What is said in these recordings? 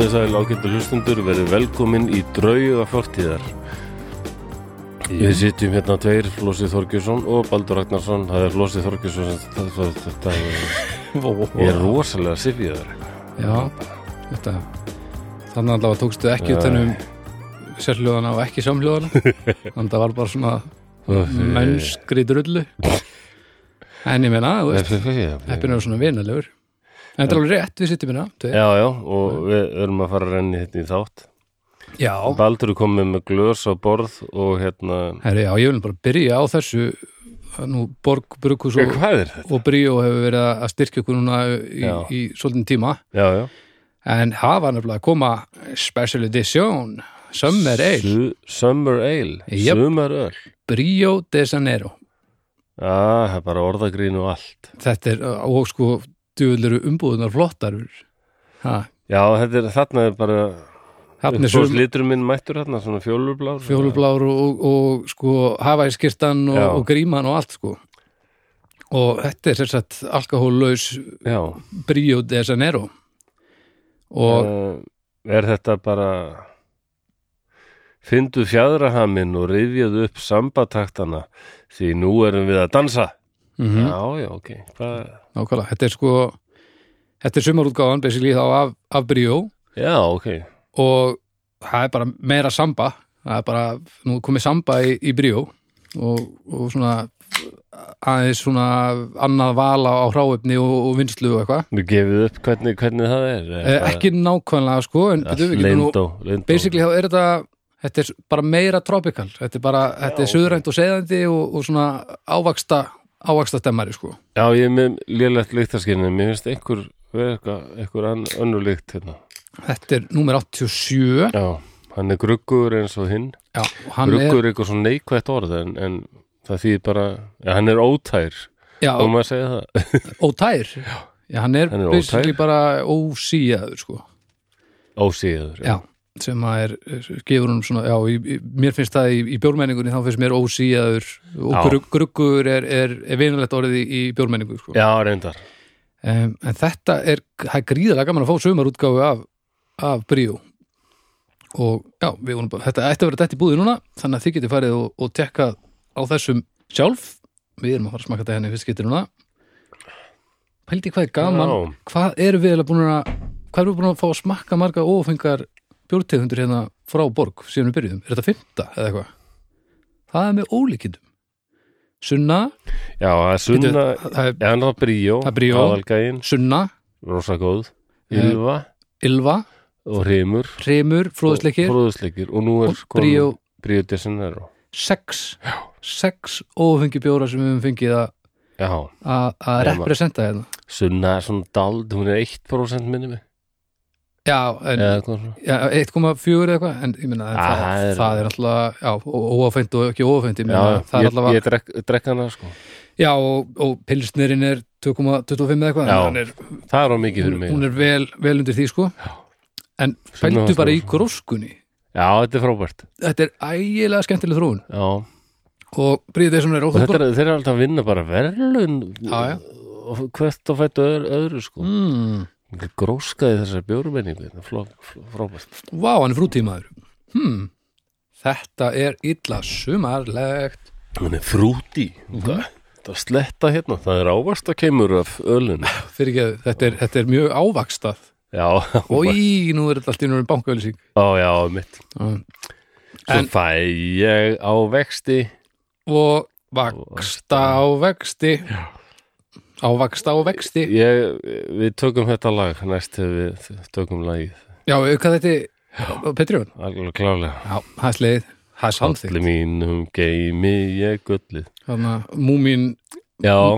komið sæl ágættu hlustundur verið velkomin í drauga fortíðar. Við sitjum hérna tveir, Flósi Þorgjursson og Baldur Ragnarsson. Það er Flósi Þorgjursson þetta, er rosalega sifjaður Já, þetta Þannig að það tókstu ekki Já. utan um sérhljóðana og ekki samhljóðana. Þannig að það var bara svona mennskri drullu. En ég meina, þú veist, heppin er svona vinalegur En þetta er alveg rétt, við sittum hérna. Já, já, og við erum að fara að renni hérna í þátt. Já, Baldur er komið með glös á borð og hérna herri, já, ég vil bara byrja á þessu. Nú, Borg, Brukus og, er þetta? og hefur verið að styrkja okkur núna í, Já. í svolítinn tíma. Já, já. En hafa nefnilega að koma special edition Summer Ale. Su Summer Ale, Jöp. sumar öl Bríó de Janeiro. Já, það er bara orðagrín og allt. Þetta er, og sko djúvel eru umbúðunar flottar ha, Já, þetta er, þarna er bara litur minn mættur hérna, svona fjólublár. Fjólublár og, og, og sko hafæskirtan og, og gríman og allt sko. Og þetta er sér satt alkohóllaus Já, Bríó de Janeiro. Og uh, er þetta bara Fyndu fjadrahaminn og rifjaðu upp sambataktana því nú erum við að dansa mm Já, já, ok. Hvað? nákvæmlega, þetta er sko þetta er sumarútgáðan basically þá af, af Bríó. Já, ok. Og það er bara meira samba. Það er bara, nú komið samba í, í Bríó. Og, og svona aðeins svona annað vala á hráefni og, og vinslu og eitthvað. Við gefið upp hvernig, hvernig það er Eh, ekki nákvæmlega sko en betur, við getum nú, basically þá er þetta þetta er bara meira tropical. Þetta er bara, þetta er söðrænt og segðandi og, og svona ávaksta ávaksta stemmari sko. Já, ég er með lélegt lyktaskynni Mér finnst einhver, einhver ann, önnur lykt hérna. Þetta er númer 87 Já, hann er gruggur eins og hinn. Já, Gruggur er eitthvað svona neikvætt orð en, en það þýðir bara, já, hann er ótær. Já, og maður að segja það? Ótær? Já, hann er, Hann er basically bara ósíjaður sko. Ósíður já, sem að er, gefur hún svona, já, í, mér finnst það í, í bjórmenningunni, þá finnst mér ósíjaður og gruggur er, er, er vinulegt orðið í, í bjórmenningu sko. Já, reyndar. Um, en þetta er, það er gríðalega gaman að fá sumarútgáfu af, af Bríó. Og já, við vonum bara, þetta ætti að vera dætt í búði núna þannig að þið getið farið og, og tekka á þessum sjálf. Við erum að fara að smaka þetta henni fyrst getið núna. Pældi hvað er gaman? Já. hvað eru við eiginlega búin að hvað eru við búin að fá að smakka marga ófengar bjórtegundur hérna frá borg síðan við byrjuðum, er þetta fymta eða eitthvað? Það er með ólíkindum. Sunna, Já, það er sunna, Bíddu, það er já, er bríó Það er Bríó. Aðalgæin, Sunna, rosa góð. Eh, Ylva. Ylva. Og Hrimur. Remur, Fróðsleikir Fróðusleikir. Og nú er og Bríó. Bríó de Janeiro. Sex. Sex ófengi bjóra sem við höfum fengið að Já, að- Já, representa hérna. Sunna er svona dald, hún er 1% minni mig já, en, Eða eitthvað svona. Já 1,4 eða eitthvað en ég minna, það, það er- það er alltaf já, ó- óáfengt og ekki óáfengt ég Já, ég, ég drekk, drekk hana sko. Já, og, og pilsnerinn er 2,25 eða eitthvað Já. en er, Það er á mikið fyrir mig. hún er vel, vel undir því sko. En Sunna pældu var bara í gróskunni. Já, þetta er frábært. Þetta er ægilega skemmtileg þróun. Já, og bríðið er og þetta er, þeir eru alltaf að vinna bara verðlun Já, já. hvert og fættu öðru, öðru sko. Mm, gróskaði þessar er fló, fló, frábært. Vá, hann er frútímaður. Hmm, þetta er illa sumarlegt. Hann er frúti. Mhm. það sletta hérna, það er ávast að kemur af ölun þetta er, þetta er mjög ávakstað já, og í, nú er þetta allt í núna bankaölusík já, já, mitt og svo En- fæ ég á vexti. Vaksta á vexti ávaksta á vexti. Ég, við tökum þetta lag næst við tökum lagið. Já, hvað þetta Petrjón, alveg klálega það það er samþýtt allir mínum geimi ég gullið. Múmin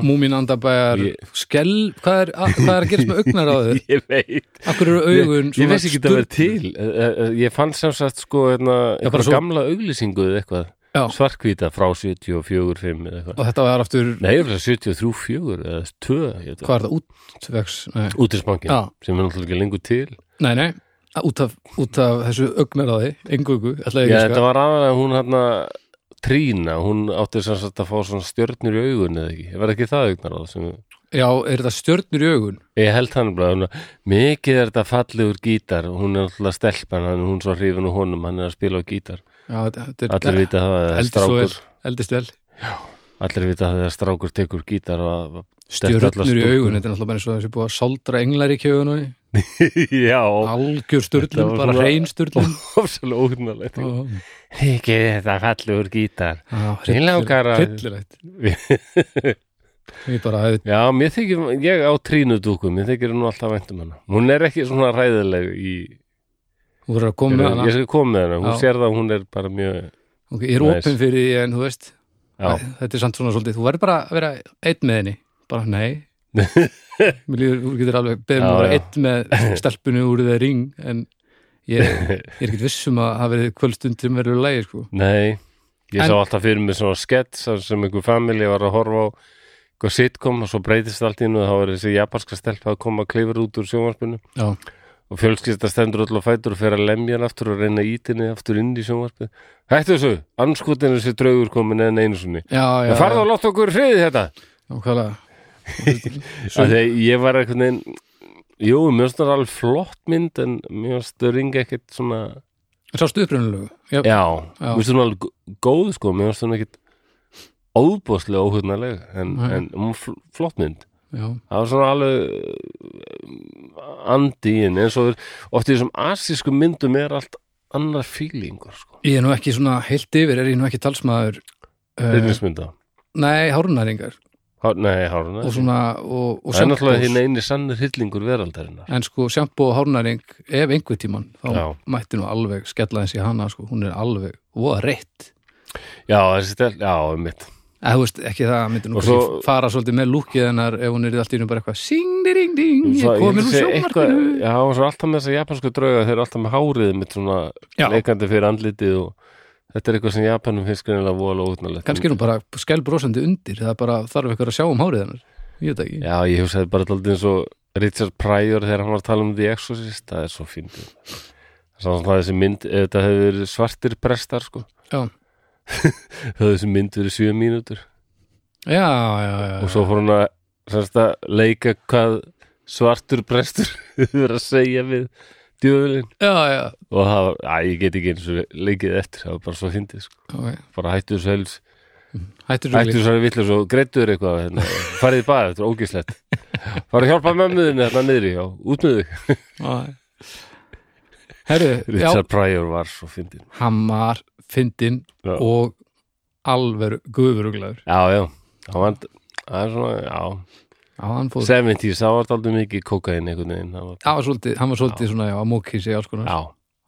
múmin andabæjar Ég- skell, hvað er, að, hvað er að gerast með augnar á þér? Ég veit. Akkur eru augun ég veist ekki að vera til. Eh, eh, ég fann sem sagt sko hérna, Já, gamla auglýsingu eða eitthvað Já. svarkvíta frá 74 5 eða eitthvað. Og þetta var aftur, nei, það er 73 4 eða 2 hvað er það, útvegs Já. sem er náttúrulega ekki lengur til. Nei, nei. Út af, út af þessu ætla ég Já, þetta var aðalega hún hérna Trína, hún átti sagt að fá svona stjörnur í augun eða ekki, var ekki það það sem já, er þetta stjörnur í augun? Ég held hann bara, mikið er þetta fallegur gítar og hún er alltaf stelpan, hann, hún svo hrifin úr honum, hann er að spila á gítar. Já, þetta, þetta Allir vita það að svo vel, strákur, eldist vel? Allir vita það að strákur tekur gítar og að stjörnur í augun, þetta er náttúrulega bara eins og þessi búið að sáldra englar í kjögun Já, algjör var bara hrein stjörnum ofsalega óhugnalegt. Mikið er þetta fallegur gítar. Mig langar að- ég bara, Já, mér þykir, ég á trínudúku, mér þykir nú alltaf væntum hana. Hún er ekki svona ræðileg í, þú verður að koma með hana. ég skal koma með hana, hún Já. sér það að hún er bara mjög, ok, ég er opinn fyrir því en þú veist já, þetta er samt svona svolítið, þú verður bara að vera einn með henni, bara nei. Líður, þú getur alveg beðum að vera einn með stelpunni úr þeir ring en ég, ég er ekkert viss um að hafa verið kvöldstund sem verður lægi sko. nei, ég En- sá alltaf fyrir mig svona skets sem einhver familji var að horfa á eitthvað sitcom og svo breytist allt nú og þá er þessi japanska stelpa að koma að klifur út úr sjónvarpinu. Já, og fjölskylda stendur á fætur og fer að lemja hann aftur og reyna ítinni aftur inn í sjónvarpinu. Hættu þessu, anskotin þessi draugur komin en einu sinni. já, já, Já, Farðu að láta okkur hriði þetta. nákvæmlega. Svo... Þegar ég var einhvern veginn Jú, finnst það alveg flott mynd en það ringa ekkert svona sástu upprunalegu já, finnst það alveg gó- góð sko, finnst það ekkert óbúðslega óhugnarleg en, en flott mynd já, það var svona alveg uh, andi í henni eins og oft í þessum asísku myndum er allt annar fílingur sko, ég er nú ekki svona heilt yfir, er ég nú ekki talsmaður uh, byrjusmynda nei, hárunæringar Há, Nei, háruna og svona, og, og Það er náttúrulega hinn eini sannir hillingur veraldarinnar. En sko sjampo og hárnæring ef einhver tíman, þá Já. mætti nú alveg skella í hana, sko, hún er alveg voða reitt, Já, þessi stel, já, mitt þú veist ekki það myndi nú Og svo- fara svolítið með lúkið hennar ef hún er allt í nú bara eitthvað sing, ding, ding, Svo- ég held úr að sjómarkinu Já, og svo alltaf með þessa japansku drauga þeir eru alltaf með hárið mitt svona Já. leikandi fyrir andlitið og þetta er eitthvað sem Japanum finnst greinilega vola útnalegt kannski er hún bara skælbrósandi undir það er bara þarf eitthvað að sjá um hárið hennar. Ég veit ekki, Já, ég hugsaði bara alltaf eins og Richard Pryor þegar hann var að tala um The Exorcist það er svo fyndið Það þessi mynd, verið svartir prestar sko, já, það hefur þessi mynd verið sjö mínútur. Já, já, já, og svo fór hann að, að leika hvað svartur prestur hefur að segja við já, og það var, að ég get ekki eins og leikið eftir, það var bara svo fyndið sko. ok. Bara hættu þessu helst. Hættu þessu villur svo greittur eitthvað hérna, farið í bað, þetta er ógislegt farið að hjálpa mömmuðinni hérna já, út með þig. Richard Pryor var svo fyndin hann var fyndin Já. og alveru guðuruglaður já, já, það var það er svona, já, já, fóð 70s, það var aldrei mikið kokain einhvern veginn, var, var svolítið, hann var svolítið svona já, að móki sig alls konar. Já,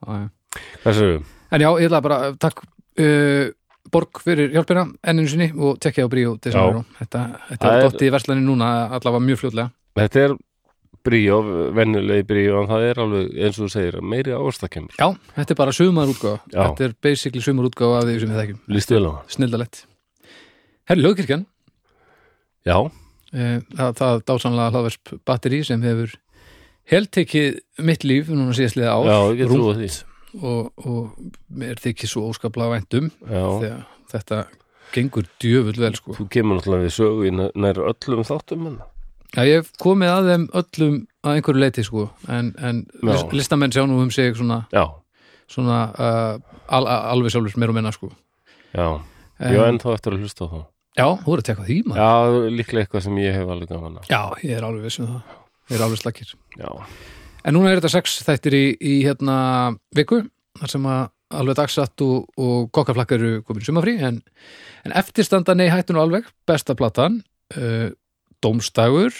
Já, já. þessu en já, ég ætla bara, takk uh, Borg fyrir hjálpina enninu sinni og tekja á Bríó Desember þetta, þetta er dótt í verslani núna allavega mjög fljótlega. Þetta er bríó, vennulegi bríó en það er alveg, eins og þú segir, meiri ástakemur já, þetta er bara sumarútgáfa. Já. þetta er basically sumarútgáfa af því sem við þekkjum. Lístu vel á það, snildalett Herri Lögkirkjan já, eh, það, það dásanlega hlaðversp batteri sem hefur heltekið mitt líf núna síðastliða ár. Já, ég trúið því. Og, og mér þykir svo óskaplega væntum já, þegar þetta gengur djöfull vel sko. þú kemur náttúrulega við sögu í nær öllum þáttum en Já, ég hef komið að þeim öllum að einhverju leiti sko, en, en listamenn sjá nú um sig svona, svona uh, al, al, alveg sjálfur mér og minna sko. já, ég var ennþá eftir að hlusta á það Já, þú voru að tekka því maður. Já, líklega eitthvað sem ég hef alveg gaman af. Já, ég er alveg viss um það. Ég er alveg slakir. Já, En núna er þetta sex þættir í, í hérna viku, þar sem að alveg dagsatt og, og kokkaflakkar eru komin í sumafrí, en, en eftirstanda nei hættinu alveg, besta platan, uh, Dómstagur,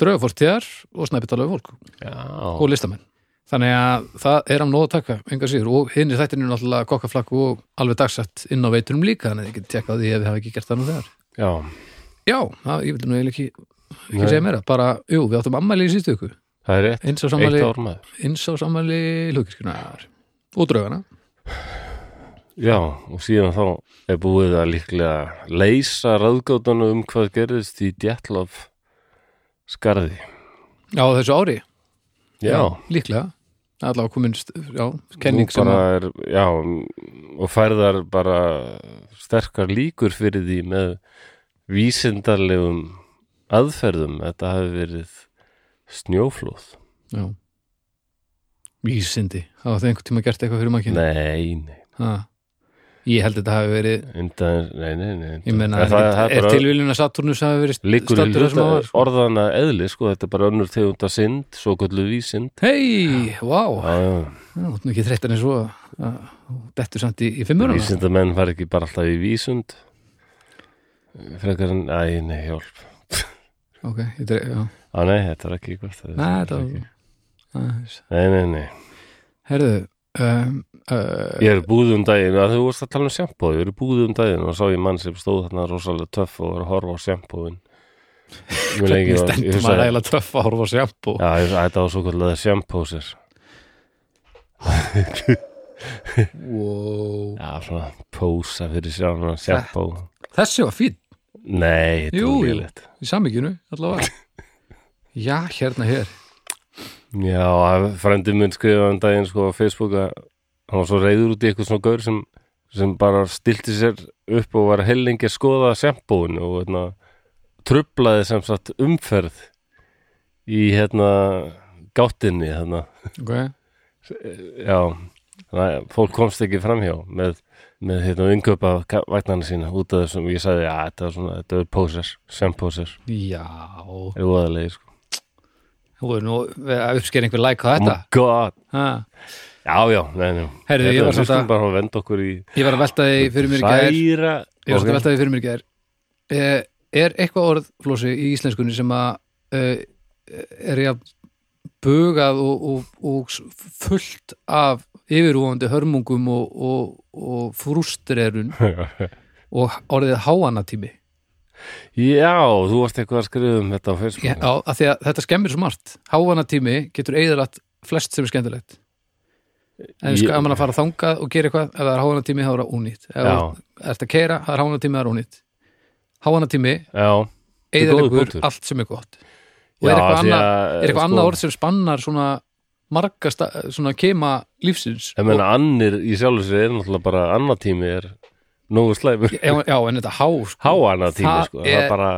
Draugafortíðar og Snæpitalögu fólk já, og listamenn. Þannig að það er á nóg að taka, enga síður, og hinn í þættinu er náttúrulega kokkaflakk og alveg dagsatt inn á veitunum líka, þannig að þið getið tekkað því ef þið hafa ekki gert það nú þegar. já, Já, það, ég vil nú eiginlega ekki, ekki Nei. segja meira, bara, jú, við áttum ammæli í síðustu ykkur, það er rétt, eitt ár maður. eins á sammæli hlugkirkjunar og draugana Já, og síðan þá er búið að líklega leysa ráðgátana um hvað gerðist í Djætlof skarði. á þessu ári, Já, líklega. Allavega komin, st- já, kenning sem að, er, já, og færðar bara sterkar líkur fyrir því með vísindarlegum aðferðum. Þetta hafi verið snjóflóð. Já. Vísindi, hafa það einhvern tíma gert eitthvað fyrir makkinu? nei, nei, Ha. Ég held að þetta hafi verið undan, nei, nei, nei Ég meina, En er, það, er, er bara tilvíljun að Saturnus hafi verið liggur í hluta var? sko? orðana eðli sko, þetta er bara önnur tegunda synd, svo göllu vísind Hei, vá, já, já, það er nú ekki þreyttan eins og að- dettur samt í, í fimmurana vísindamenn fara ekki bara alltaf í vísund. Frekar en, æ, nei, hjálp. Ok, þetta er, já. Á, nei, þetta er ekki þetta er Nei, þetta ekki. var aðeins. nei, nei, nei. Herðu um, uh, Ég er búið um daginn, að þú vorst að tala um sjampó ég er búið um daginn og sá ég mann sem stóð þarna rosalega töff og var að horfa á sjampóin Hvernig stendur maður eiginlega töff að horfa á sjampó Já, þetta var svo kallega sjampósir wow. Já, svona pósa fyrir sjálfna sjampó Þessi var fín. Nei, þetta Jú, var lélegt. í samíkinu allavega. Já, hérna hér Já, frændi minn skrifaði um daginn sko á Facebook að hann var svo reyður út í eitthvað svona gaur sem, sem bara stilti sér upp og var hellingi að skoða sjampóin og hérna, trublaði sem sagt umferð í hérna gáttinni hérna, okay. já að fólk komst ekki framhjá með, með hérna inköpa vagnarna sína út af þessum, ég sagði, já, þetta er svona þetta er pósers, sjampósers Já. Er óðalegi, sko. Þú er nú að uppsker einhver like á Oh þetta? my god, ha. Já, já, nei, nei. Heyrðu, ég var samt að bara að venda okkur í Ég var að velta því fyrir mér í gær. Særa Ég var samt að velta því fyrir mér í gær. Eh, Er eitthvað orð, Flósi, í íslenskunni sem að uh, er ég að bugað og, og, og fullt af yfirvóandi hörmungum og, og, og frústrerun og orðið háanatími? Já, þú varst eitthvað að skrifa um þetta á Facebook. Já, því að þetta skemmir svo margt. Háanatími getur eðalagt flest sem er skemmtilegt En ef mann að fara þangað og gera eitthvað ef það er háanatími þá er það ónýtt. Ef það ert að keira, það er háanatími, það er ónýtt Háanatími eðalegur allt sem er gott. Og Já, er eitthvað annað, að, er eitthvað sko, annað orð sem spannar svona marga sta, svona kema lífsins? Ég meina, annir í sjálfu sér er náttúrulega bara annar tími er nógu slæmur. Já, en þetta há sko, Há annar tími, Það sko. Það er bara,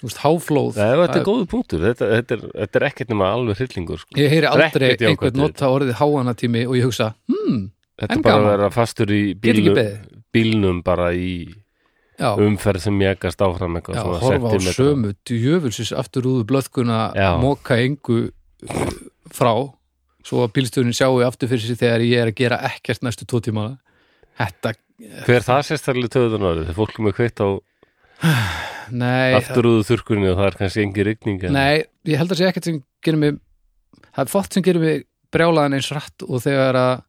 þú veist, háflóð Nei, þetta er góður punktur Þetta, þetta, er, þetta er ekkert nema alveg hryllingur, sko ég heyri aldrei ekkert jákvætt einhvern við nota orðið háanatími og ég hugsa, hmm, Þetta En er bara gaman. að vera fastur í Getur ekki bílnum, beðið. bílnum bara í já, umferð sem mjagast áfram eitthvað já svona horfa á sentimetra. sömu djöfulsis aftur úðu blöðkuna Já. móka engu uh, frá svo að bílstöðunin sjáu aftur fyrir sig þegar ég er að gera ekkert næstu tvo tímana þetta, Hver það sérstaklega töðun orðið? Þegar fólk er með kveitt á nei afturúðu þurrkunni og það er kannski engi rigning en- Nei, ég held að sé ekkert sem gerir mig það er fótt sem gerir mig brjálaðan eins rætt og þegar að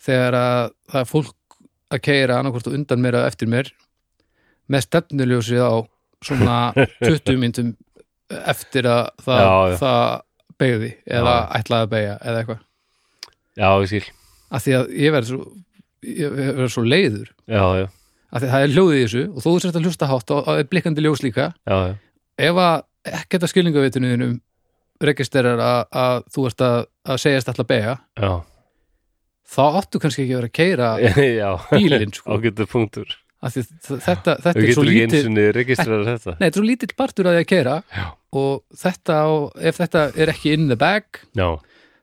þegar að það er fólk að keira annarkvort og undan mér eða eftir mér með stefnuljósið á svona 20 myndum eftir að það, Já, já. það beigði eða Já. ætlaði að beigja eða eitthvað. Já, ég skil. Af því að ég verð svo svo leiður. Já, já, að það er hljóðið í þessu og þú sért að hlusta hátt og það er blikkandi ljós líka. Já, já. ef að ekkert að skilningavitunum registerar að, að þú ert að, að segjast alltaf beigja já. þá áttu kannski ekki að vera að keira bílinn sko. Ágættur punktur. Af því þ- þetta, þetta er svo lítið þetta. Nei, þetta er svo lítill partur að því að keira Já. og þetta, á, ef þetta er ekki in the bag Já,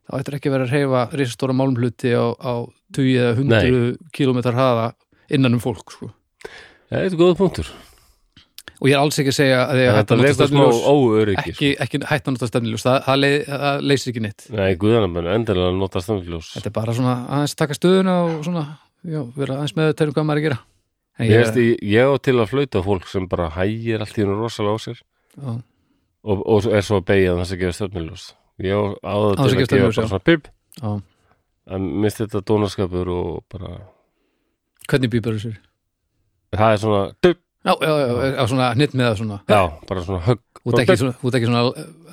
þá ættir ekki vera að reyfa risastóra málumhluti á, á 20 eða 100 kilometrar hraða innan um fólk sko. þetta er góða punktur. Og ég er alls ekki að segja að Þetta að leikur smá óöryggi ekki, ekki hætti að nota stefnuljós. Það, það, leið, það leysir ekki neitt. Nei, guðanum, en endilega að nota stafnljós þetta er bara svona aðeins taka stöðuna og svona, já, vera aðeins með þetta hvað maður er að gera. En Ég, ég, ég, ég á til að flauta fólk sem bara hægir allt í hennu rosalega á sér. Og, og er svo að beigja þess að gefa stafnljós Ég á á það að til að gefa bara svona pip. En minnst þetta dónaskapur og bara hvernig býpar þessu? það er svona dup, Já, já, já, já, svona hnitt með það svona. Já, bara svona högg út ekki svona, út ekki svona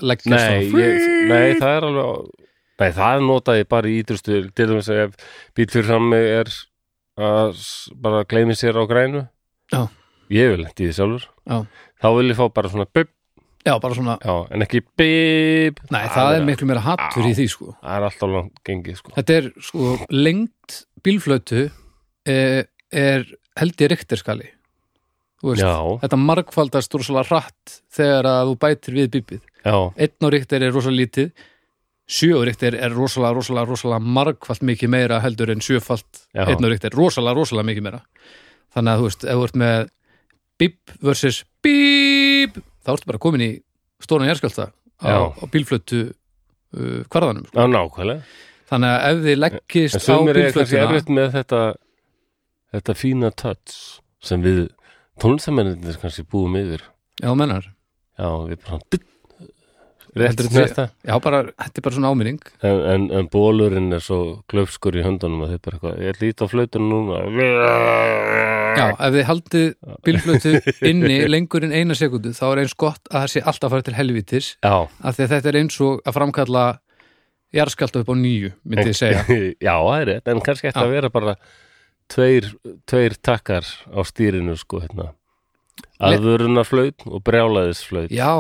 leggja Nei, svona ég, nei, það er alveg Nei, það notaði bara í ítrustu til dæmis ef bíl fyrir frammi er að bara gleymi sér á grænu. Já. Ég vil ekki því sjálfur. Já. Þá vil ég fá bara svona bip, Já, bara svona, já, en ekki bip nei, það er miklu meira hattur í því sko. Það er alltaf langt gengið sko. Þetta er sko lengt bílflötu er, er held ég rikterskali þetta margfaldast rosalega hratt þegar að þú bætir við bíbið einn á ríktir er rosalega lítið sjö á ríktir er rosalega, rosalega, rosalega margfald mikið meira heldur en sjöfald einn á ríktir, rosalega, rosalega mikið meira. Þannig að þú veist, ef þú ert með bíb versus bíb þá ertu bara komin í stóran jærskjálta á, á bílflötu uh, kvarðanum sko. þannig að ef þið En leggist á sumir er kannski bílflötuna erfitt með þetta þetta fína touch sem við tónlistamennir kannski búum yfir. Já, mennar. Já, við bara svona dutt, rétt Heldur með þetta þetta já, bara, þetta er bara svona áminning. En, en, en bólurinn er svo glöfskur í höndunum að þið bara eitthvað, ég lít á flautun núna. Já, ef þið haldið bílflötu inni lengur en eina sekundu þá er eins gott að það sé alltaf að fara til helvítis já, af því að þetta er eins og að framkalla jarðskjálta upp á nýju, myndi ég segja. Já, það er rétt, en kannski Já. að vera bara tveir, tveir takkar á stýrinu sko hérna. Aðvörunarflaut og brjálaðisflaut já,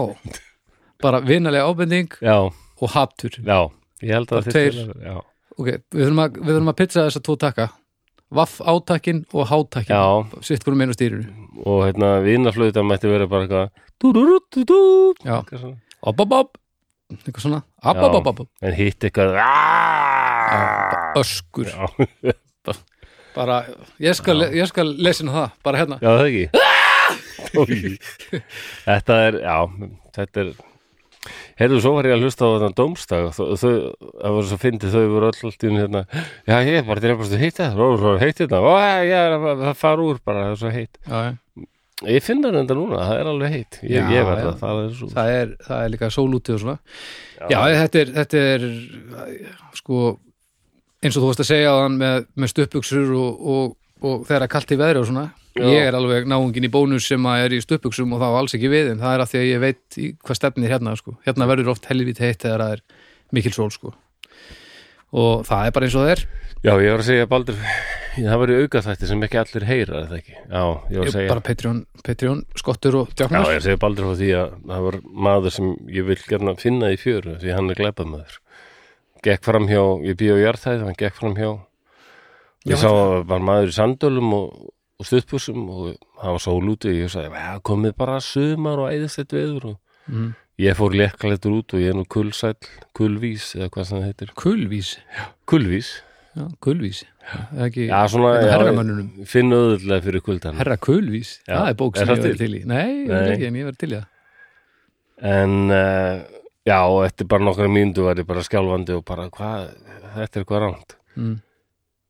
bara vinalega ábending já, og haptur já, ég held að þetta er já, ok, við þurfum að, að pizza þessa tvo takka. Vaff átakkin og hátakkin sitt hvernig meina stýrinu. Og hérna vinaflauta mætti vera bara eitthvað Já. eitthvað svona. op, op, op. en hitt eitthvað já, öskur. Já, bara, ég skal, ég skal lesina það, bara hérna. Já það ekki? Þetta er já, þetta er heyrðu, svo var ég að hlusta á þetta dómstag og þau, það var svo fyndið þau voru öll allt í hún hérna, já ég er bara að hitta það, það er heitt þetta og já, það fara úr bara, það er svo heitt. Já, já. ég finn það enda núna, það er alveg heitt ég, Já, ég verð já. það, er svo. Það er, það er líka sólúti og svona. Já, þetta er, þetta er sko eins og þú varst að segja á hann með, með stuppuksur og, og, og þegar að kalt í veðri og svona Já. ég er alveg náungin í bónus sem að er í stuppuksum og þá alls ekki við en það er að því að ég veit hvað stefnir hérna sko. hérna verður oft helvít heitt þegar það er mikil sól sko og það er bara eins og það er Já, ég var að segja Baldur það var í auka þætti sem ekki allir heyra það ekki? Já, ég var að segja bara Patreon, Patreon skottur og Já, djáknar ég segi Baldur frá því að það var maður sem ég vil gerna finna í fjöru því hann er glæpað maður gekk fram hjá, ég býð á jarðhæð hann gekk fram hjá. Já, ég sá að var maður í sandölum og, og stuðpúsum og það var sól úti og ég sagði, "Ja, komið bara sumar og æðist þetta veður og mm. ég fór lekkaletur út og ég er nú kulsæll kulvís eða hvað sem það heitir. Kulvís kulvís, já, kulvís Það er ekki já Hérna já, herramönnunum. finn auðvöldlega fyrir kuldan herra kulvís, Já. það er bók sem ég verið til? í. Nei, ég Nei. ekki, en ég verið til í það. En uh, já, og eftir bara nokkra mínútu var ég bara skjálfandi og bara hvað, þetta er eitthvað ránt mm.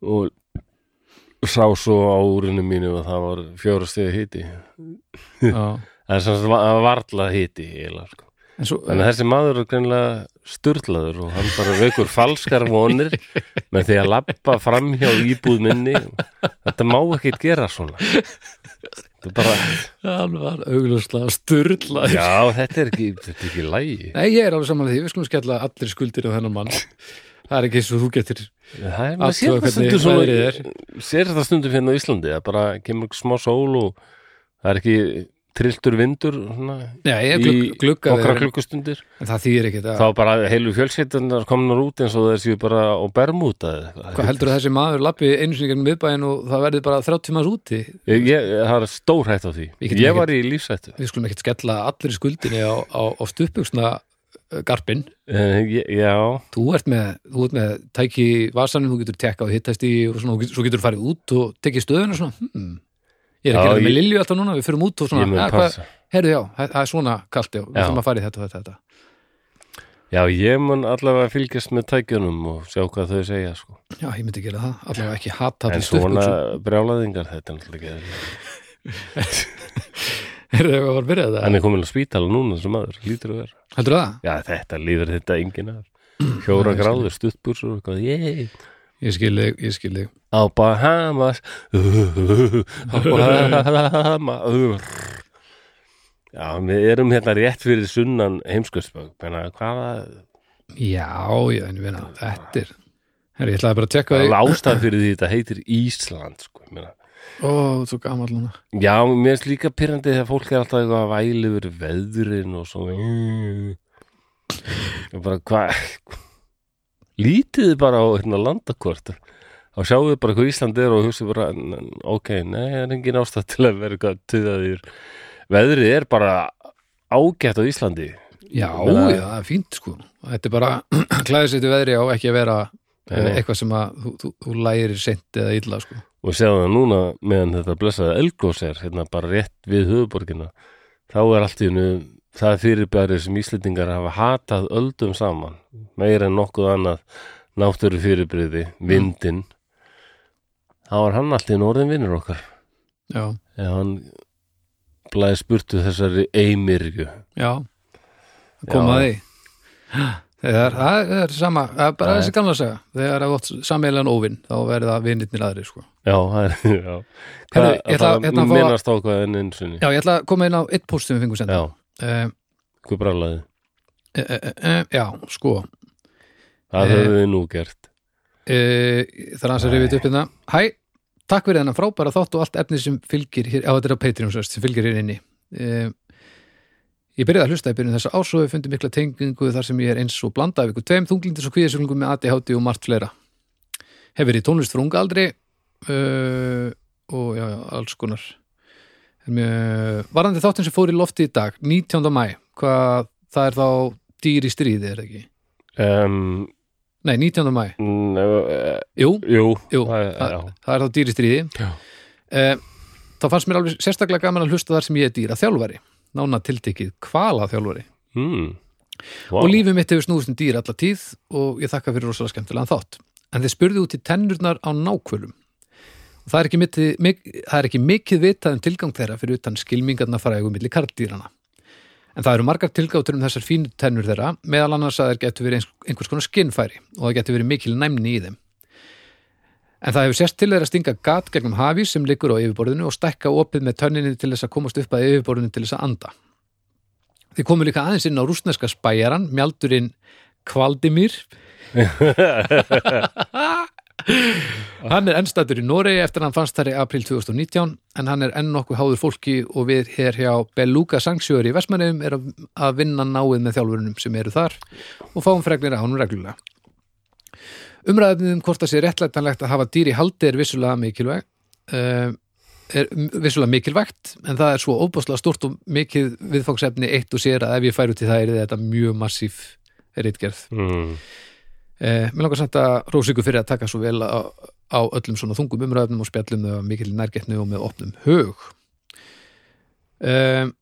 og sá svo á úrinu mínu og það var fjóra stiði hiti já. það er sem sagt va- varla hiti eiginlega, sko. en svo, að þessi maður er greinlega sturlaður og hann bara veikur falskar vonir með því að lappa fram hjá íbúð minni þetta má ekki gera svona þetta er hann var augljóslega sturla já, þetta er ekki, þetta er ekki lægi nei, ég er alveg saman því, við skulum skella allir skuldir á þennan mann. Það er ekki eins og þú getur Það er, sér það hvernig stundum svona, veðrið sér það stundum hérna á Íslandi að bara kemur smá sól og það er ekki trilltur vindur svona, já, ég í glugg, við, klukkustundir. En það þýðir ekki þá það bara heilu fjölskyldunnar komnar út eins og þessi bara á bermúta eða eitthvað. hvað heldur þessi maður lappi einu sinni gegn miðbæin og það verði bara 30 tímas úti? Ég, ég, það er stór hætt á því. Getum ég var í lífsættu við skulum ekkert skella allir skuldinni á, á, á stuppuksna garpin uh, ég, já, þú ert með, þú ert með tæki vasanum, þú getur tekka og hittast í og svona, og svo getur þú farið út og tekið stöðuna svona, hmm. Ég er að gera það með ég- Lilju alltaf núna, við fyrir út og svona, ég mun "Ja, hvað- passa heyrðu já, það það er svona kalt já, við þurfum að fara í þetta og þetta, þetta. já, ég mun allavega fylgjast með tækjunum og sjá hvað þau segja sko. já, ég myndi gera það, allavega ekki hata en svona stuppuksum, brjálaðingar þetta er heyrðu það var að byrja það hann er komin að spítala núna sem maður, lítur að vera. Heldur það? Já, þetta líður þetta Fjóra Já, ég gráður, stuttbursur og eitthvað. Ég skil þig, ég skil þig. Á Bahamas. Á Bahamas. Já, við erum hérna rétt fyrir sunnan heimskuðsbögg Menna, hvaða já, já, en ég meina, þetta er herri, ég ætlaði bara að tekka Það þig er ástæð fyrir því þetta heitir Ísland sko, ég meina. ó, svo gamall núna. Já, mér finnst líka pyrrandi þegar fólk er alltaf eitthvað að væli yfir veðrin og svo og bara hvað lítið bara á hérna landakvort þá sjáum við bara hvað Ísland er og hugsa bara, "N- n- ok, nei, það er engin ástæð til að vera eitthvað tuðaðir veðrið er bara ágætt á Íslandi. Já, Ég meina- já, það er fínt sko. Þetta er bara til veðri á ekki að vera Nei, eh, eitthvað sem að þú, þú, þú lærir seint eða illa sko. Og sjáum það núna meðan þetta blessaði Elgós er hérna bara rétt við höfuborgina þá er allt í hennu það fyrirbæri sem Íslendingar hafa hatað öldum saman meira en nokkuð annað náttúru fyrirbriði, vindin þá var hann allt í hennu orðin vinnur okkar. Já, eða hann blæði spurtu þessari eimirju já. Koma Já. að því. Þegar, það er sama, það er bara þessi gamla saga. Þegar það er átt sameilan óvinn þá verða vinnirnir aðri sko. Já, það er já. Ég ætla- það ég ætla að fá að- minnast á hvað enn einu sinni. Já, ég ætla að koma inn á eitt póst sem við fengum senda já, hvað brálaði uh, uh, uh, Já, sko. Það Eh, höfum við nú gert. Það er að rifið upp hérna. Hæ, takk fyrir þennan frábæra þátt og allt efni sem fylgir hér, á þetta er á Patreon sem fylgir hér inni. Ég byrjaði að hlusta í byrjun þessa ás og við fundum mikla tengingu þar sem ég er eins og blanda af ykkur tveim þunglindis og kvíðisölungum með ADHD og margt fleira. Hefur í tónlist frá unga aldri uh, og já, já, alls konar Varandi þáttin sem fór í lofti í dag 19. mæ, hvað það er þá dýr í stríði, er það ekki? um, Nei, 19. mæ, uh, jú, jú, jú það, það, það er þá dýr í stríði eh, þá fannst mér alveg sérstaklega gaman að hlusta þar sem ég er dýra þjálfari nána tiltekið kvala þjálfari mm. wow. og lífið mitt hefur snúðust um dýr alla tíð og ég þakka fyrir rosalega skemmtilegan þátt en þeir spurðu út í tennurnar á nákvölum það er ekki, mitt, mik, það er ekki mikið vitað um tilgang þeirra fyrir utan skilmingarna frægum milli karldýrana en það eru margar tilgáttur um þessar fínu tennur þeirra meðal annars að þeir getur verið einhvers konar skinnfæri og það getur verið mikil næmni í þeim En það hefur sérst til þeirra að stinga gat gegnum hafís sem liggur á yfirborðinu og stækka opið með tönninni til þess að komast upp að yfirborðinu til þess að anda. Þið komu líka aðeins inn á rúsneska spæjaran, mjaldurinn Kvaldimir. hann er ennstættur í Noregi eftir að hann fannst þar í april 2019 en hann er enn nokkuð háður fólki og við hér hjá Beluga Sangsjóður í Vestmannum er að- að vinna náið með þjálfurunum sem eru þar og fáum fregnir á honum reglulega. Umræðum um hvort það sé réttlætanlegt að hafa dýr í haldi er vissulega mikilvæg uh, er vissulega mikilvægt en það er svo óbúslega stort og mikið viðfóksefni eitt og sér að ef ég færi út í það er þetta mjög massíf reitgerð. mm. Uh, mér langar samt að rósa ykkur fyrir að taka svo vel á, á öllum svona þungum umræðum og spjallum með mikil nærgetnu og með opnum hug. Uh,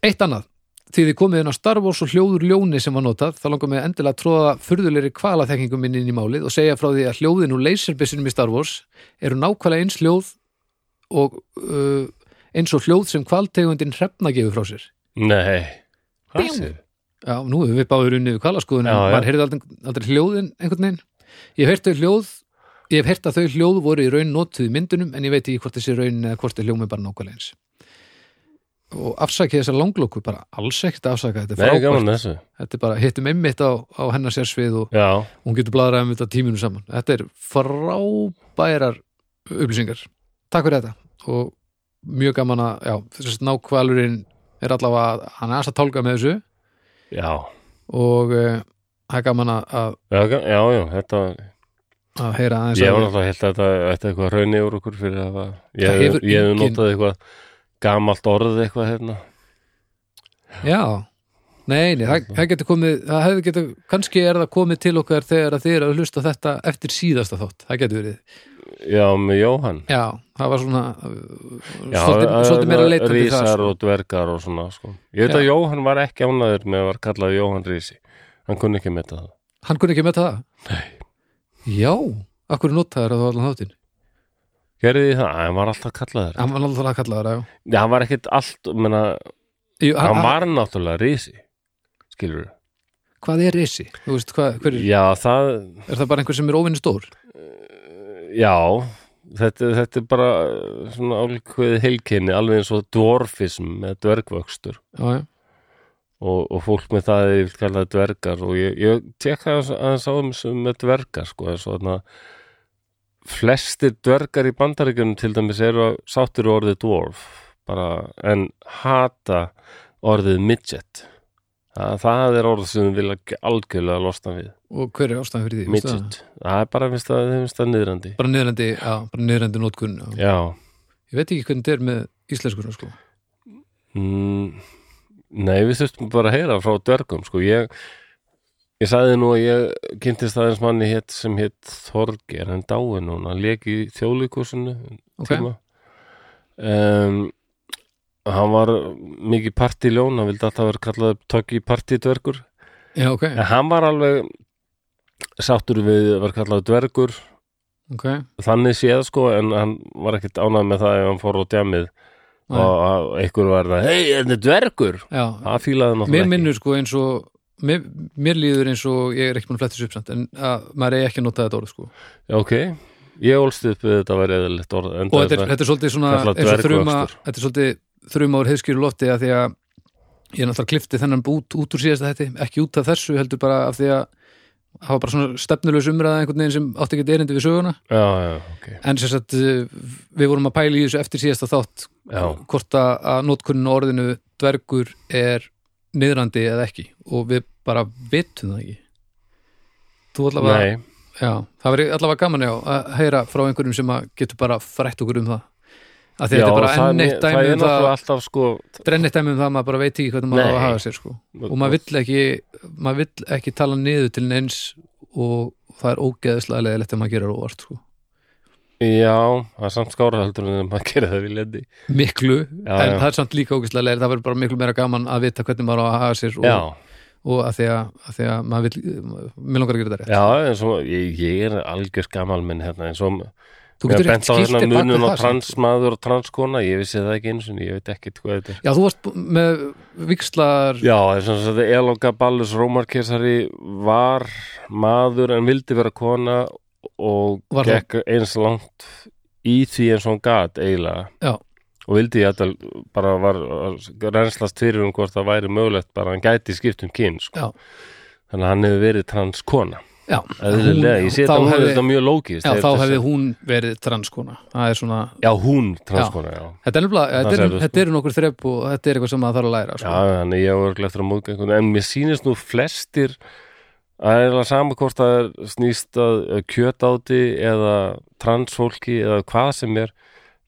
eitt annað því þið komið inn á Star Wars og hljóður ljóni sem var notað, þá langar mig endilega að tróða furðulegri kvalaþekkingu minn inn í málið og segja frá því að hljóðin úr laserbissinum í Star Wars eru nákvæmlega eins hljóð og uh, eins og hljóð sem kvaltegundin hrefna gefur frá sér. Nei, hvað Bjúm. Já, nú hefur við báður unnið við já. maður heyrði aldrei, aldrei hljóðin einhvern veginn. Ég hef heyrt hljóð ég hef heyrt að þau hljóð voru í raun notuð í myndunum en ég veit ekki hvort þessi raun eða hvort þau hljómi bara nákvæmlega eins. Og afsakið þessar langlóku bara alls ekkert að afsaka, þetta er frábært. Þetta er bara, hittum einmitt á, á hennar sérsvið og Já, hún getur bladraði um þetta tíminu saman. Þetta er frábærar upplýsingar. Takk fyrir þetta og mjög gaman að, já, þess að nákvælurinn er allavega, hann er aðeins að tálka með þessu já. Og uh, það er gaman að, að, Já, ga- já, já, þetta að heyra aðeins Ég að- var náttúrulega held að þetta ætti eitthvað raunni úr okkur fyrir að ég hef engin- notað eitthvað gamalt orð eitthvað hérna. Já, nei, nei, það, það getur komið það hefði getur, kannski er það komið til okkar þegar þið eru að hlusta þetta eftir síðasta þátt, það getur verið. Já, með Jóhann. Já, það var svona uh, Já, svolítið, meira leitandi það Rísar og dvergar og svona sko. Ég veit Já. að Jóhann var ekki ánæður með að var kallað Jóhann Rísi Hann kunni ekki með það. Hann kunni ekki með það? Nei. Já, akkur notaður að það allan þáttinn? Gerði því það, hann var alltaf kallaður. Hann var alltaf að kalla það, já. Já, hann var ekkit allt, menna, Jú, hann var náttúrulega Rísi Skilur Hvað er risi? Veist, hvað, er, Já, það, er það bara einhver sem er óvinni stór? já þetta, þetta er bara uh, svona álíkveð heilkenni alveg eins og dwarfism með dvergvöxtur Já, já, og, og fólk með það er kallað dvergar og ég, ég tekka aðeins á þeim sem með dvergar sko, þarna flestir dvergar í bandaríkjunum til dæmis eru að- við orðið dwarf bara, en hata orðið midget það, það er orð sem við vilja algjörlega losna við og hver er ástæðan fyrir því? Midget, það er bara finnst þeim finnst það niðrandi bara niðrandi, já, bara niðrandi nótkun já. ég veit ekki hvernig þetta er með íslenskunum sko. mm, nei við þurftum bara að heyra frá dvergum sko, ég ég sagði nú að ég kynntist aðeins manni hétt sem hétt Þorger, hann dáin núna hann leik í þjóðlíkusinu Ok. tíma um, hann var mikið partiljón, hann vildi alltaf vera kallað tökki partidvergur já, ok, en hann var alveg sáttur við að vera kallað dvergur. Ok. Þannig séð sko en hann var ekkert ánægð með það ef hann fór á djamið og einhver var það hei, er þetta dvergur? já, það fílaði mér náttúrulega ekki. minnur sko eins og mér, mér líður eins og ég er ekki búin að fletta þessu upp samt en að maður er ekki að nota þetta orð sko. Ok, ég ólst upp við þetta að vera eðalegt orð en og þetta er, þetta er svolítið svona eins og dvergvöxtur. þetta er svolítið þruma úr heiðskýru lofti að því að ég náttúrulega klifti þennan út, út úr síðasta þetta ekki út af þessu heldur bara af því að hafa bara svona stefnulegs umræða einhvern veginn sem átti ekki erindi við söguna. Já, já, ok. En sem sagt uh, við vorum að pæla í þessu eftir síðasta þátt Já. hvort að, á orðinu dvergur er niðrandi eða ekki. Og við bara vitum það ekki. Þú allavega það verið allavega gaman að heyra frá einhverjum sem getur bara frætt okkur um það að þetta er bara það, enn eitt það dæmi um það sko eitt dæmi um það að maður bara veit ekki hvernig maður á að hafa sér sko. Og maður vill ekki maður vill ekki tala niður til neins og það er ógeðslega leðilegt ef maður gerir óvart sko. Já, það er samt skára heldur en maður gerir það við lendi miklu, Já, en já. það er samt líka ógeðslega leðilegt, það verður bara miklu meira gaman að vita hvernig maður á að hafa sér og, og að því að, að því að maður vill mér langar að gera þetta rétt. Já, og ég, ég er algjör gamal minn hérna eins og þú getur á skilt þér bak við það transmaður og transkona, ég vissi það ekki eins og ég veit ekkert hvað þetta er já, þú varst með vikslar Já, það svona að Eloga Ballus Rómarkesari var maður en vildi vera kona og Var það- gekk eins langt í því eins og hann gat eiginlega Já. og vildi ég að bara var reynslast fyrir um hvort það væri mögulegt bara hann gæti skipt um kyn sko. Já. þannig að hann hefur verið transkona já, eðlilega, ég sé þetta, hún þetta mjög lókist já, þá hefði hún verið transkona. Það svona, Já, hún transkona, já, þetta er þetta Það er, þú, þetta er nokkur þrepp og þetta er eitthvað sem maður þarf að læra Já, sko. þannig ég var eftir að móðga einhvern en mér sýnist nú flestir að það er alveg sama hvort það er snýst að kjötáti eða transfólki eða hvað sem er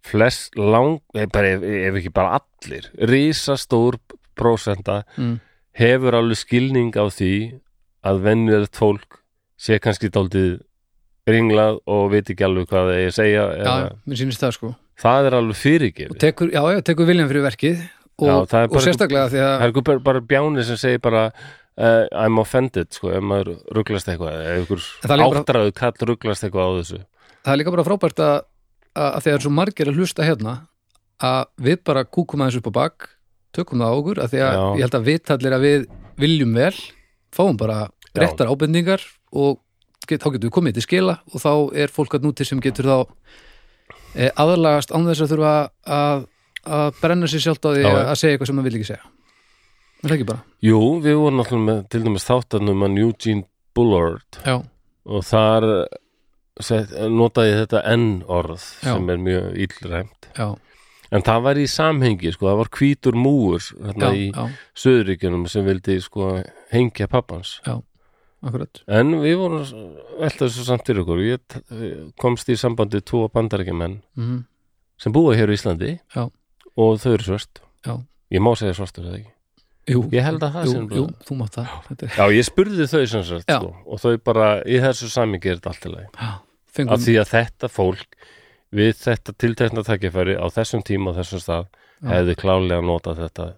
flest lang, eh, ef, ef ekki bara allir, risastór prósenta mm. hefur alveg skilning á því að venjulegt fólk sé kannski dálítið ringlað og veit ekki alveg hvað það er að segja já, eða, mér sýnist það sko það er alveg fyrirgefið tekur, já, já, tekur viljan fyrir verkið og, Já, og sérstaklega því að Það er bara, bara bjáni sem segir bara uh, I'm offended, sko, ef maður rugglast eitthvað, ef einhver er líka bara- áttræðu kall rugglast eitthvað á þessu það er líka bara frábært að, að, þegar svo margir að hlusta hérna að við bara kúkum aðeins upp á bak tökum það á okkur, að því að Já. ég held að við allir að við viljum vel fáum bara Já. réttar ábendingar og get, þá getum við komið til skila og þá er fólk að núti sem getur þá e, aðlagast án þess að þurfa að, að brenna sér sjálft á því Já, að, já. að segja eitthvað sem maður vil ekki segja. Er það ekki bara? Jú, við vorum náttúrulega með til dæmis þáttanum að Eugene Bullard Já, og þar set, notaði þetta N-orð Já. sem er mjög illræmt. Já, en það var í samhengi, sko, það var hvítur múur já, hérna í já, Söðuríkjunum sem vildi, sko, hengja pappans akkurat. En við vorum velta þessu samt fyrir okkur. Ég komst í sambandi tvo bandarækjumenn mm sem búa hér á Íslandi Já. og þau eru svört. Já. ég má segja svartur eða ekki? Jú, Ég held að það jú, nefnilega. jú, þú mátt það. Já. Ég spurði þau sem sagt sko, og þau bara í þessu sami þetta allt í lagi. Af því að þetta fólk við þetta tiltekna takkifæri á þessum tíma og þessum stað Já. hefði klálega notað þetta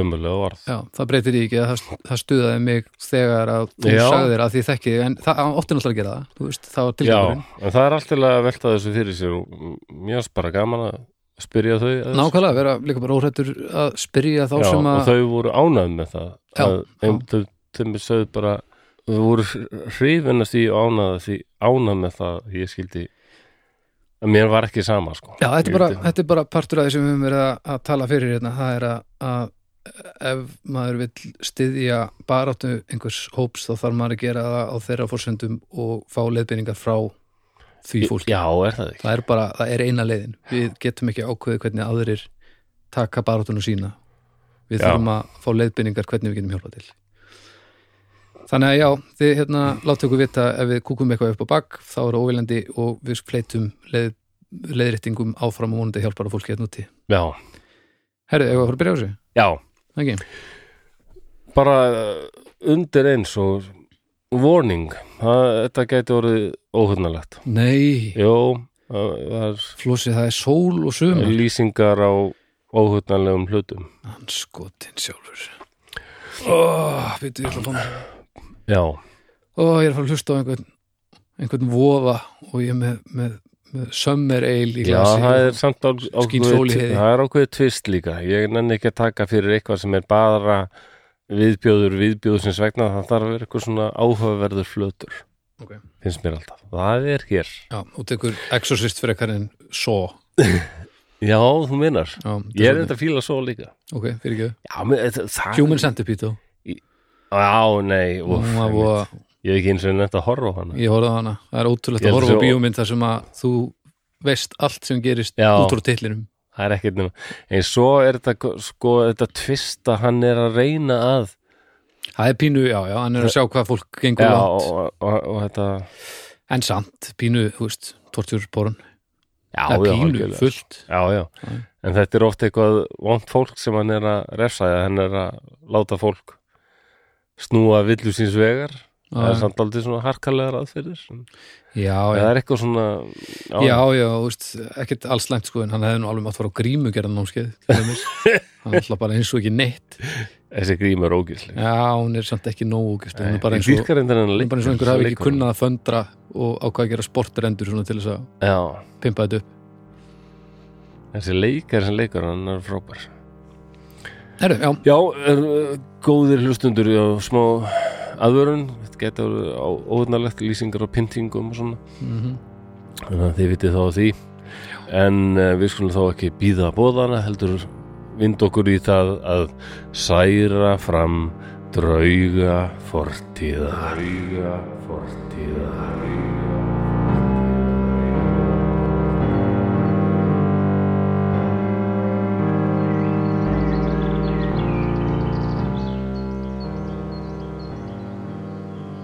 ömulega orð Já, það breytir í ekki að það, það stuðaði mig þegar að þú Já. sagðir að því ég þekki en það ótti náttúrulega að gera það þú veist, það var já, tilgangurinn en það er allt í lagi að velta þessu fyrir sér og mér er bara gaman að spyrja þau að. Nákvæmlega, vera líka bara óhrættur að spyrja þá já, sem að og þau voru ánægð með það Já, já. þeim, þeim sögðu bara þau voru hrifin að því og ánægð því ánægð með það að ég skildi að mér var ekki sama sko. Já, þetta er, Ég bara, þetta er bara partur af því sem við höfum verið að, að tala fyrir hérna, það er að, að ef maður vill styðja baráttu einhvers hóps þá þarf maður að gera það á þeirra fórsendum og fá leiðbeiningar frá því fólki. já, er það ekki Það er bara, það er eina leiðin. Við getum ekki ákveðið hvernig aðrir taka baráttunum sína. við Já. þurfum að fá leiðbynningar hvernig við getum hjálpað til þannig að já, þið hérna láttu okkur vita ef við kúkum eitthvað upp á bak þá er það óviljandi og við fleitum leið, leiðréttingum áfram og vonandi hjálpar að fólki hérna úti Já, Herru, ef Ekki? bara uh, undir eins og warning, það, þetta gæti orðið óhugnalegt. Nei, Jó, það er Flósi, það er sól og sumar lýsingar á óhugnanlegum hlutum. Hann skotin sjálfur Ó, veitu, ég ætla að fá Já, Ó, ég er að fara að hlusta á einhvern einhvern voða og ég er með, með, summer ale í já, glasi það er samt á, skín sól í ákveðið, heiði. það er ákveðið tvist líka. Ég nenni ekki að taka fyrir eitthvað sem er bara viðbjóður viðbjóðsins vegna, það þarf að vera eitthvað svona áhugaverður flötur, Ok. finnst mér alltaf. Það er hér. Já, og tekur exorcist frekar en svo Já, þú minnar. Já, Ég er þetta að fíla svo líka. Ok, fyrir ekki Já, menn, það, það Human Centipede Já, nei, úf, Hún var Ég hef ekki eins og nefnt að horfa á hana. Ég horfði á hana, það er ótrúlegt að horfa á bíómynd þar sem að þú veist allt sem gerist Já. út úr titlinum. Það er ekkert nema. En svo er þetta, sko, þetta tvist að hann er að reyna að Það er pínu, já, já, hann er að sjá hvað fólk gengur Já, langt. og, og, og þetta En samt, pínu, þú veist, tortjúrsporun Já, Það já, pínu, algjörlega. fullt. Já, já, Já. en þetta er oft eitthvað vont fólk sem hann er að refsa hann er að láta fólk snúa villu síns vegar það er Já, samt aldrei svona harkalegar aðferðir. En já, það já, er eitthvað svona já, já, þú veist, ekkert alls slæmt sko, en hann hefði nú alveg mátt fara á grímu gerðan námskeið hann alltaf bara eins og ekki neitt. Þessi grím er ógisli Já, hún er samt ekki nógu ógist, hún er bara eins og hún er bara eins og einhver hafi ekki kunnað að föndra og ákvað að gera sportrendur svona til þess að Já, pimpa þetta upp. Þessi leikar sem leikar hann er frábær. Herru, já, Já, er góðir hlustundur á smá aðvörun þetta getur á óðnarlegt lýsingar á pyntingum og svona. Mm þannig að þið vitið þá því. En uh, við skulum þá ekki býða að bóðana heldur vind okkur í það að særa fram drauga fortíða drauga fortíða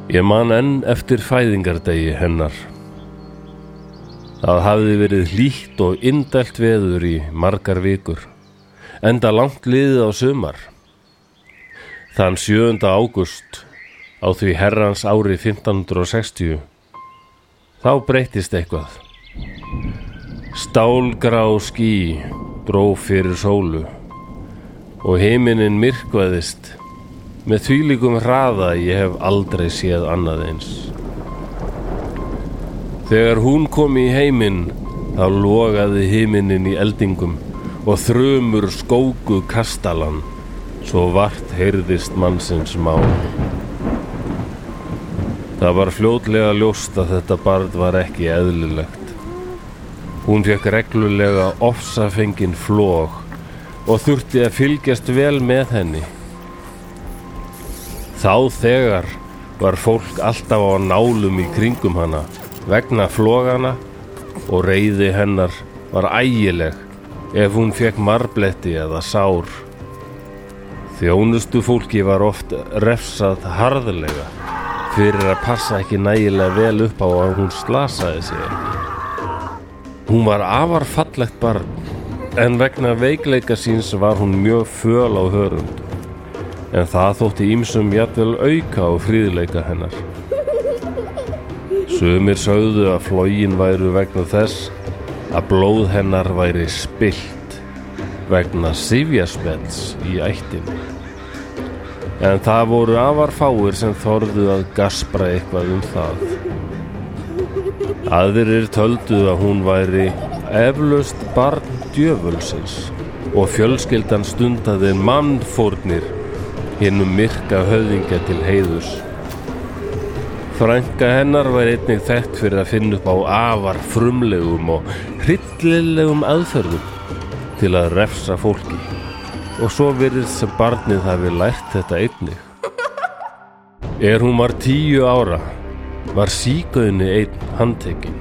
Ég man enn eftir fæðingardegi hennar Það hafði verið hlýtt og indælt veður í margar vikur, enda langt liðið á sumar. Þann 7. ágúst á því herrans ári 1560, þá breyttist eitthvað. Stálgrá ský dró fyrir sólu og heiminin myrkvaðist með þvílíkum hraða ég hef aldrei séð annað eins. Þegar hún kom í heiminn, þá logaði himinin í eldingum og þrumur skóku kastalan, svo vart heyrðist mannsins mál. Það var fljótlega ljóst að þetta barn var ekki eðlilegt. Hún fekk reglulega ofsafengin flóg og þurfti að fylgjast vel með henni. Þá þegar var fólk alltaf á nálum í kringum hana vegna flógana og reyði hennar var ægileg ef hún fekk marbletti eða sár. Þjónustu fólki var oft refsað harðlega fyrir að passa ekki nægilega vel upp á að hún slasaði sig. Hún var afar fallegt barn en vegna veikleika síns var hún mjög föl á hörund en það þótti ímsum jafnvel auka á fríðleika hennar. Sumir sögðu að flógin væru vegna þess að blóð hennar væri spilt vegna sifjaspells í ættinu. En það voru afar fáir sem þorðu að gaspra eitthvað um það. Aðrir töldu að hún væri eflaust barn djöfulsins og fjölskyldan stundaði mannfórnir hinnum myrka höfðingja til heiðus. Frænka hennar var einnig þekkt fyrir að finna upp á afar frumlegum og hryllilegum aðferðum til að refsa fólki og svo virðist sem barnið hafi lært þetta einnig. Er hún var tíu ára var síkauðni einn handtekinn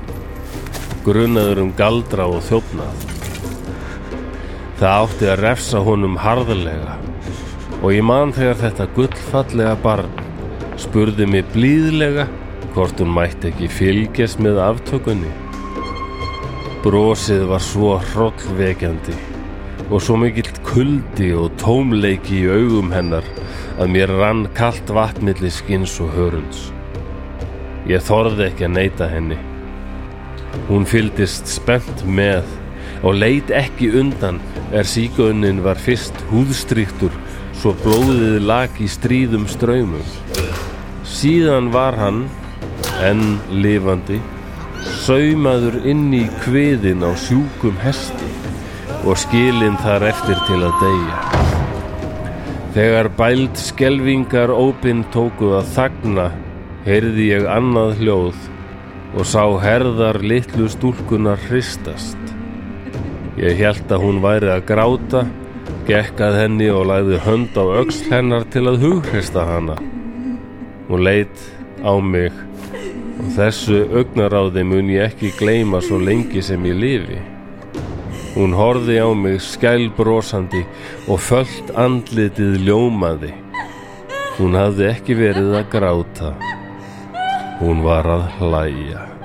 grunaður um galdra og þjófnað. Það átti að refsa honum harðlega og ég man þegar þetta gullfallega barn spurði mig blíðlega hvort hún mætti ekki fylgjast með aftökunni. Brosið var svo hrollvekjandi og svo mikill kuldi og tómleiki í augum hennar að mér rann kalt vatnmilli skins og hörunds. Ég þorði ekki að neyta henni. Hún fylgdist spennt með og leit ekki undan er sígaunin var fyrst húðstryktur svo blóðið lag í stríðum ströymum. Síðan var hann, enn lifandi, saumaður inn í kviðin á sjúkum hesti og skilinn þar eftir til að deyja. Þegar bæld skelvingar ópinn tóku að þagna, heyrði ég annað hljóð og sá herðar litlu stúlkunar hristast. Ég held að hún væri að gráta, gekkað henni og lagði hönd á öxl hennar til að hughrista hana. Hún leit á mig og þessu augnaráði mun ég ekki gleyma svo lengi sem ég lifi. Hún horfi á mig skælbrósandi og föllt andlitið ljómaði. Hún hafði ekki verið að gráta. Hún var að hlæja.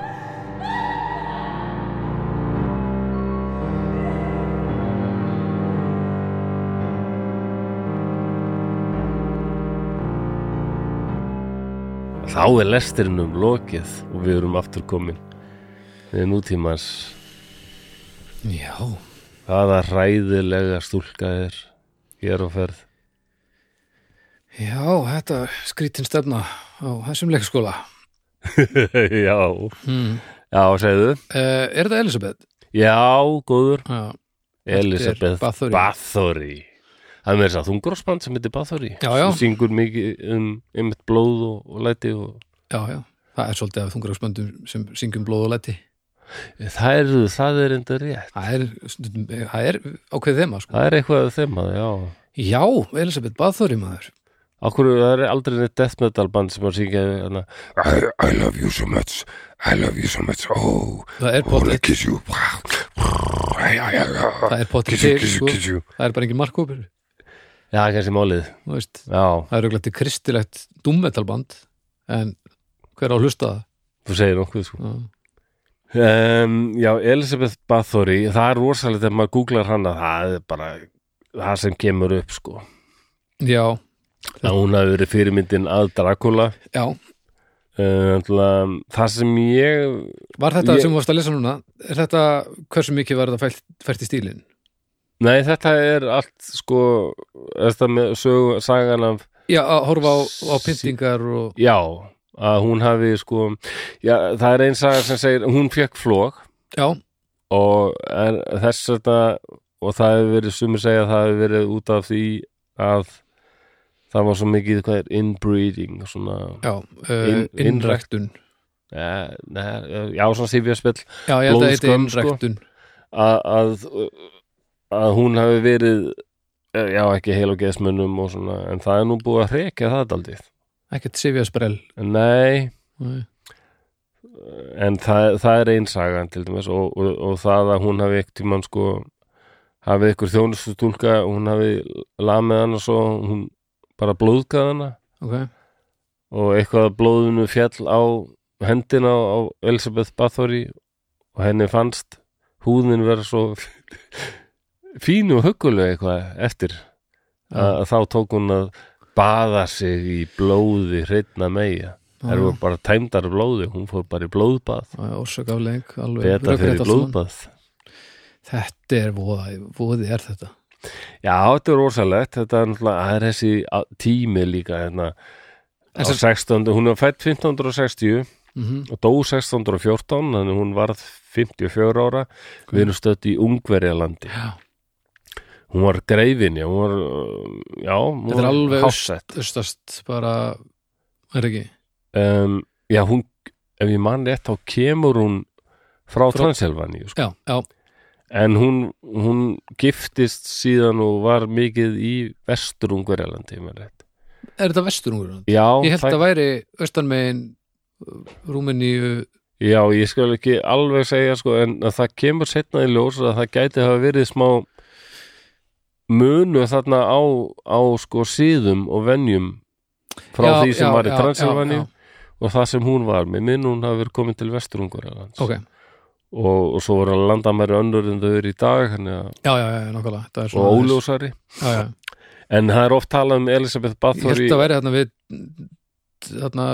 Þá er lesturinnum lokið og við erum aftur komin. Við nútímans. Já, hvaða hræðilega stúlka er hér á ferð? Já, þetta skrítin stefna á þessum leikskóla. Já, hmm. já, segðu. Uh, Er þetta Elisabeth? Já, góður. Já, Elisabeth Bathory. Það er með þess að þungrósband sem heitir Bathory sem syngur mikið um einmitt blóð og, og læti og já, já. Það er svolítið af þungaraugsböndum sem syngjum blóð og læti. Það er, það er enda rétt. Það er, stundum- það er ákveð þema sko. Það er eitthvað að, já. Já, Elisabeth Bathory maður. Akkur, það er aldrei neitt death metal band sem syngja hana, I, I love you so much. I love you so much. Oh, er I wanna potið, kiss you. Það er potið sko. Það er bara engin markkópur Já, kannski málið þú veist. Já, Það er auðvitað kristilegt dummetalband en hver á hlusta það? þú segir nokkuð sko Já. um, Já, Elisabeth Bathory það er rosalega þegar maður googlar hana það er bara það sem kemur upp sko Já, að hún hafi verið fyrirmyndin að Dracula já, um, það sem ég var þetta Ég- sem þú varst að lesa núna er þetta, hversu mikið var þetta fælt, fælt í stílinn? Nei, þetta er allt sko þetta með sögu, sagan af Já, að horfa á, á pyntingar og já, að hún hafi sko já, það er einn saga sem segir hún fekk flók já, og er, þess þetta og það hefur verið sumir segja að það hefur verið út af því að það var svo mikið hvað er inbreeding svona já uh, Inn- innræktun. ne, ne, já, svona sifjarspell Já, ég held að þetta Blóðskömm, sko. innræktun. Að, að, að hún hafi verið eh, já, ekki heil og geðsmunum og svona, en það er nú búið að hrekja það daldið ekkert sifja sprell Nei, Nei. en það, það er einsagan til dæmis og, og, og það að hún hafi ekkert tímann sko hafið ykkur þjónustu stúlka hún hafi lamið hana svo hún bara blóðgað hana. Ok, og eitthvað blóðinu fjall á hendina á Elisabeth Bathory og henni fannst húðin vera svo fínu og huggulega eitthvað eftir. Að, þá tók hún að baða sig í blóði hreitna meia Það eru bara tæmdar blóði, hún fór bara í blóðbað. Orsakafleik alveg rökrétt fyrir blóðbað. Þetta er voða, voði er þetta. Já, þetta er rosalegt. Þetta er er þessi tími líka hérna, á En sem- 16. Hún er fætt 1560 mm og dó 1614 þannig hún varð 54 ára. Við erum stödd í Ungverjalandi. Já, hún var greifin, já, hún var uh, já, hún þetta er var alveg hásett öst, östast bara er ekki um, já, hún, ef ég man rétt þá kemur hún frá, Frá- Transilvaníu sko. En hún, hún giftist síðan og var mikið í vestur Ungverjalandi ef ég man rétt. er þetta vesturungur? já, Ég held það- að væri austanmegin Rúmeníu Já, ég skal ekki alveg segja sko, en að það kemur setna í ljós að það gæti hafa verið smá munu þarna á, á sko síðum og venjum frá Já, því sem já, var í já, og það sem hún var með. Minn hún hafi verið komin til vesturungur ok, og, og svo voru að landa meiri önnur en þau eru í dag þannig að, já, já, já, nákvæmlega. Þetta og óljósari. En það er oft talað um Elisabeth Ég held Bathory að væri þarna við þarna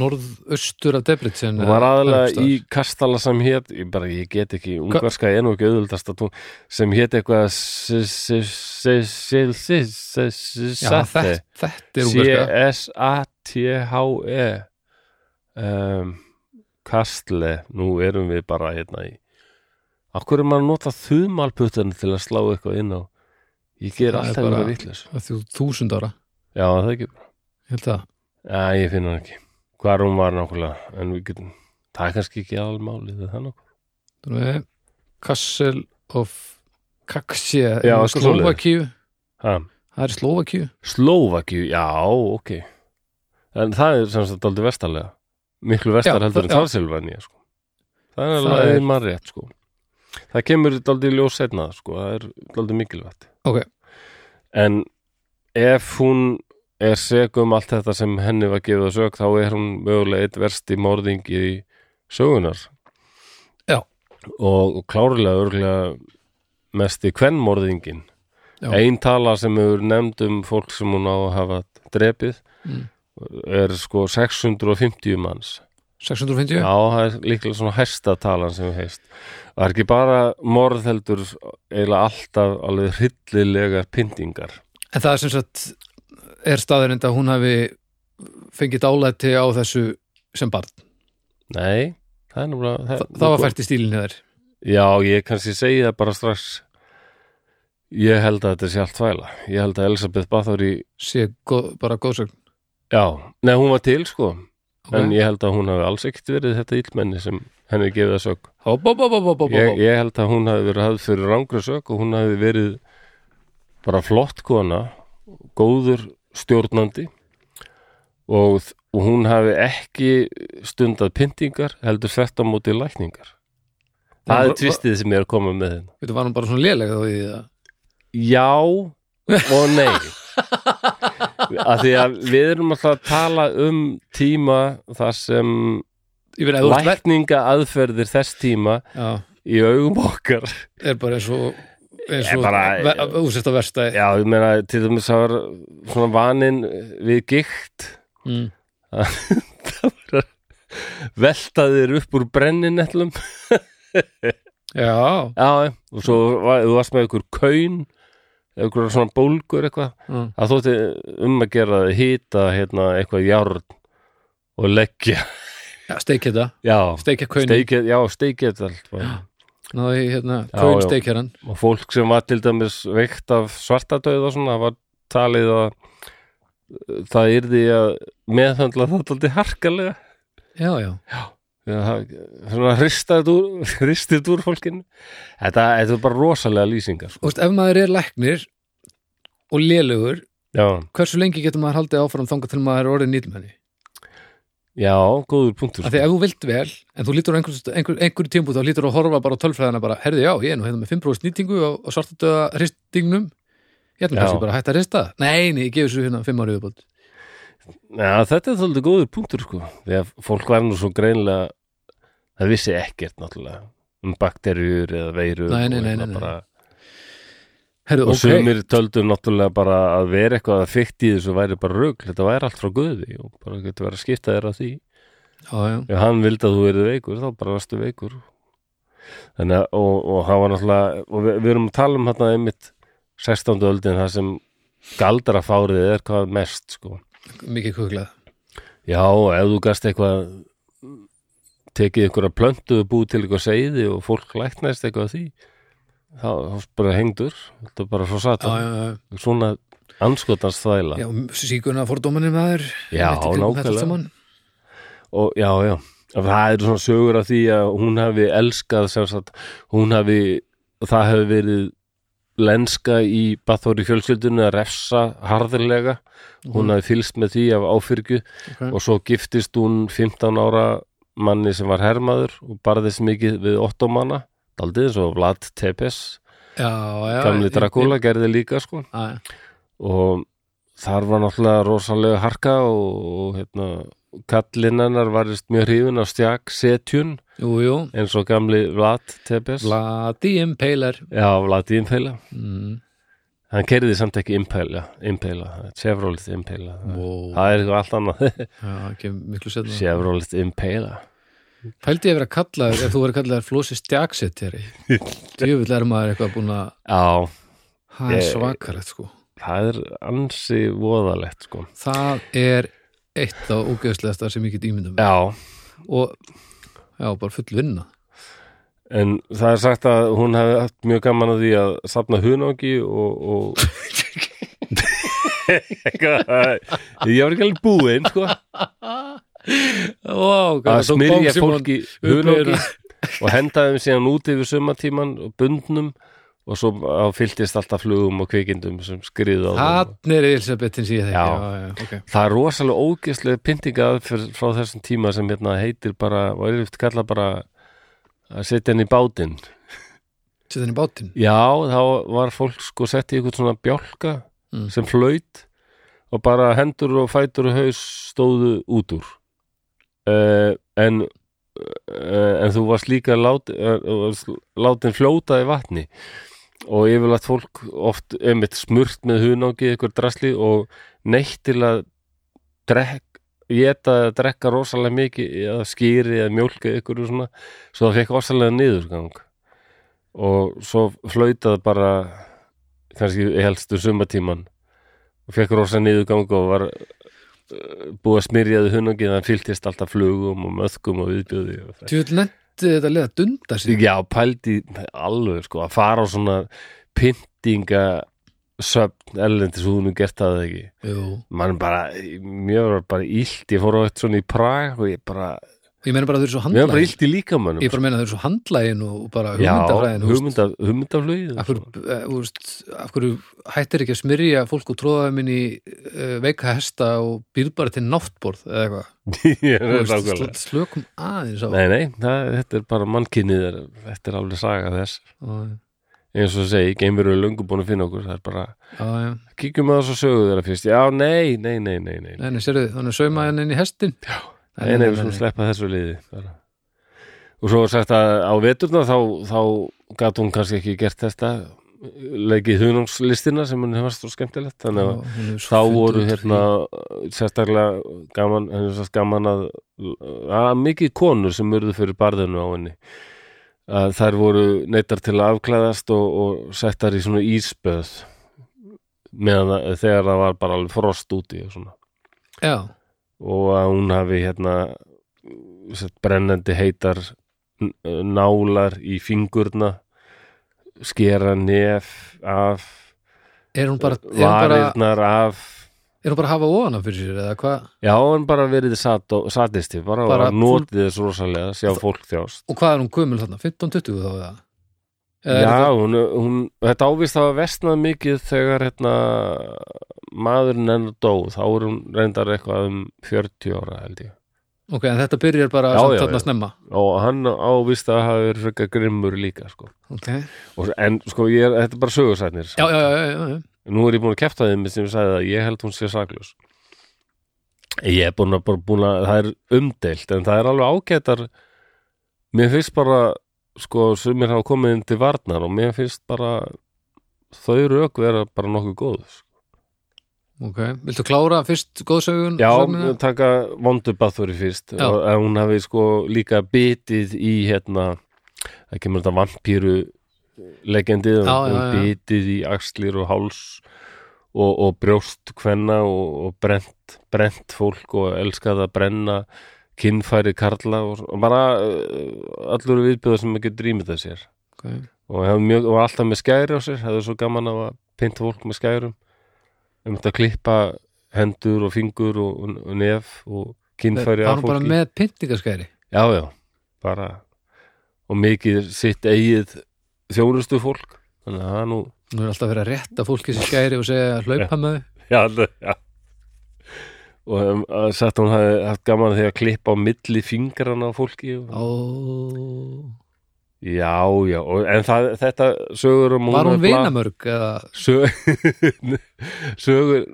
norðaustur af Debrecen hún var aðalega í kastala sem hét ég, bara, ég get ekki, ungarska er nú ekki auðvöldast að sem hét eitthvað C-S-A-T-H-E Kastle nú erum við bara hérna í Akkur er maður að nota þumalputtan til að slá eitthvað inn á? Ég ger er alltaf bara- eitthvað vitlaus. Það er þú þúsund ára. Já, það er ekki Ég held það Já, ég finn hann ekki Hvar hún var nákvæmlega En við getum Það er kannski ekki alveg málið það er nokkuð Þannig við Castle of eitthvað Slovakíu. Það er Slovakíu Slovakíu, já, ok En það er sem sagt aldrei vestarlega Miklu vestar Já, heldur en já. Transilvania sko. Það er Það alveg er- er... mann rétt sko. Það kemur aldrei ljós setna sko. Það er aldrei mikilvægt Ok, En ef hún er seg um allt þetta sem henni var gefið að sög þá er hún mögulega eitt versti morðingi í sögunar Já. og, klárlega örgulega mesti kvennmorðingin Já. ein tala sem hefur nefnd um fólk sem hún á að hafa drepið Mm. er sko 650 manns 650 Já, það er líklega svona hæsta talan sem við heist. Það er ekki bara morð heldur eiginlega alltaf alveg hryllilegar pyntingar. En það er sem sagt er staðurind að hún hafi fengið dálæti á þessu sem barn Nei, það er náttúrulega... Þa, það var fært í stílinni þær Já, ég kannski segi það bara strax. Ég held að þetta sé allt þvæla. Ég held að Elisabeth Bathory, sé góð, bara góðsögn já, nei, hún var til sko, okay. en ég held að hún hafi alls ekkert verið þetta illmenni sem henni gefið að sög. Ég, ég held að hún hafi verið hafð fyrir rangri sög og hún hafi verið bara flott kona, góður stjórnandi og, og hún hafi ekki stundað pyntingar heldur þvert á móti lækningar. Það er tvistið sem ég er að koma með henn. Þetta var hún bara svona lélega þá í það Já og nei. að því að við erum alltaf að tala um tíma þar sem að lækninga aðferðir þess tíma Já, í augum okkar er bara eins og eins Ég og bara- úsest að versta Já, ég meina, til dæmis það var svona vaninn við gikt. Mm. það var að velta þér upp úr brenninellum Já, Já, og svo var, þú varst með ykkur kaun ykkur svona bólgur eitthvað. Mm. það þótti um að gera það hýta hérna eitthvað járn og leggja, já steikja þetta. Já Steikja kaun steikið, já, í hérna, Já, kaun já. steikja hann og fólk sem var til dæmis veikt af svartadauð og svona var talið að það yrði að meðhandla það alltaf harkalega Já, já, Já, það- svona hristað úr, hristið úr fólkinu þetta, þetta er bara rosalega lýsingar sko. Veist, ef maður er læknir og lélugur, já, hversu lengi getur maður haldið áfram þangað til maður er orðið nýlmenni? Já, góður punktur því ef þú vilt vel, en þú lítur á einhver, einhver, einhver tímpú þá lítur að horfa bara á tölfræðina bara, herði já, ég er nú hérna með 5% nýtingu á, á svartadöða hristingnum. Ég ætlum Já. kannski bara hætta að hrista Nei, nei, ég gefur svo hérna 5 árið viðbót. Já, þetta er þóldið góður punktur sko. Því að fólk var nú svo greinlega það vissi ekkert náttúrulega um bakterjur eða veirur Nei, nei, nei, nei, nei. bara, Herðu, og ok, sumir töldu náttúrulega bara að vera eitthvað að fyrkt í þessu væri bara rugl, þetta væri allt frá guði og bara getur verið að skipta þér að því. Ef hann vildi að þú verið veikur þá bara varstu veikur. Þannig að og, og hann var náttúrulega og við, við erum að tala um þarna einmitt 16. öldin það sem galdrafárið er hvað mest sko. Mikið kuklað Já, ef þú gast eitthvað tekið einhverja plöntuðu búið til eitthvað seiði og fólk læknæst eitthvað að því þá, bara hengdur þetta er bara svo Já, satan já, já, svona anskotans þvæla já, síkuna fordómanir maður Já, nákvæmlega. og já, já, það eru svona sögur af því að hún hafi elskað sem sagt, hún hafi það hefði verið lenska í Bathóri fjölskyldunni að refsa harðurlega hún hafi fylst með því af áfyrgju. Ok. og svo giftist hún 15 ára manni sem var hermaður og barðist mikið við ottomanna daldið eins og Vlad Tepes já, já gamli ég- Dracula gerði líka sko. Ég- já, og þar var náttúrulega rosalega harka og, og hérna kallinn hennar varist mjög hrifin á stjak setjun eins og gamli Vlad Tepes. Vladi Impaler. Já, Vlad Impela mm. hann kerði samt ekki Impela Chevrolet Impela wow. það er eitthvað allt annað. Chevrolet Impala Pældi ég að vera kallaður, ef þú verið kallaður flósi stjaksettjari Djöfull er maður eitthvað búin að já, Það er svakalegt sko. Það er ansi voðalegt sko. Það er eitt á ógeðslegasta sem ég get ímyndum já, og já, bara full vinna. En það er sagt að hún hefði haft mjög gaman að því að safna hunangi og, og... ég var ekki alveg búinn sko Ó, að smyrja fólki upp og henda þeim síðan út yfir sumatíman og bundnum og svo á fylltist alltaf flugum og kvikindum sem skriðu á okay. það er rosalega ógeðslega pyntingað frá þessum tíma sem hérna heitir bara, og er eftir kalla bara að setja henni í bátinn. Setja hann í bátinn? Já, þá var fólk sko sett í eitthvað svona bjálka Mm. sem flöyt og bara hendur og fætur og haus stóðu út úr uh, en uh, en þú varst líka lát, uh, látin fljóta í vatni og yfirleitt fólk oft einmitt smurt með hunangi ykkur drasli og neitt til að drekk, geta að drekka rosalega mikið eða skýri eða ykkur og svona. Svo það fekk rosalega niðurgang. Og svo flautaði bara kannski helstu sumatíman og fekk rosa niðurgang og var búið að smyrjaði hunangi þannig fylgtist alltaf flugum og möðkum og viðbjöði Djöfull netti þetta leið að dunda sig Já, pældi alveg sko að fara á svona pyntinga söfn erlendis og hún er gert það ekki? Jú. mann bara, mér var bara illt ég fór á eitt svona í Prag og ég bara Ég meina bara að þau eru svo mér var bara handlægin illt í líkamannum Ég bara meina að þau eru svo handlægin og bara Já, hugmyndafræðin veist. hugmynda, hugmyndaflugið af eh, af hverju hættir ekki að smyrja fólk og tróða þeim inn í uh, veika hesta og býr bara til náttborð eða eitthvað? Ég nákvæmlega. sl- slökum aðeins á Nei, nei, það, þetta er bara mannkynnið þetta er alveg saga þess. Já, eins og segi, geimur eru löngu búin að finna okkur það er bara, já, já. kíkjum að þessu sögu þeirra fyrst. Já, nei, nei, nei, nei, nei. Nei, nei, sérðu, þannig saumaði hann inn í hestin Já, Nei, nei, við sleppa þessu liði bara. Og svo var sagt að á veturna þá, þá gat hún kannski ekki gert þetta leikið hunungslistina sem hún hefði svo skemmtilegt. Þannig að þá voru hérna sérstaklega gaman, henni er svo gaman að, að mikið konur sem urðu fyrir barðinu á henni. Að þær voru neittar til að afklæðast og, og settar í svona ísböð meðan þegar það var bara alveg frost úti og svona. Já, og að hún hafi hérna brennandi heitar nálar í fingurna skera nef af er hún bara, er hún bara, af. Er hún bara að hafa ofan af fyrir sér eða hvað? Já, hann bara verið sat satisti bara, Bara bara notið þess rosalega að sjá fólk þjást. Og hvað er hún gömul þarna, 15-20 þá eða? Já, hún, hún, þetta ávist hafa vestnað mikið þegar hérna maðurinn enn dó, þá er hún reyndar eitthvað um 40 ára held ég. Ok, en þetta byrjar bara Já, samt já, þarna já. snemma. Og hann ávist að hafa verið frekar grimmur líka sko. Ok, og, en sko, er, þetta er bara sögursætnir já, já, já, já, já. nú er ég búin að kefta þeim sem ég sagði að ég held hún sé saklaus. Ég er búin að, bara búin að það er umdeilt en það er alveg ágætar. Mér finnst bara sko sumir hafa komið inn til varnar og mér finnst bara þau rauk vera bara nokkuð góð sko. Ok, viltu klára fyrst góðsögun? já, sögnina? taka vondu bathvöri fyrst Já. og hún hafi sko líka bitið í hérna það kemur þetta vampíru legendið, Já, já, já. bitið í axlir og háls og, og brjóst kvenna og, og brent, brent fólk og elskað að brenna kinnfæri karla og, og bara uh, allur viðbjöða sem maður getur rýmið það sér. Ok, og mjög, og alltaf með skæri á sér hefði svo gaman að pynta fólk með skærum. Um þetta að klippa hendur og fingur og, og, nef og kinnfæri Var af hún bara fólki með pyntingaskæri? já, já, bara og mikið sitt eigið þjónustu fólk. Þannig að það er nú Hún er alltaf verið að rétta fólki sér skæri og segja hlaupa með þau. Já, já og um, að sagt hún hafi haft gaman því að klippa á milli fingrana á fólki. Ó, já, já, og, en það, þetta sögur um Var hún vinamörg eða? Sög, sögur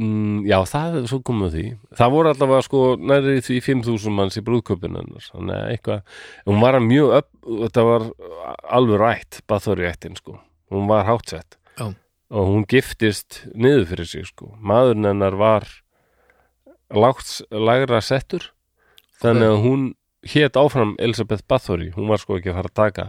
mm, já, það svo komið að því. Það voru allavega sko nærið því 5.000 manns í eitthvað, hún var mjög upp, þetta var alveg rætt Bathori ættin sko, hún var hátsett. Já. og hún giftist niður fyrir sig sko, maðurinn hennar var lágt, lægra settur. Þannig að hún hét áfram Elisabeth Bathory, hún var sko ekki að fara að taka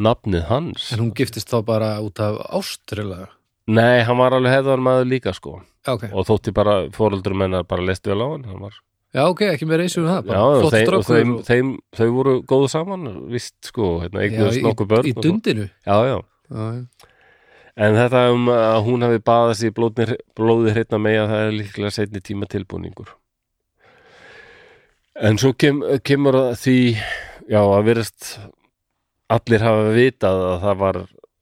nafnið hans. En hún giftist þá bara út af ástrilega Nei, hann var alveg hefðar maður líka sko. Já, ok, og þótti bara fóröldur mennar bara leist vel á hann, hann var, já, ok, ekki með reysum um það já, og, þeim, og þeim, og- þeim, þau voru góðu saman, vist sko hérna, í, nokkuð börn í og dundinu? Já, já, já, já. En þetta um að hún hafi baðast í blóði, blóði hreitna með það er líklega setni tíma tilbúningur en svo kem, kemur að því já, að virðast allir hafa vitað að það var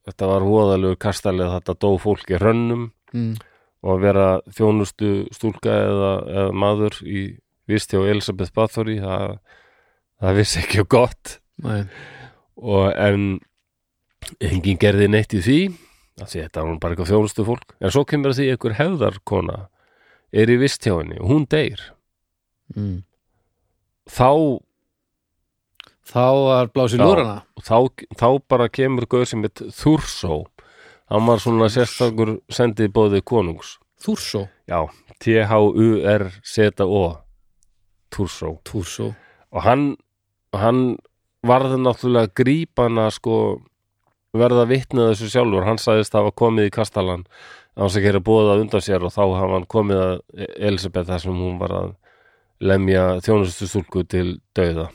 þetta var hóðalegur kastalið þetta dó fólk í rönnum Mm. og að vera þjónustu stúlka eða, eða maður í vist hjá Elisabeth Bathory það, það vissi ekki og gott Nei. og en enginn gerði neitt í því því þetta nú bara eitthvað þjónustu fólk. En svo kemur því einhver hefðarkona er í vist hjá henni og hún deyr. Mm. þá, þá var blásið lúrana. þá, þá bara kemur gauð sem heit Þúrsó. Hann var svona sérstakur sendið bóðið konungs. Þúrsó, já, T-H-U-R-Z-O Þúrsó. Þúrsó. Og hann, hann varði náttúrulega grípana sko verða vitnið þessu sjálfur. Hann sagðist hafa komið í kastalan á þess að gera bóða undan sér og þá hafa hann komið að Elisabeth þar sem hún var að lemja þjónustu stúlku til dauða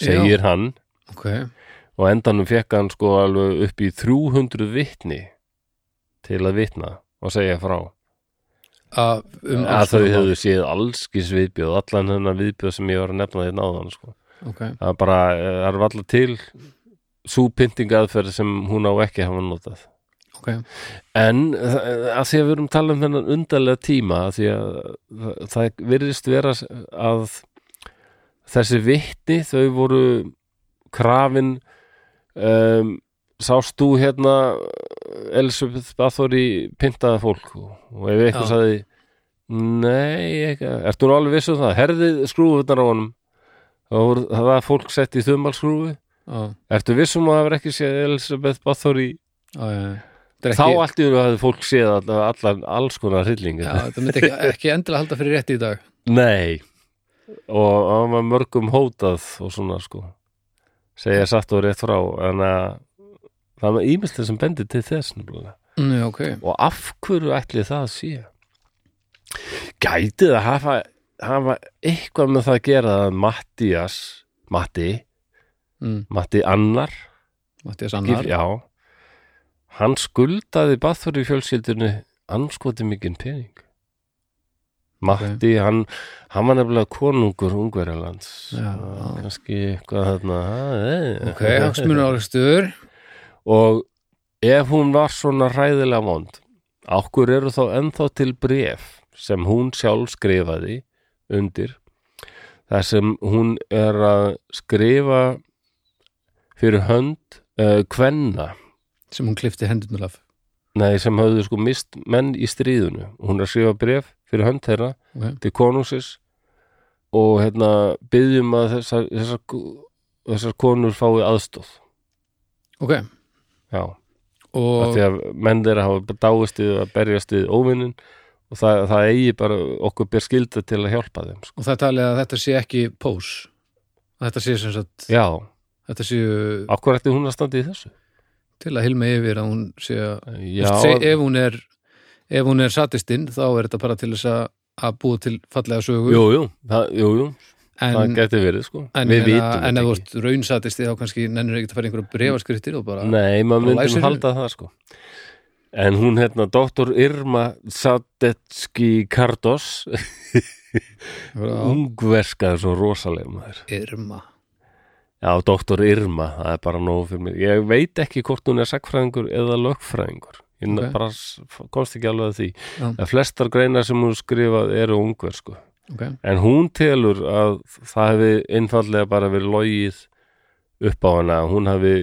segir hann. Ok, og endanum fekk hann sko alveg upp í 300 vitni til að vitna og segja frá. Að um að þau hefðu séð allskis viðbjöð allan hennar viðbjöð sem ég var að nefna því náðan sko. mál. Ok, það bara, eh, er alltaf til svo pyntingaðferð sem hún á ekki hafa notað. Ok. En eh, að því að við erum að tala um þennan undarlega tíma að því að það, virðist vera að þessi vitni þau voru krafin um, sást þú hérna Elisabeth Bathory pyntaði fólk? Og, ef eitthvað sagði nei, eitthvað, ertu nú alveg viss um það? Herðið skrúfunar á honum. Það var fólk sett í þumalskrúfu Já, ertu viss um að það var ekki séð Elisabeth Bathory? Já Þetta er þá ekki, allt í raun hafði fólk séð allar, allar alls konar hrylling já, þetta myndi ekki, ekki endilega halda fyrir rétt í dag. Nei. Og það var mörgum hótað og svona sko. Segja satt og rétt frá en að það var ímyndlega sem bendir til þess mm, já, Ok, og af hverju ætli það að sé? Gæti það hafa, hafa eitthvað með það að gera að Mattías Matti, mm, Matti Annar. Mattias Annar. Já. Hann skuldaði Bathori fjölskyldinu anskoti mikinn pening. Matti, hann, hann var nefnilega konungur Ungverjalands. Kannski eitthvað þarna eh, Ok, hagsmunum árekstur og ef hún var svona ræðilega vond okkur eru þá ennþá til bref sem hún sjálf skrifaði undir þar sem hún er að skrifa fyrir hönd uh, kvenna. Sem hún klifti hendurnar af. Nei, sem höfðu sko mist menn í stríðunu hún er að skrifa bref fyrir hönd þeirra Ok, til konungsins og hérna byggjum að þessar, þessar, þessar konur fái aðstóð ok. Já. Af Og því að menn þeirra hafa dáist við að berjast við óvinnin og það, það eigi bara okkur ber skilda til að hjálpa þeim sko. Og það talið að þetta sé ekki pós. Þetta sé sem sagt Já, Þetta séu okkur ætti hún að standa í þessu? Til að hilma yfir að hún sé að Já, seg, ef hún er ef hún er satistinn þá er þetta bara til þess að, að búa til fallega sögu. Jú, jú, það, jú, jú. Það en, geti verið sko. en, Við vitum en ef þú þetta ert raunsatisti þá kannski nennir ekki að fara einhverja brefaskriftir og bara Nei, maður nú halda það sko. En hún hérna, doktor Irma Sadetski Kardos bara, ungverska er svo rosalega maður. Irma Já, doktor Irma, það er bara nóg fyrir mig Ég veit ekki hvort hún er sakfræðingur eða lögfræðingur Ég Ok. okay. bara komst ekki alveg að því Já. En flestar greinar sem hún skrifað eru ungversku okay. En hún telur að það hefði einfallega bara verið logið upp á hana að hún hafi,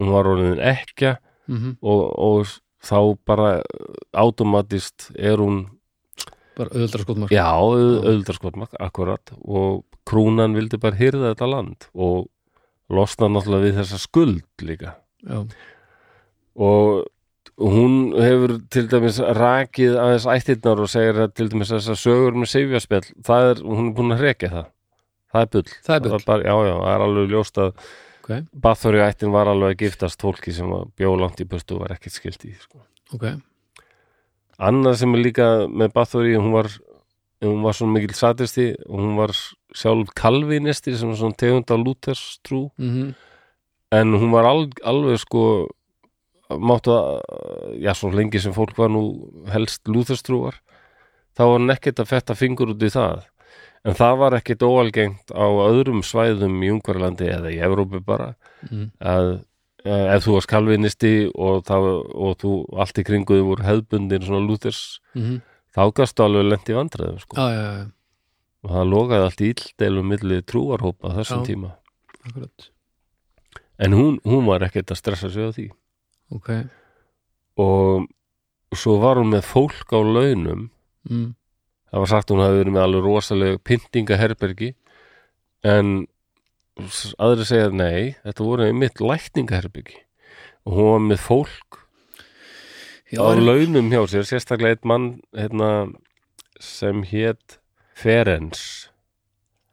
hún var orðin ekkja mm og, og þá bara automatist er hún bara auðvöldra skotmark já, auðvöldarskotmak, akkurat og krúnan vildi bara hyrða þetta land og losna náttúrulega við þessa skuld líka. Já, og hún hefur til dæmis rakið aðeins ættirnar og segir að til dæmis þessar sögur með seifjaspjall, það er, hún er búin að rekja það. Það er bull, Það er bull. bara, já, já, það er alveg ljóst að ok, Bathory ættin var alveg að giftast fólki sem var bjó langt í burtu og var ekkert skilt í sko. ok. Annað sem er líka með Bathory hún var, hún var svona mikil satisti og hún var sjálf kalvinisti sem var svona tegund af Luthers trú. Mm en hún var al, alveg sko máttu að, já svo lengi sem fólk var nú helst lúþastrúar þá var hann ekkert að fetta fingur út í það. En það var ekkert óalgengt á öðrum svæðum í Ungverlandi eða í Evrópu bara mm. að eh, ef þú varst kalvinisti og, það, og þú allt í kringuðu voru hefðbundin svona lúþers Mm þá gastu alveg lent í vandræðum sko. já, já, já, og það logaði allt í illdeilum milli trúarhópa þessum Já. tíma. akkurat. En hún, hún var ekkert að stressa sig á því. Ok, og svo var hún með fólk á launum. Mm. það var sagt hún hafi verið með alveg rosaleg pyntingaherbergi. En aðri segja nei, þetta voru mitt lækningaherbergi. Og hún var með fólk já, á launum hjá sér, sérstaklega eitt mann hérna, sem hét Ferens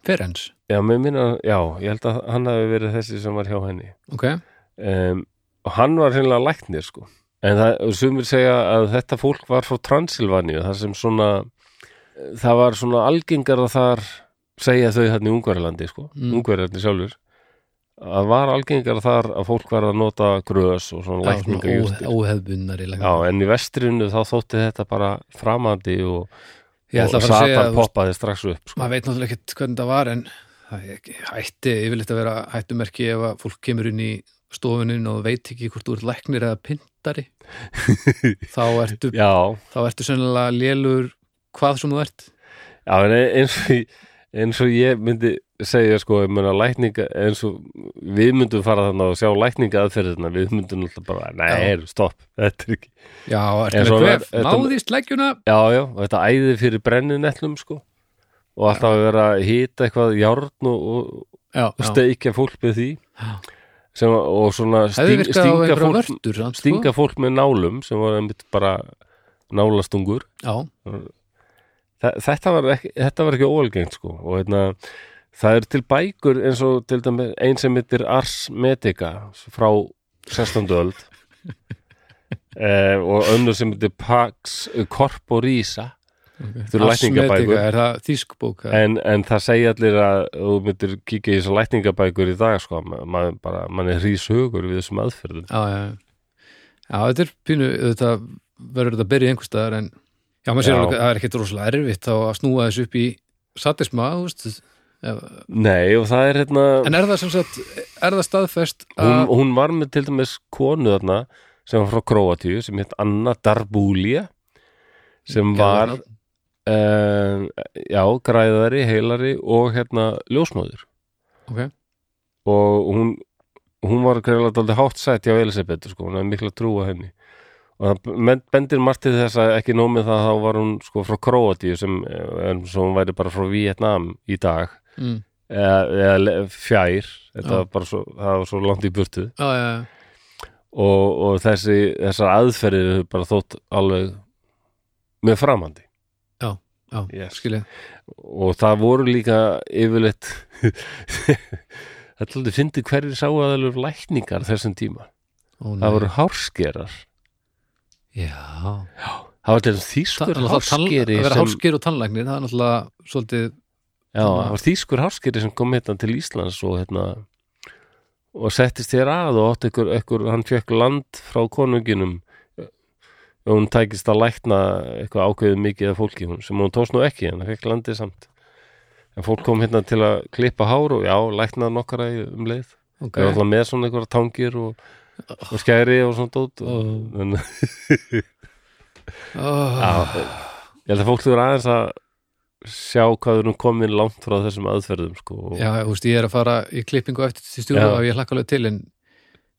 Ferens já, minna, já, ég held að hann hafi verið þessi sem var hjá henni. Ok, um, og hann var hreinlega læknir sko. En það, sumir segja að þetta fólk var frá Transilvaníu, það sem svona það var svona algengar að þar segja þau hérna í Ungverjalandi sko, Mm. Ungverjalandi sjálfur að var algengar þar að fólk var að nota grös og svona lækninga svona jústir ó- óhefðbundnari já, en í vestrinu þá þótti þetta bara framandi og, og að fara að segja Satan þú veist, poppaði strax upp sko. maður veit náttúrulega ekkert hvernig það var en það hætti yfirleitt að vera hættumerki ef að fólk kemur inn í stofunin og veit ekki hvort þú ert læknir eða pintari þá ertu, já, þá ertu sennilega lélur hvað sem þú ert. Já, en eins og, eins og ég myndi segja sko, ég meina lækninga eins og við myndum fara þarna og sjá lækninga aðferðina, við myndum alltaf bara, nei, stopp, þetta er ekki. Já, með svona- hvef, þetta- náðist leggjuna? Já, já, og þetta æði fyrir brenninettlum sko og alltaf að vera að hýta eitthvað járn og, og, steikja fólk með því. Já. sem, og svona sting, stinga, fólk, vörtur samt, sko. stinga fólk með nálum sem var einmitt bara nálastungur. Já, Þa- þetta var ekki, þetta var ekki óalgengt sko og hérna það er til bækur eins og til dæmis einn sem heitir Ars Medica frá 16. öld. Eh, og önnur sem heitir Pax Corporisa. Þetta eru lækningabækur. Er það þýskbók en, en það segja allir að þú myndir kíkja í þessar lækningabækur í dag sko, mann er hríshugur við þessum aðferðum. Já, já, já, þetta er pínu þetta verður þetta að byrja einhvers staðar en já, maður sér alveg að það er ekkert rosalega erfitt að snúa þessu upp í satisma, þú veist Nei, og það er hérna en er það sem sagt, er það staðfest hún, að, hún var með til dæmis konu þarna sem var frá Króatíu sem hétt Anna Darbúlia sem var uh, já, græðari, heilari og hérna ljósmóður ok, og hún hún var greiðlega dálítið hátt sætt hjá Elisabethu sko, hún hefði mikla trú að henni. Og það bendir margt til þess að ekki nómið það þá var hún sko frá Króatíu sem, en svo hún væri bara frá Vietnam í dag mm. eða, eða fjær. Þetta Já. var bara svo, það var svo langt í burtu. Já, já, já. Og, og þessi, þessar aðferðir hefur bara þótt alveg með framandi. Já, skilja. Og það voru líka yfirleitt þetta er fyndið hverjir sáu að það eru lækningar þessum tíma. Ó, það voru hárskerar. Já, það var til þýskur Það- náttúrulega tann- hárskeri að vera sem, hársker og tannlæknir það er náttúrulega svolítið já, það var þýskur hárskeri sem kom hérna til Íslands og hérna og settist hér að og átti ykkur, ykkur hann fekk land frá konunginum. Og hún tækist að lækna eitthvað ákveðið mikið af fólki hún, sem hún tókst nú ekki en það fekk landið samt. En fólk kom hérna til að klippa hár og já, lækna nokkara um leið. Ok, við erum alltaf með svona einhverja tangir og, og skæri og svona dót og, Ó. en, oh, já, ég held að fólk þurfa aðeins að sjá hvað við erum komin langt frá þessum aðferðum sko. Já, þú veist, ég er að fara í klippingu eftir til stjúru Já. og ég hlakka alveg til en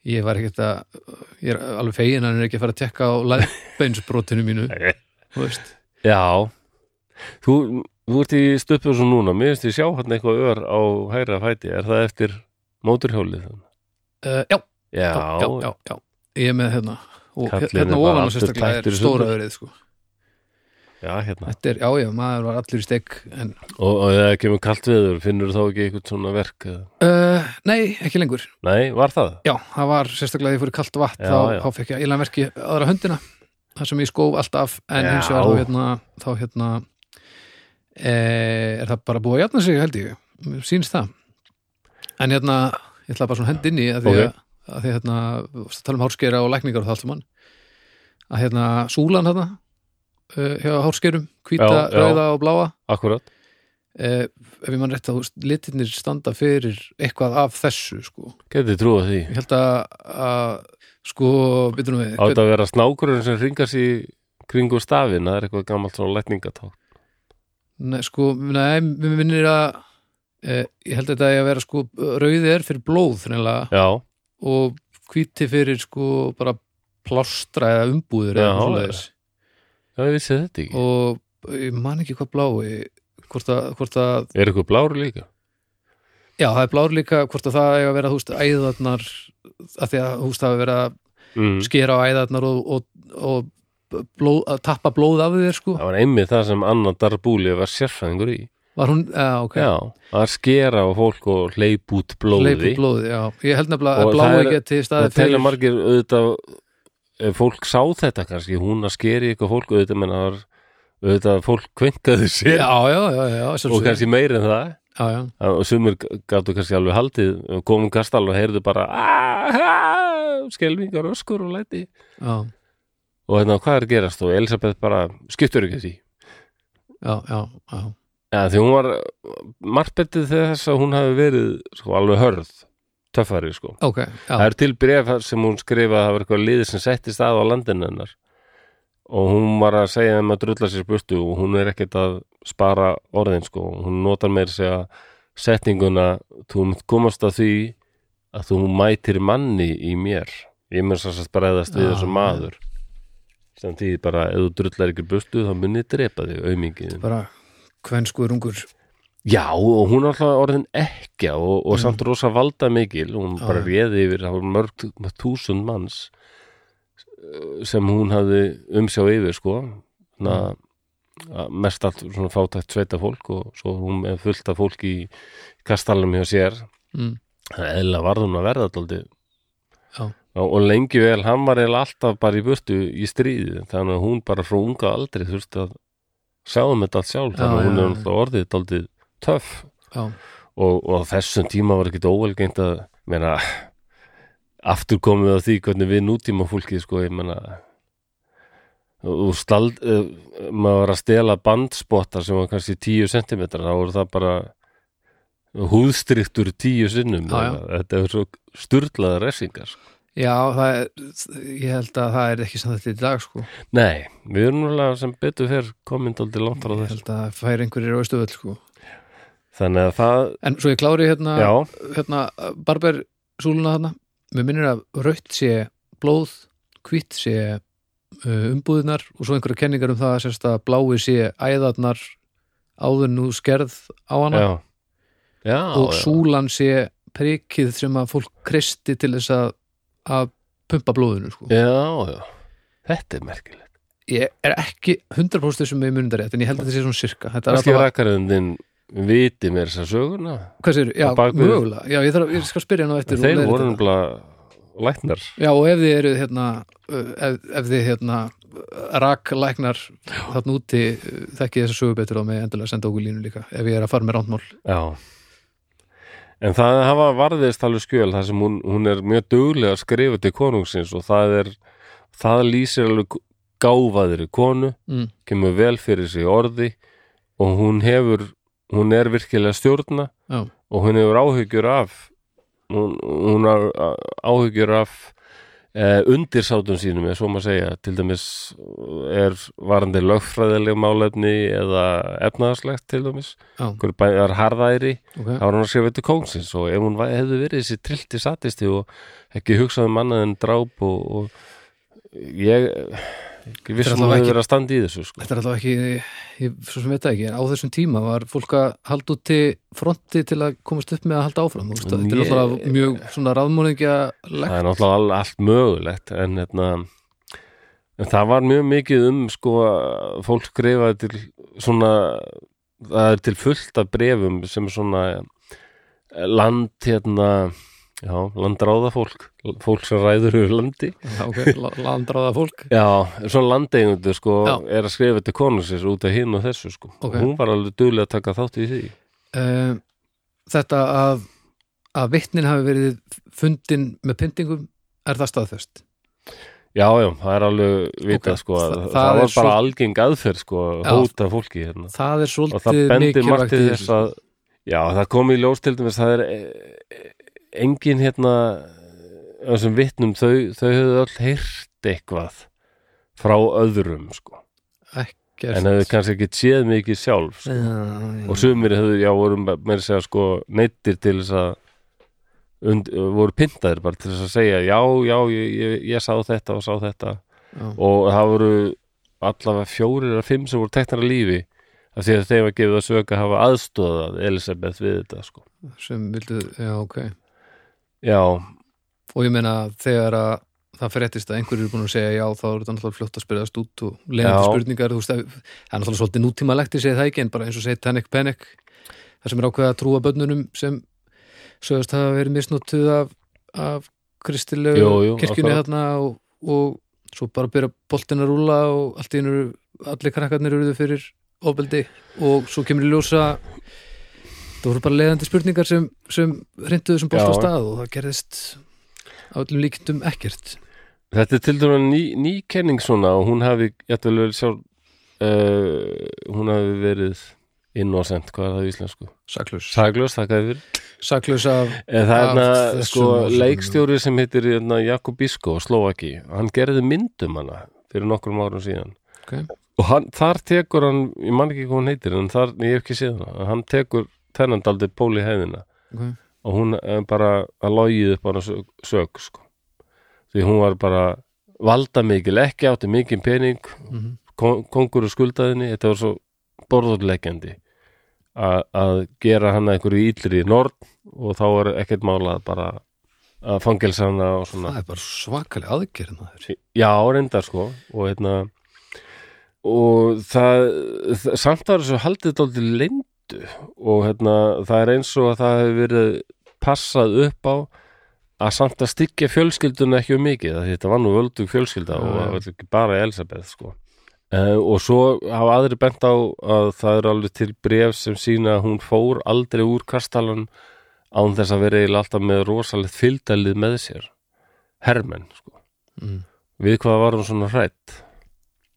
ég var ekkert að ég er alveg fegin að hann er ekki að fara að tekka á læðbeinsbrotinu mínu Já Þú, þú ert í stöpum svo núna mér finnst ég sjá hann eitthvað ör á hægra fæti er það eftir móturhjólið? uh, já, Já, já, já, já, já ég er með hérna og Kallinn hérna er ofan og sérstaklega er stóra öðrið sko. Já, hérna þetta er, já, já, maður var allur í stegg en, Og, og þegar kemur kalt viður, finnur þá ekki eitthvað svona verk? uh, nei, ekki lengur Nei, var það? já, það var sérstaklega að ég fór í kalt vatn þá, þá fekk ég eiginlega verki aðra höndina þar sem ég skóf alltaf en hins vegar þá hérna, þá hérna e, er það bara búið að játna sig held ég, Mér sýnst það en hérna, ég ætla bara svona hend inn í að því Ok. að, að því hérna þú tala um hárskera og lækningar og það allt saman að hérna súlan hérna hjá hárskerum, já. rauða og bláa. Akkurat uh, ef ég mann rétt að litirnir standa fyrir eitthvað af þessu sko. Getið trúið því. Ég held að, að sko, byrjum við Á þetta að vera snákurinn sem ringast í kringu stafin, það er eitthvað gamalt svona lækningatá Nei, sko, nei, mér minnir að eh, ég held að þetta eigi að vera sko rauði er fyrir blóð nefnilega, Já, og hvíti fyrir sko bara plástra eða umbúður eða eitthvað svoleiðis. Já, ég vissi þetta ekki. Og ég man ekki hvað blái hvort að, hvort að Er eitthvað blár líka? já, það er blár líka, hvort að það eigi að vera veist, æðarnar að því að það hafi verið að Mm. skera á æðarnar og, og, og blóð, að tappa blóð af þér sko. Það var einmitt það sem Anna Darbúli var sérfæðingur í. Var hún, já, ok. Já, að skera á fólk og hleyp út blóði. Hleypa út blóði, já, ég held nefnilega Og að það blái er- geti Það staðið telja fyrir margir auðvitað fólk sá þetta kannski hún að skeri eitthvað fólk auðvitað menn að auðvitað fólk kvenkaði sér. Já, já, já, já, og kannski meir en það. Já, já, og sumir gáttu kannski alveg haldið komum kastal og heyrðu bara skelfingar, öskur og læti. Já, og hérna hvað er gerast og Elisabeth bara skiptur ekki því. Já, já, já. ja, því hún var margbetið þess að hún hafi verið sko, alveg hörð töffari sko. Ok, það er til bref sem hún skrifa að það var eitthvað liðið sem settist að á landinu hennar. Og hún var að segja þeim að drulla sér burtu og hún er ekkert að spara orðin sko, hún notar meir segja setninguna þú komast að því að þú mætir manni í mér. Ég mun svo að bregðast við Já, þessu já. maður. Sem því bara ef þú drullar ekki burtu þá munið drepa þig aumingið bara kvenskur ungur Já, og hún er alltaf orðin ekkja og, og Mm. samt rosa valda mikil hún Já, bara réði yfir var mörg þúsund manns eh, sem hún hafði umsjá yfir sko. Na, mest allt svona fátækt sveita fólk og svo hún er fullt af fólk í kastalum hjá sér. Mm. eða varð hún að verða alltaf Já. og, og lengi vel hann var eiginlega alltaf bara í burtu í stríði þannig að hún bara frá unga aldrei þurfti að sjáum þetta allt sjálf Já, þannig að hún er alltaf orðið daldið töff. Og, og á þessum tíma var ekkit óvelgengt að meina, aftur komið að því hvernig við nútíma fólki sko, ég meina og stald uh, maður var að stela bandspottar sem var kannski 10 cm þá voru það bara húðstryktur 10 sinnum Já, já. þetta er svo sturlaða refsingar sko. já, það er ég held að það er ekki sem þetta í dag sko. Nei, við erum núlega sem betur fyrr komin dálítið langt frá ég þess held að færi einhverjir á austuðöld sko þannig að það, en svo ég klári hérna, hérna barber súluna þarna. Mér minnir að raut sé blóð hvitt sé uh, umbúðunar og svo einhverja kenningar um það sérst að blái sé æðarnar áður nú skerð á hana. Já. Já, og súlan sé prikið sem að fólk kristi til þess að, að pumpa blóðinu sko. já, já, þetta er merkilegt. Ég er ekki 100% sem ég munundar rétt en ég held að þetta sé svona sirka. Þetta er alltaf, þinn viti mér þess að söguna. Hvað sér, já, mögulega. Já, ég, þarf, ég skal spyrja á eftir Þeir voru nefnilega læknar. Já, og ef þið eru hérna, uh, ef, ef þið hérna raklæknar þarna úti uh, þekkið þess að sögu betur á mig endilega senda okkur línu líka ef ég er að fara með rántmál Já. En það hafa varðist alveg skjöl þar sem hún, hún er mjög duglega að skrifa til konungsins og það er það lýsir alveg gáfaðri konu, mm, kemur vel fyrir sig í orði og hún hefur hún er virkilega stjórna já, og hún hefur áhyggjur af hún, hún har áhyggjur af eh, undir sátum sínum, eða svo maður segja. Til dæmis er varandi lögfræðileg málefni eða efnaðarslegt til dæmis. Já, hver bæjar harðæri ok. þá var hann að skrifa til kóngsins. Og ef hún hefði verið þessi trillti satisti og ekki hugsað um annað en dráp og, og ég ég vissum allavega að ekki- verið að standa í þessu sko. Þetta er alltaf ekki, ég svo sem veit ekki, en á þessum tíma var fólk að halda út til fronti til að komast upp með að halda áfram. Þetta er Ég- alltaf mjög svona raðmóningja það er náttúrulega all, allt mögulegt en, hérna, en það var mjög mikið um sko að fólk skrifaði til svona það er til fullt af brefum sem svona eh, land hérna já, landráða fólk fólk sem ræður yfir landi okay, landráða fólk. Já, svona landeigundur sko Já. er að skrifa til konungsins út af hinn og þessu sko Ok. hún var alveg duglega að taka þátt í því Um, þetta að, að vitnin hafi verið fundin með pyntingum, er það staðfest? Já, já, það er alveg vitað Ok, sko að það- það, það var bara algeng aðferð sko að Já. hóta fólki hérna Það er svolítið mikilvægt í þess þessu. að já, það kom í ljós til dæmis það er engin hérna þessum vitnum þau, þau höfðu öll heyrt eitthvað frá öðrum sko Ekkert. en hefðu kannski ekki séð mikið sjálf sko. Já, og sumir hefðu, já, voru að segja sko neittir til þess að und, voru pyntaðir bara til þess að segja já, já, ég, ég, ég sá þetta og sá þetta já. og það voru allavega fjórir eða fimm sem voru teknar að lífi af því að þeim að söka að hafa aðstóðað Elisabeth við þetta sko sem vildu, já ok já, og ég meina þegar að það fréttist að einhverju er búin að segja já þá er þetta náttúrulega fljótt að spyrðast út og leiðandi spurningar, þú veist, það er náttúrulega svolítið nútímalegt ég segi það ekki en bara eins og segi Tanek Penek það sem er ákveða að trúa bönnunum sem sögast hafa verið misnóttuð af, af kristilegu kirkjunni þarna og, og svo bara byrja boltin að rúla og í eru- allir krakkarnir eruðu fyrir ofbeldi og svo kemur í ljósa það voru bara leiðandi spurningar sem, sem hreinduðu sem bolt á stað og það gerðist á öllum líkindum ekkert. Þetta er til dæmis ný, ný kenning svona og hún hafi, ég ætla vel sjálf uh, hún hafi verið innocent, hvað er það í íslensku? saklaus. Saglös, þakkaði fyrir. Saklaus af En það er hérna, þessum sko, leikstjóri sem heitir hérna, Jakob Bisko, Slovaki hann gerði myndum hana fyrir nokkrum árum síðan. Okay. og hann, þar tekur hann, ég man ekki hvað hún heitir en þar, ég hef ekki séð hana hann tekur þennan daldi pól í heiðina Okay. og hún bara að logið upp hana sög, sko. því hún var bara valda mikil, ekki átti mikil pening. Mm kon, kongur og skuldaðinni, þetta var svo borðurleikjandi að að gera hana einhverju íllri í nord og þá er ekkert málað bara að fangelsa hana og svona. Það er bara svakalega aðgerð maður. Já, reyndar sko. Og hérna og það, það samt var þessu haldið dálítið leyndu og hérna það er eins og að það hefur verið passað upp á að samt að styggja fjölskylduna ekki um mikið þetta var nú völdug fjölskylda og það var ekki bara Elisabeth sko. Uh, og svo hafa aðri bent á að það er alveg til bref sem sína að hún fór aldrei úr kastalan án þess að vera eiginlega alltaf með rosalegt fylgdælið með sér. Hermenn sko. Mm. við hvað var hún svona hrætt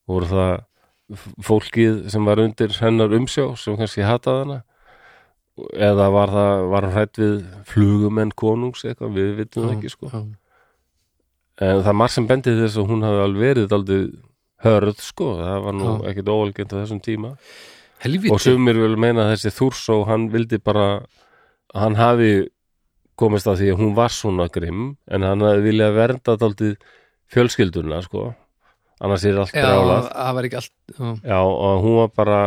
voru það fólkið sem var undir hennar umsjá sem kannski hataði hana? Eða var það var hrætt við flugumenn konungs eitthvað, við vitum það ekki sko. já. en það margt sem bendið þess að hún hafi alveg verið aldrei hörð sko, það var nú ekkit óvalgjönd á þessum tíma. Helviti og sumir vil meina þessi Þúrsó hann vildi bara hann hafi komist að því að hún var svona grimm en hann hafi viljað vernda daldið fjölskylduna sko annars er allt já, já. já og hún var bara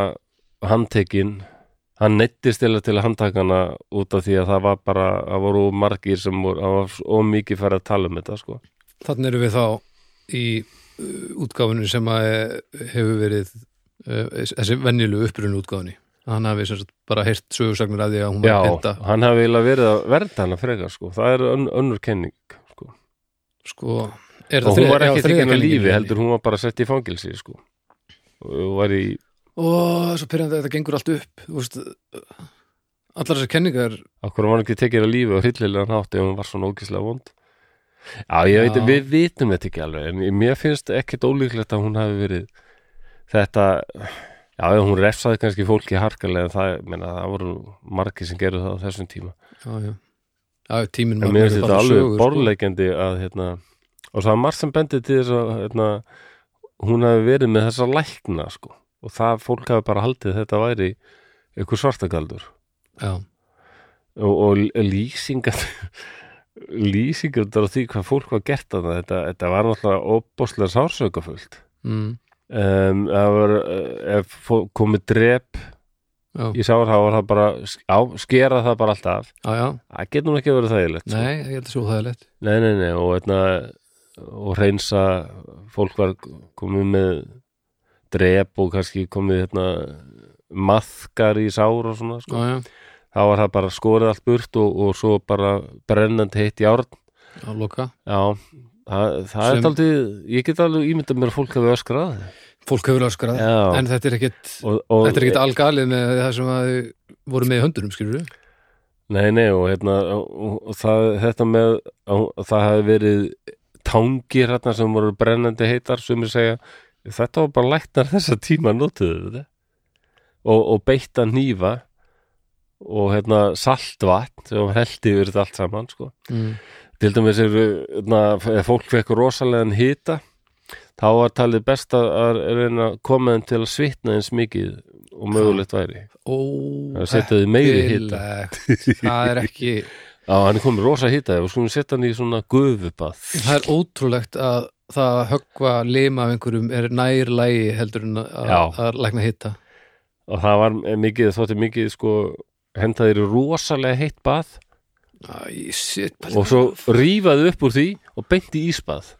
handtekin. Hann neittist til til að handtaka hana út af því að það var bara það voru margir sem voru, það var of mikið færið að tala um þetta sko. Þannig erum við þá í uh, útgáfinu sem að eh, hefur verið uh, þessi venjulegu upprunnu útgáfinu hann hafi bara heyrt sögursagnir af því að hún var já, að pynta. hann hafi verið að vernda hana frekar sko, það er ön, önnur kenning sko. Sko, og hún var ekki þriðja tekin að kenningin í lífi heldur hún var bara sett í fangilsi sko. og var í Ó, svo pyrrandi að þetta gengur allt upp. Veist, allar þessar kenningar okkur var hann ekki tekin að lífi og hryllilega nátt ef hún var svona ógislega vond? Já ég veit, við vitum þetta ekki alveg en mér finnst ekkit ólíklegt að hún hafi verið þetta já, hún refsaði kannski fólki harkalega en það, menna, það voru margir sem gerðu það á þessum tíma. Já, já, já tíminn en var mér finnst þetta alveg sko. borðleikjandi að hérna, og það var margt sem bendið til þess að hérna, hún hefði verið með þessa lækna sko. og það fólk hefði bara haldið að þetta væri einhver svartagaldur. Já, og, og lýsingar lýsingar á því hvað fólk var gert að þetta, þetta var náttúrulega óbáslega sársökafullt mm, um, það var eh, ef komið drep já, í sár þá var það bara á, skera það bara alltaf já, já. Það getur nú ekki verið þægilegt sko. nei, ég held að svo það er lett nei, nei, nei, og, eitna, og reynsa fólk var komið með drep og kannski komið hérna, maðkar í sár og svona sko. já, já, þá var það bara skorið allt burt og, og svo bara brennandi heitt járn. Að loka. Já, það, það Sem- er aldrei ég get alveg ímyndað mér að fólk hafi öskrað fólk hefur öskrað, Já. en þetta er ekkit og, og, þetta er ekkit algalið með það sem að voru með í höndunum, skilur við Nei, nei, og, hérna, það, þetta með að það hafi verið tangir hérna sem voru brennandi heitar sem ég segja, þetta var bara læknar þessa tíma notuðu þetta og, og beita hnífa og hérna saltvatn sem heldi yfir þetta allt saman sko. mm. til dæmis er hérna, fólk fekk rosalegan hita þá var talið best að að reyna að koma þeim til að svitna eins mikið og mögulegt væri Ó, Það setja þau meiri heppilegt. það er ekki Já, hann er komið rosa hita og skulum setja hann í svona gufubað. Það er ótrúlegt að það að höggva lima af einhverjum er nær lægi heldur en að, að lækna hitta og það var mikið, þótti mikið sko hendaðir rosalega heitt bað. Æ, shit, og svo rífaði upp úr því og beinti í ísbað.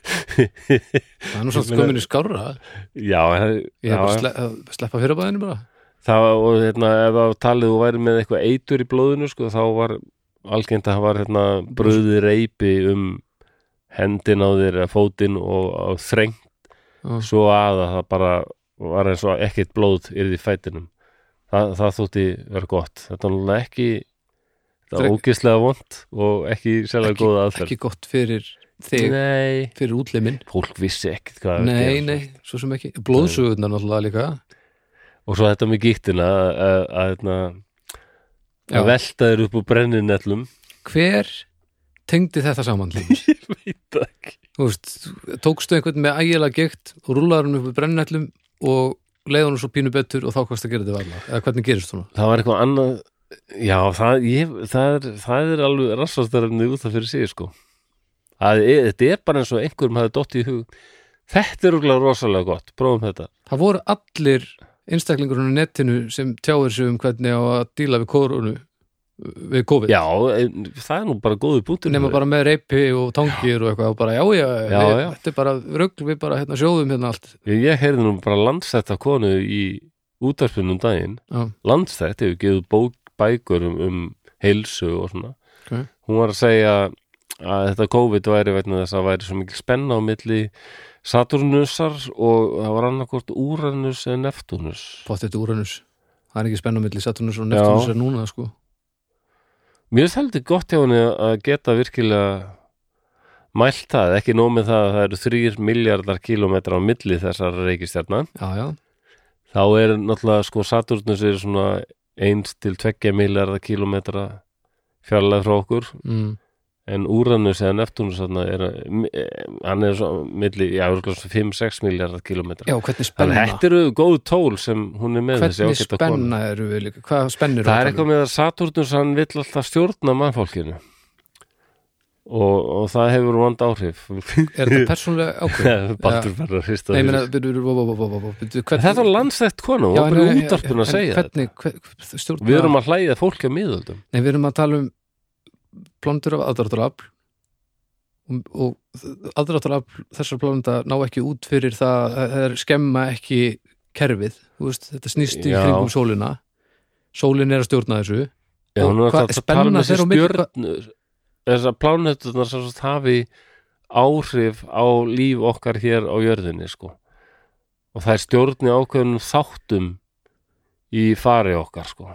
Það er nú svolítið komin í skárra. Já, ég er bara já, að sle að sleppa fyrir bæðinu bara það var, og hérna, ef það talið þú væri með eitthvað eitur í blóðinu sko, þá var algengt að það var hérna bröði reypi um hendin á þér fótinn og á þreng Já. svo að að það bara var eins og ekkert blóð yrði í fætinum. Það, það þótti vera gott. Þetta er náttúrulega ekki er Þreng- ógeðslega vond og ekki sérlega góða aðferð. ekki gott fyrir þig nei, fyrir útlimin fólk vissi ekkert hvað að nei, nei, svo sem ekki. Blóðsugurnar náttúrulega líka og svo þetta með gíktina að, að, að, að, Já. að velta þér upp úr brenninellum hver tengdi þetta saman Hlynur? veit ekki. Veist, tókstu einhvern með ægilega geikt og rúlaður hann upp í brennætlum og leiði hann svo pínu betur og þá hvast að gera þetta varla eða hvernig gerist þú það var eitthvað annað já, það, ég, það, er, það er alveg rassastarfni út af fyrir sig sko. Að, þetta er bara eins og einhverjum hafi dottið í hug. Þetta er úrlega rosalega gott, prófum þetta. Það voru allir einstaklingurinn á netinu sem tjáir sig um hvernig á að díla við korunu við COVID. Já, en, það er nú bara góðu bútur nema bara með reypi og tangir og eitthvað og bara já, já, Já, við, já. þetta er bara rögl við bara hérna sjóðum hérna allt. Ég, ég heyrði nú bara landsætt af konu í útarpunum daginn. Landsætt hefur gefið bók, bækur um, um heilsu og svona. Ok. hún var að segja að þetta COVID væri vegna þess að væri svo mikil spenna á milli Saturnusar og það var annarkvort Uranus eða Neptunus þetta úranus. Það er ekki spenna milli Saturnus og Já. Neptunus er núna sko. Mér er heldur gott hjá henni að geta virkilega mælt það, ekki nóg með það að það eru þrýr miljardar kílómetra á milli þessar reikistjarnan. Já, já, þá er náttúrulega sko Saturnus er svona 1 til 2 miljardar kílómetra fjarlæð frá okkur. Mm. En Uranus eða Neptunus er, eh, hann er svo milli, já, 5-6 miljardar kílómetra. Já, hvernig Þannig spenna að þetta eru góð tól sem hún er með þessi hvernig ágæta kona. spenna eru við líka? Hvað spennir Það er eitthvað með að Saturnus hann vill alltaf stjórna mannfólkinu. Og, og það hefur vond áhrif. Er þetta persónulega ákveð Baldur bara að hrista Nei, ég meina, fyrir. byrju, byrju, byrju, byrju, hvernig- Þetta var landsett konu, en- í útarpun að segja þetta. hvernig, Við erum að hlæja fólki plándur af aðdráttarafl og, og aðdráttarafl þessar plánunda ná ekki út fyrir það er skemma ekki kerfið, veist, þetta snýst í Já. kringum sólina. Sólin er að stjórna þessu. Já, Og er hvað- að spenna þeirra milli- stjörnur Þessar plánetunar sem sagt hafi áhrif á líf okkar hér á jörðinni sko. Og það er stjórni ákveðnum þáttum í fari okkar sko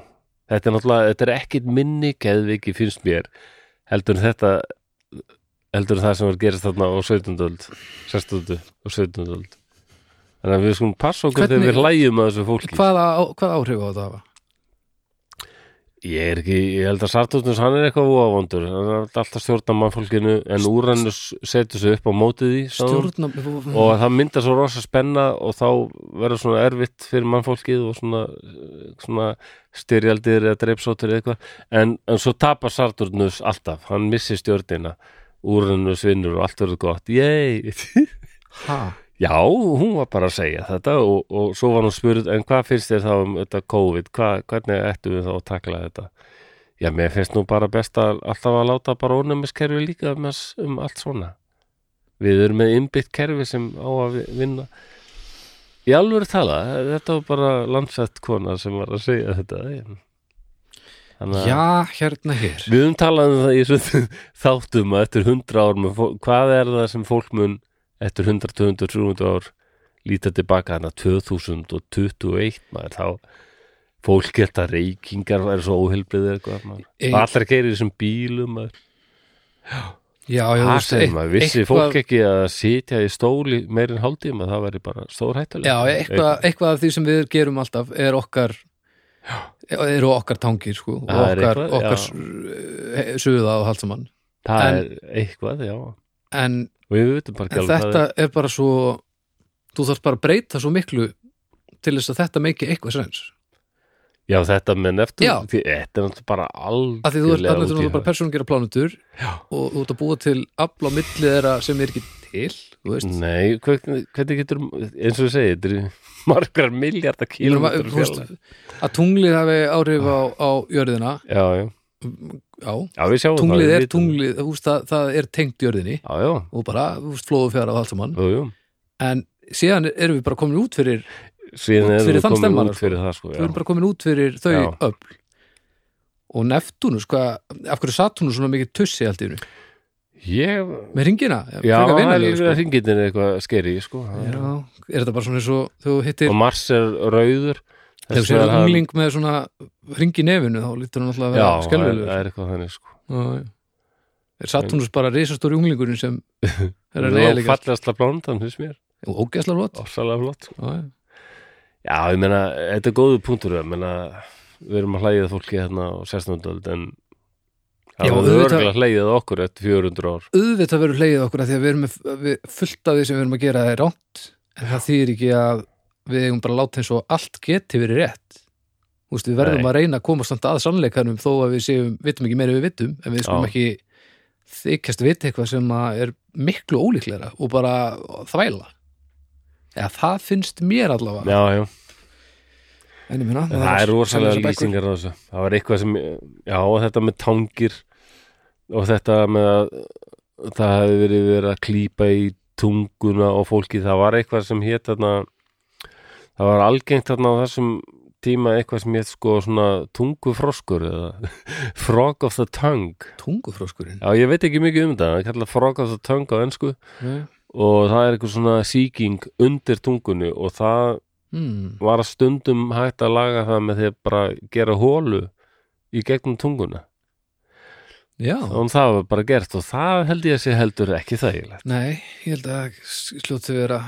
þetta er náttúrulega, þetta er ekkit minni geðviki finnst mér heldur þetta heldur það sem var gerast þarna á 17. öld 16. og 17. öld þannig að við skulum passa okkur Hvernig- þegar við hlæjum að þessu fólki hvaða, hvaða áhrif á þetta hafa? Ég er ekki, ég held að Sartótnus hann er eitthvað óavondur, hann er alltaf stjórna mannfólkinu en Úranus setur sig upp á mótið hún. stjórna og það myndar svo rosa spenna og þá verður svona erfitt fyrir mannfólkið og svona, svona styrjaldir eða dreipsóttir eða eitthvað. En, en svo tapar Sartótnus alltaf, hann missir stjórnina. Úranus vinnur og allt verður gott. Yey! ha, Já, hún var bara að segja þetta og, og svo var hún spurð, en hvað finnst þér þá um þetta COVID, Hva, hvernig ættum við þá að takla þetta? Já, mér finnst nú bara best að alltaf að láta bara ónæmiskerfi líka um, um allt svona. Við erum með innbytt kerfi sem á að vi- vinna. Í alvöru tala, þetta var bara landsett kona sem var að segja þetta. Þannig að já, hérna hér við höfum talað um það í þáttum að eftir 100 ár, hvað er það sem fólk mun eftir 100, 200, 300 ár líta tilbaka hana 2021 maður þá fólk geta reykingar er svo óheilbriðið eitthvað allir gerir þessum bílum maður. já, já, veist, segir maður, vissi eitthvað- fólk ekki að sitja í stóli meir en hálftíma, það væri bara stór hættulega já, eitthvað, eitthvað af því sem við gerum alltaf er okkar eru okkar tangir sko, okkar, okkar s- suða og halsamann það en- er eitthvað, já en, bara en þetta er. bara svo þú þarf bara að breyta svo miklu til þess að þetta meiki eitthvað sens. Já, þetta með neftum, Já. því þetta er náttúrulega bara af því þú ert algjörlega út í bara persónum gera plánutur og þú ert að búa til afl á milli þeirra sem er ekki til þú veist. Nei, hvernig, getur, eins og við segja, þetta eru margar miljardar þú fjarlæg. að tunglið hafi áhrif á, á jörðina. Já, já, já, já, við sjáum tunglið er tunglið veist, það, það er tengt jörðinni. Já, já, og bara, flóðu fjara og allt saman. Jú, jú, en síðan erum við bara komin út fyrir síðan erum fyrir við komin út fyrir það, sko, við erum bara komin út fyrir þau öfl. Og Neptunus, hvað, af hverju Saturnus svona mikið tussi allt í hennu, Ég, með ringina já, það er sko. eitthvað skeri, sko. er þetta bara svona eins og þú hittir, Og Mars er rauður. Þegar þess sér vegna hann- ungling með svona ring í nefinu, þá lítur hann alltaf að Já, vera það er, skelfilegur það er eitthvað þannig, sko. Já, já. er Saturnus bara risastóri unglingurinn sem er að Það reyja er líka fallegasta blándan, finnst mér. og ógeðslega flott Ársalega flott, sko. Já, já. Já, ég meina, þetta er góðu punktur ég meina, við erum að hlægið fólki hérna á 16. en Já, það er auðvitað- örgulega hlægið okkur eftir 400 ár auðvitað verður hlegið okkur að því að við erum með, við, fullt af því sem við erum að gera það er ránt en það þýðir ekki að við eigum bara að láta eins og allt geti verið rétt. Veist, við verðum Nei. að reyna að komast samt að sannleikanum þó að við séum, vitum ekki meira við vitum en við skulum ekki þykjast vita eitthvað sem er miklu ólíklegra og bara þvæla. Eða það finnst mér allavega. Já, já, en ég minna, en það er rosalega lýsingar á þessu. Það var eitthvað sem, já, þetta með tangir og þetta með að það hefði verið verið að klípa í tunguna og fólki, það var eitthvað sem hét þarna það var algengt þarna á þessum tíma eitthvað sem hét sko svona tungufroskur eða frog of the tongue. Tungufróskurinn Já, ég veit ekki mikið um þetta, það er kallað frog of the tongue á ennsku mm. og það er eitthvað svona sýking undir tungunni og það Mm. var að stundum hægt að laga það með því að bara gera hólu í gegnum tunguna. Já, og það var bara gert og það held ég að sé heldur ekki þægilegt. Nei, ég held að sljóti vera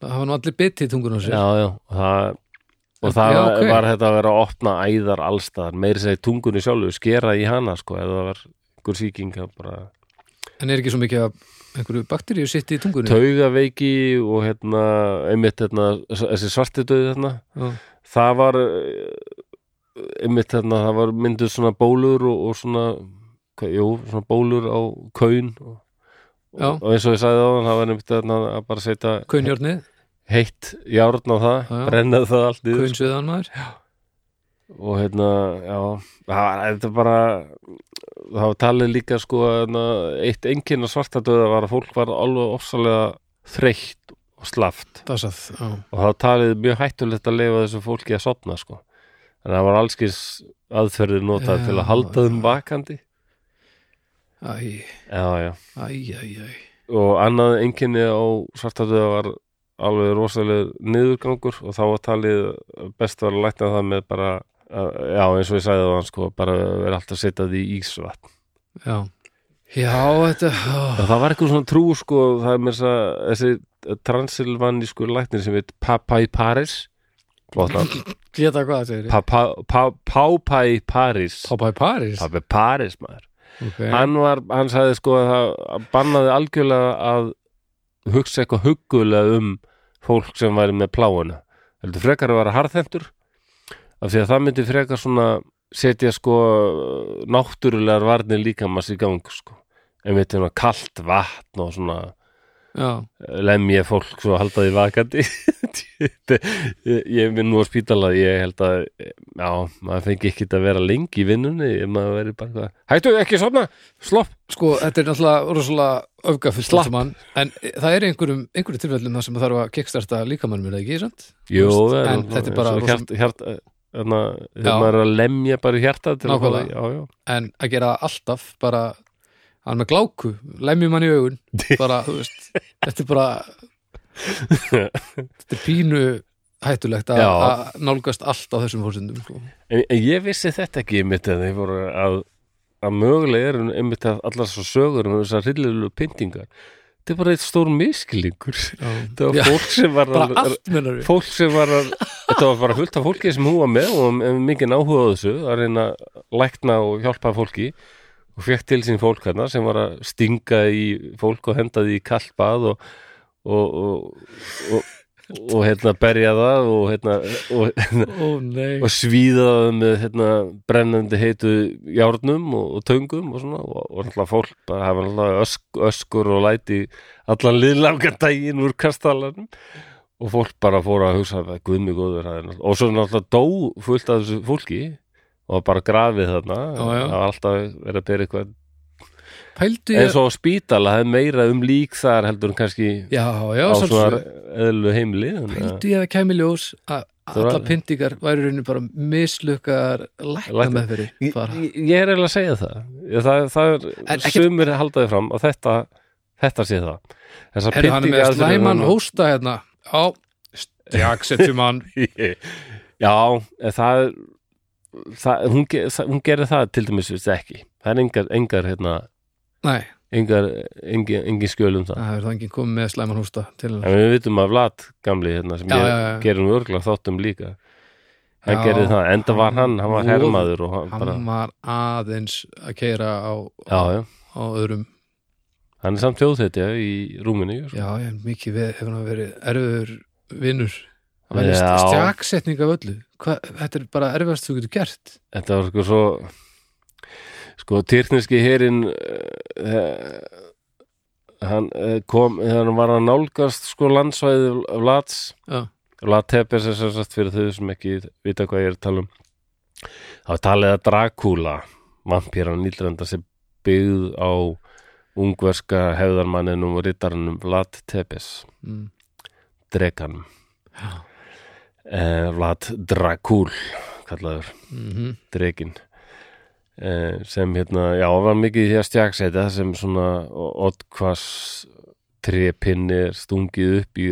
það hafa nú allir bitið í tungun á sér Já, já, og það og það Já, var, ok. var þetta að vera að opna æðar allstaðar, meiri segi tungunni sjálfu skera í hana sko, eða það var einhver sýking að bara En er ekki svo mikið að einhverju bakteríu sitt í tungunni? taugaveiki og hérna, einmitt hérna, þessi svarti döði hérna Já. það var einmitt hérna, það var mynduð svona bólur og, og svona jú, svona bólur á kaun og, og, og eins og ég sagði á það var einmitt hérna, að bara setja Kaunjárnið, heitt járn á það Já. brenna það allt niður. Kaunsviðan maður. Og hérna, já það var, þetta er bara það var talið líka sko hérna, eitt enginn að svarta döða var að fólk var alveg ofsalega þreytt og slaft. Það satt, já. Og það var talið mjög hættulegt að leifa þessu fólki að sopna sko. En það var allskis aðferðir notað Já, til að halda þeim vakandi. Æ, já, já, æ, æ, æ. Og annað enginni á svartadöða var alveg rosalega niðurgangur og þá var talið best var að lækna það með bara að- já, eins og ég sagði það sko, bara vera alltaf setjað í ísvatn. Já, já þetta og það var eitthvað svona trú sko, það er þess að þessi transilvanísku læknir sem heit Papai Paris flott nafn. Geta hvað, segir ég Pa- pa- pa- Pápæ París Pápa í París Pápæ París maður. Okay. hann var, hann sagði sko að það bannaði algjörlega að hugsa eitthvað huggulega um fólk sem væri með pláuna heldur frekar að vera harðhentur af því að það myndi frekar svona setja sko náttúrulegar varnir líkamast í gang sko. En við þetta kalt vatn og svona lemja fólk svo að halda því vakandi ég, minn nú á spítala ég held að já, maður fengi ekki að vera lengi í vinnunni ef maður veri bara hættu ekki svona slopp sko, þetta er náttúrulega rosalega saman, en það er einhverjum einhverjum tilfellum sem þarf að kickstarta líkamannum er það ekki, sant? Jú, Þú veist, en, en þetta er bara svo rosa- hjart, hjart, Já. þegar maður er að lemja bara hjarta til að já. en að gera alltaf bara hann með gláku, lemjum hann í augun. Bara, þú veist, þetta er bara þetta er pínu hættulegt að nálgast allt á þessum fórsendum sko. En, en ég vissi þetta ekki einmitt að þeir voru að, að mögulega er einmitt að allar svo sögur um þessar hryllilegu pyntingar. Þetta er bara eitt stór miskilningur þetta var Já, fólk sem var að, allt fólk sem var að þetta var bara fullt af fólki sem hún var með og mikið áhuga á þessu að reyna að lækna og hjálpa fólki og fekk til sín fólk hérna sem var að stinga í fólk og henda því í kalt bað og og, og, og, og hérna berja það og hérna og, og svíða það með hérna, brennandi heitu járnum og, töngum og svona og, náttúrulega fólk bara hafa náttúrulega ösk, öskur og læti allan liðlanga daginn úr kastalanum og fólk bara fór að hugsa að guðmi góður og svo náttúrulega dó fullt af þessu fólki og bara grafið þarna. Það var alltaf verið að bera eitthvað pældu eins og á spítala, það er meira um lík þar heldur en kannski já, já, á svona eðlu að- pældu ég að kæmi ljós að alla pyntingar væri raunin bara mislukkar lækna Lækna- meðferði Ég, ég er eiginlega að segja það. Það, það er ekkert- sumir haldaði fram að þetta þetta sé það. Þessar Herru, hann er með slæman hósta hérna. Já, stjaksetjum hann. Já, það, það hún, hún gerir það til dæmis ekki. Það er engar, engar hérna Nei, engar, engin, engin skjöl um það. Það er það enginn komið með slæman en við vitum að Vlad gamli hérna sem Já, ég já, nú örgulega þáttum líka. Hann gerir það, enda var hann, hann var hann- hermaður og hann Hann bara, var aðeins að keira á, já, á öðrum. Hann er samt þjóðhetja í rúminu sko. Já, ég mikið við, hefur hann verið erfiður vinnur að velja Já. stjaksetning af öllu Hva, Þetta er bara erfiðast þú getur gert. Þetta var sko svo sko tyrkneski herin uh, hann uh, kom hann var að nálgast sko landsvæði Vlads. Já, Vlad Tepes er sem sagt fyrir þau sem ekki vita hvað ég er að tala um. Þá talið að Dracula vampíran nýlrenda sem byggð á ungverska hefðarmanninum og rittarannum Vlad Tepes mm, dreganum já. Eh, Vlad Dracul kallaður. Mm dregin eh, sem hérna, já, var mikið í því að stjagsæta sem svona oddkvass trépinni er stungið upp í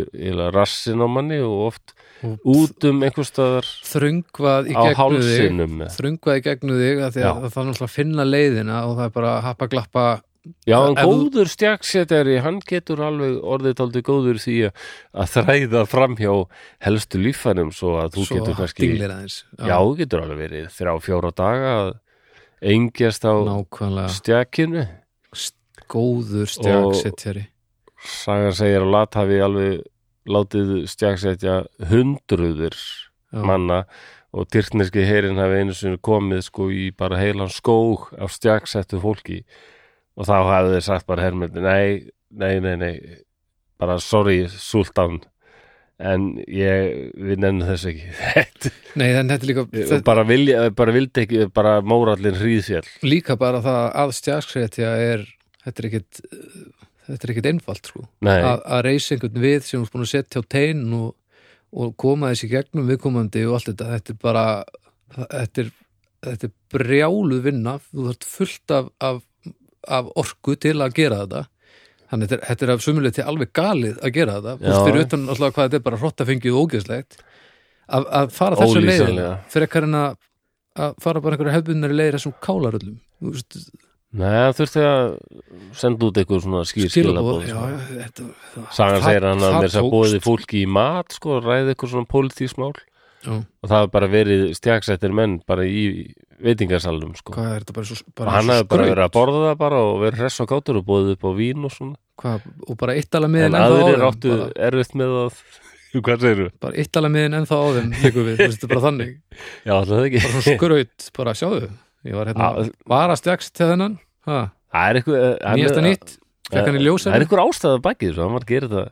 rassin á manni og oft Og út um einhvers staðar þröngvað í á gegnu þig. hálsinum þröngvað í gegnu þig að finna leiðina og það er bara happa glappa Já, en góður stjagsætari hann getur alveg orðið tóldi góður því að- þræða fram hjá helstu líffænum svo að þú svo getur kannski Já, þú getur alveg verið þrjá, fjóra daga að engjast á nákvæmlega. stjakinu góður stjaksetjari Sagan segir að lat hafi alveg látið stjaksetja hundruður Já. manna og tyrkneski herin hafi einu sinni komið sko í bara heilan skóg af stjaksettu fólki og þá hafði þeir sagt bara hermyndi, nei, nei, nei, nei bara sorry, sultan en ég, við nennum þess ekki. Nei, en þetta er líka þetta, bara, vilja, bara vildi ekki, bara mórallin hríðfjall líka bara það að stjaksetja er þetta er ekkit þetta er ekkit einfalt sko. Nei, að, reysa einhvern við sem er búin að setja á tein og, og koma þessi gegnum viðkomandi og allt þetta. Þetta er bara þetta er, þetta er brjáluð vinna. Þú þarft fullt af, af, af orku til að gera þetta. Þannig er, þetta er af sumuleg til alveg galið að gera þetta. Og fyrir utan alltaf hvað þetta er bara hrottafengið og ógeðslegt. Að, að fara þessu Ólýsanlega. fyrir en að, að fara bara einhverja hefðbundari leiðir þessum kálaröllum. Nei, þurfti að senda út eitthvað svona skýr skilabóð já, sko. Sagan segir hann að mér að tókst. bóði fólki í mat sko, ræði eitthvað svona pólitísmál og það hefur bara verið stjaksettir menn bara í veitingarsalnum sko. hvað er þetta bara svo, og bara hann svo hefði bara skraut? verið að borða það bara og verið hress og gátur og búið upp á vín og svona hvað, og bara en á aðrir áttu bara, erfitt með að hvað segirðu? bara eittala miðin ennþá á þeim líku við, þú veist, þetta er bara þannig Já, alltaf ekki bara svona skraut, bara sjáðu ég var hérna, Já. var að stjaks til þennan ha, Það er eitthvað hann- nýjasta nýtt, fekk hann í ljósa Það er eitthvað ástæða bakið þessu, hann var að gera það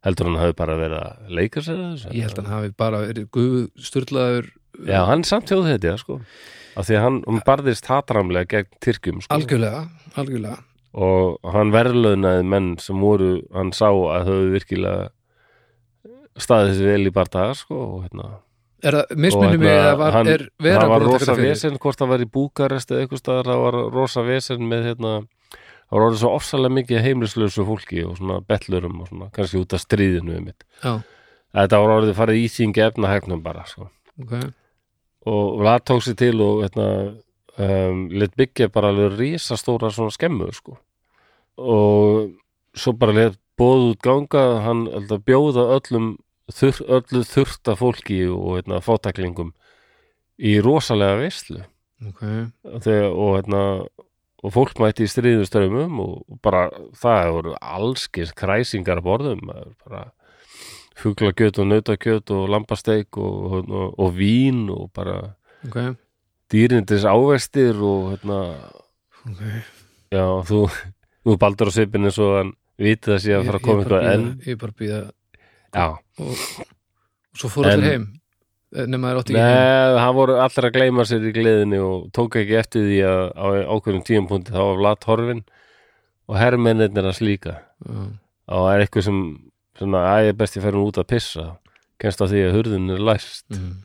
heldur hann hafi bara verið að leika sér að þessu ég held að hann hafi bara verið guð sturlaður Já, hann samt þjóð þetta, sko af því að hann, hann barðist hatramlega gegn Tyrkjum, sko. Algjörlega, algjörlega. Og hann verðlaunaði menn sem voru, hann sá að þau virkilega staðið þessi vel í bardaga, sko og hérna. Er það, misminnum mig að var, hann, er vera það var rosa vesen hvort það var í Búkarest eða eitthvað staðar, það var rosa vesen með hérna, það var orðið svo ofsalega mikið heimlislausu fólki og svona betlurum og svona, kannski út af stríðinu um mitt. já, Þetta var orðið farið íþingi efnahægnum bara, sko. ok, Og Vlad tók sér til og hérna, um, lit byggja bara alveg risastóra svona skemmu, sko. Og svo bara lit bóð út ganga, hann að bjóða öllum þur, öllu þurfta fólki og hérna, fátaklingum í rosalega veistlu ok þegar, og, hérna, og fólk mætti í stríðuströmmum og bara það voru allskis kræsingar borðum bara fuglagjöt og nautakjöt og lambasteik og, og, og vín og bara ok, dýrindis ávestir og hérna, ok. já, þú þú baldur á svipin eins og hann vitið að að fara að koma eitthvað enn. ég bara býða og, og svo fór En- allir heim. Eh, nema þær átti ekki Nei, það voru allir að gleyma sér í gleðinni og tók ekki eftir því að á ákveðnum tíumpunkti þá var Vlad horfin og herrmennir hans líka. Og það er eitthvað sem svona, að ég er best ég fer hún út að pissa. Kennst á því að hurðin er læst. Mm.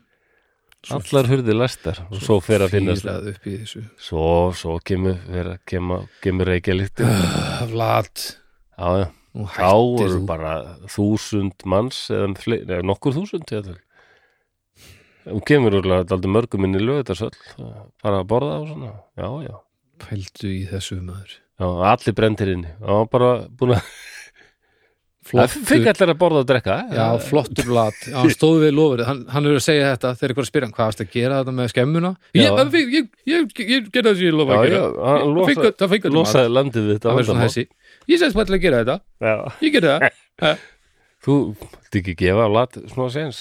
Svo allar hurðir læstar og svo fer að þessu. Svo, svo kemur, kemur, kemur reykja líkt já, Vlad. Já, Nú þá eru bara þúsund manns eða, fleiri, eða nokkur þúsund eða hún kemur aldrei mörgum inn í lögutarsöll bara að borða og svona. Já, já, Pældu í þessu maður. Já allir brendir inni. Já, bara búin að það Flottur, allir að borða og drekka. Já, flottur Vlad Já, hann stóð við lofrið, hann, hann er að segja þetta þegar eitthvað spyr hann, hvað varst að gera þetta með skemmuna. Ég, ég, ég, ég, ég gerði það sem ég lofa að gera. Það það til maður. losaði landið við þetta Það Ég bara til að gera þetta, Já. ég gerði það. Þú vilt ekki gefa lat svona sens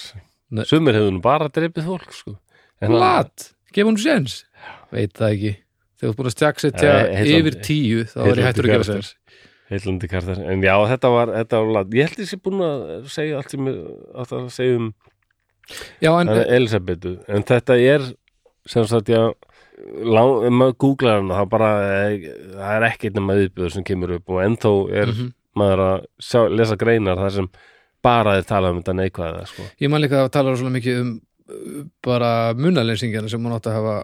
sumir hefur nú bara dreipið fólk sko. En hann- Vlad, gef hún sens Veit það ekki. Þegar þú búin að stjaka setja yfir tíu þá er ég hættur að gefa sens heillandi kartar, en já þetta var, þetta var ég held ég sé búin að segja allt sem átt að segja um Já, en, Elisabetu, en þetta er sem sagt já lang, maður googlar hana það bara eh, það er ekkert nema viðbjöður sem kemur upp og ennþá er Mhm. maður að sjá, lesa greinar þar sem bara þeir tala um þetta neikvæða sko. ég man líka að tala svona mikið um bara munalensingina sem hún átti að hafa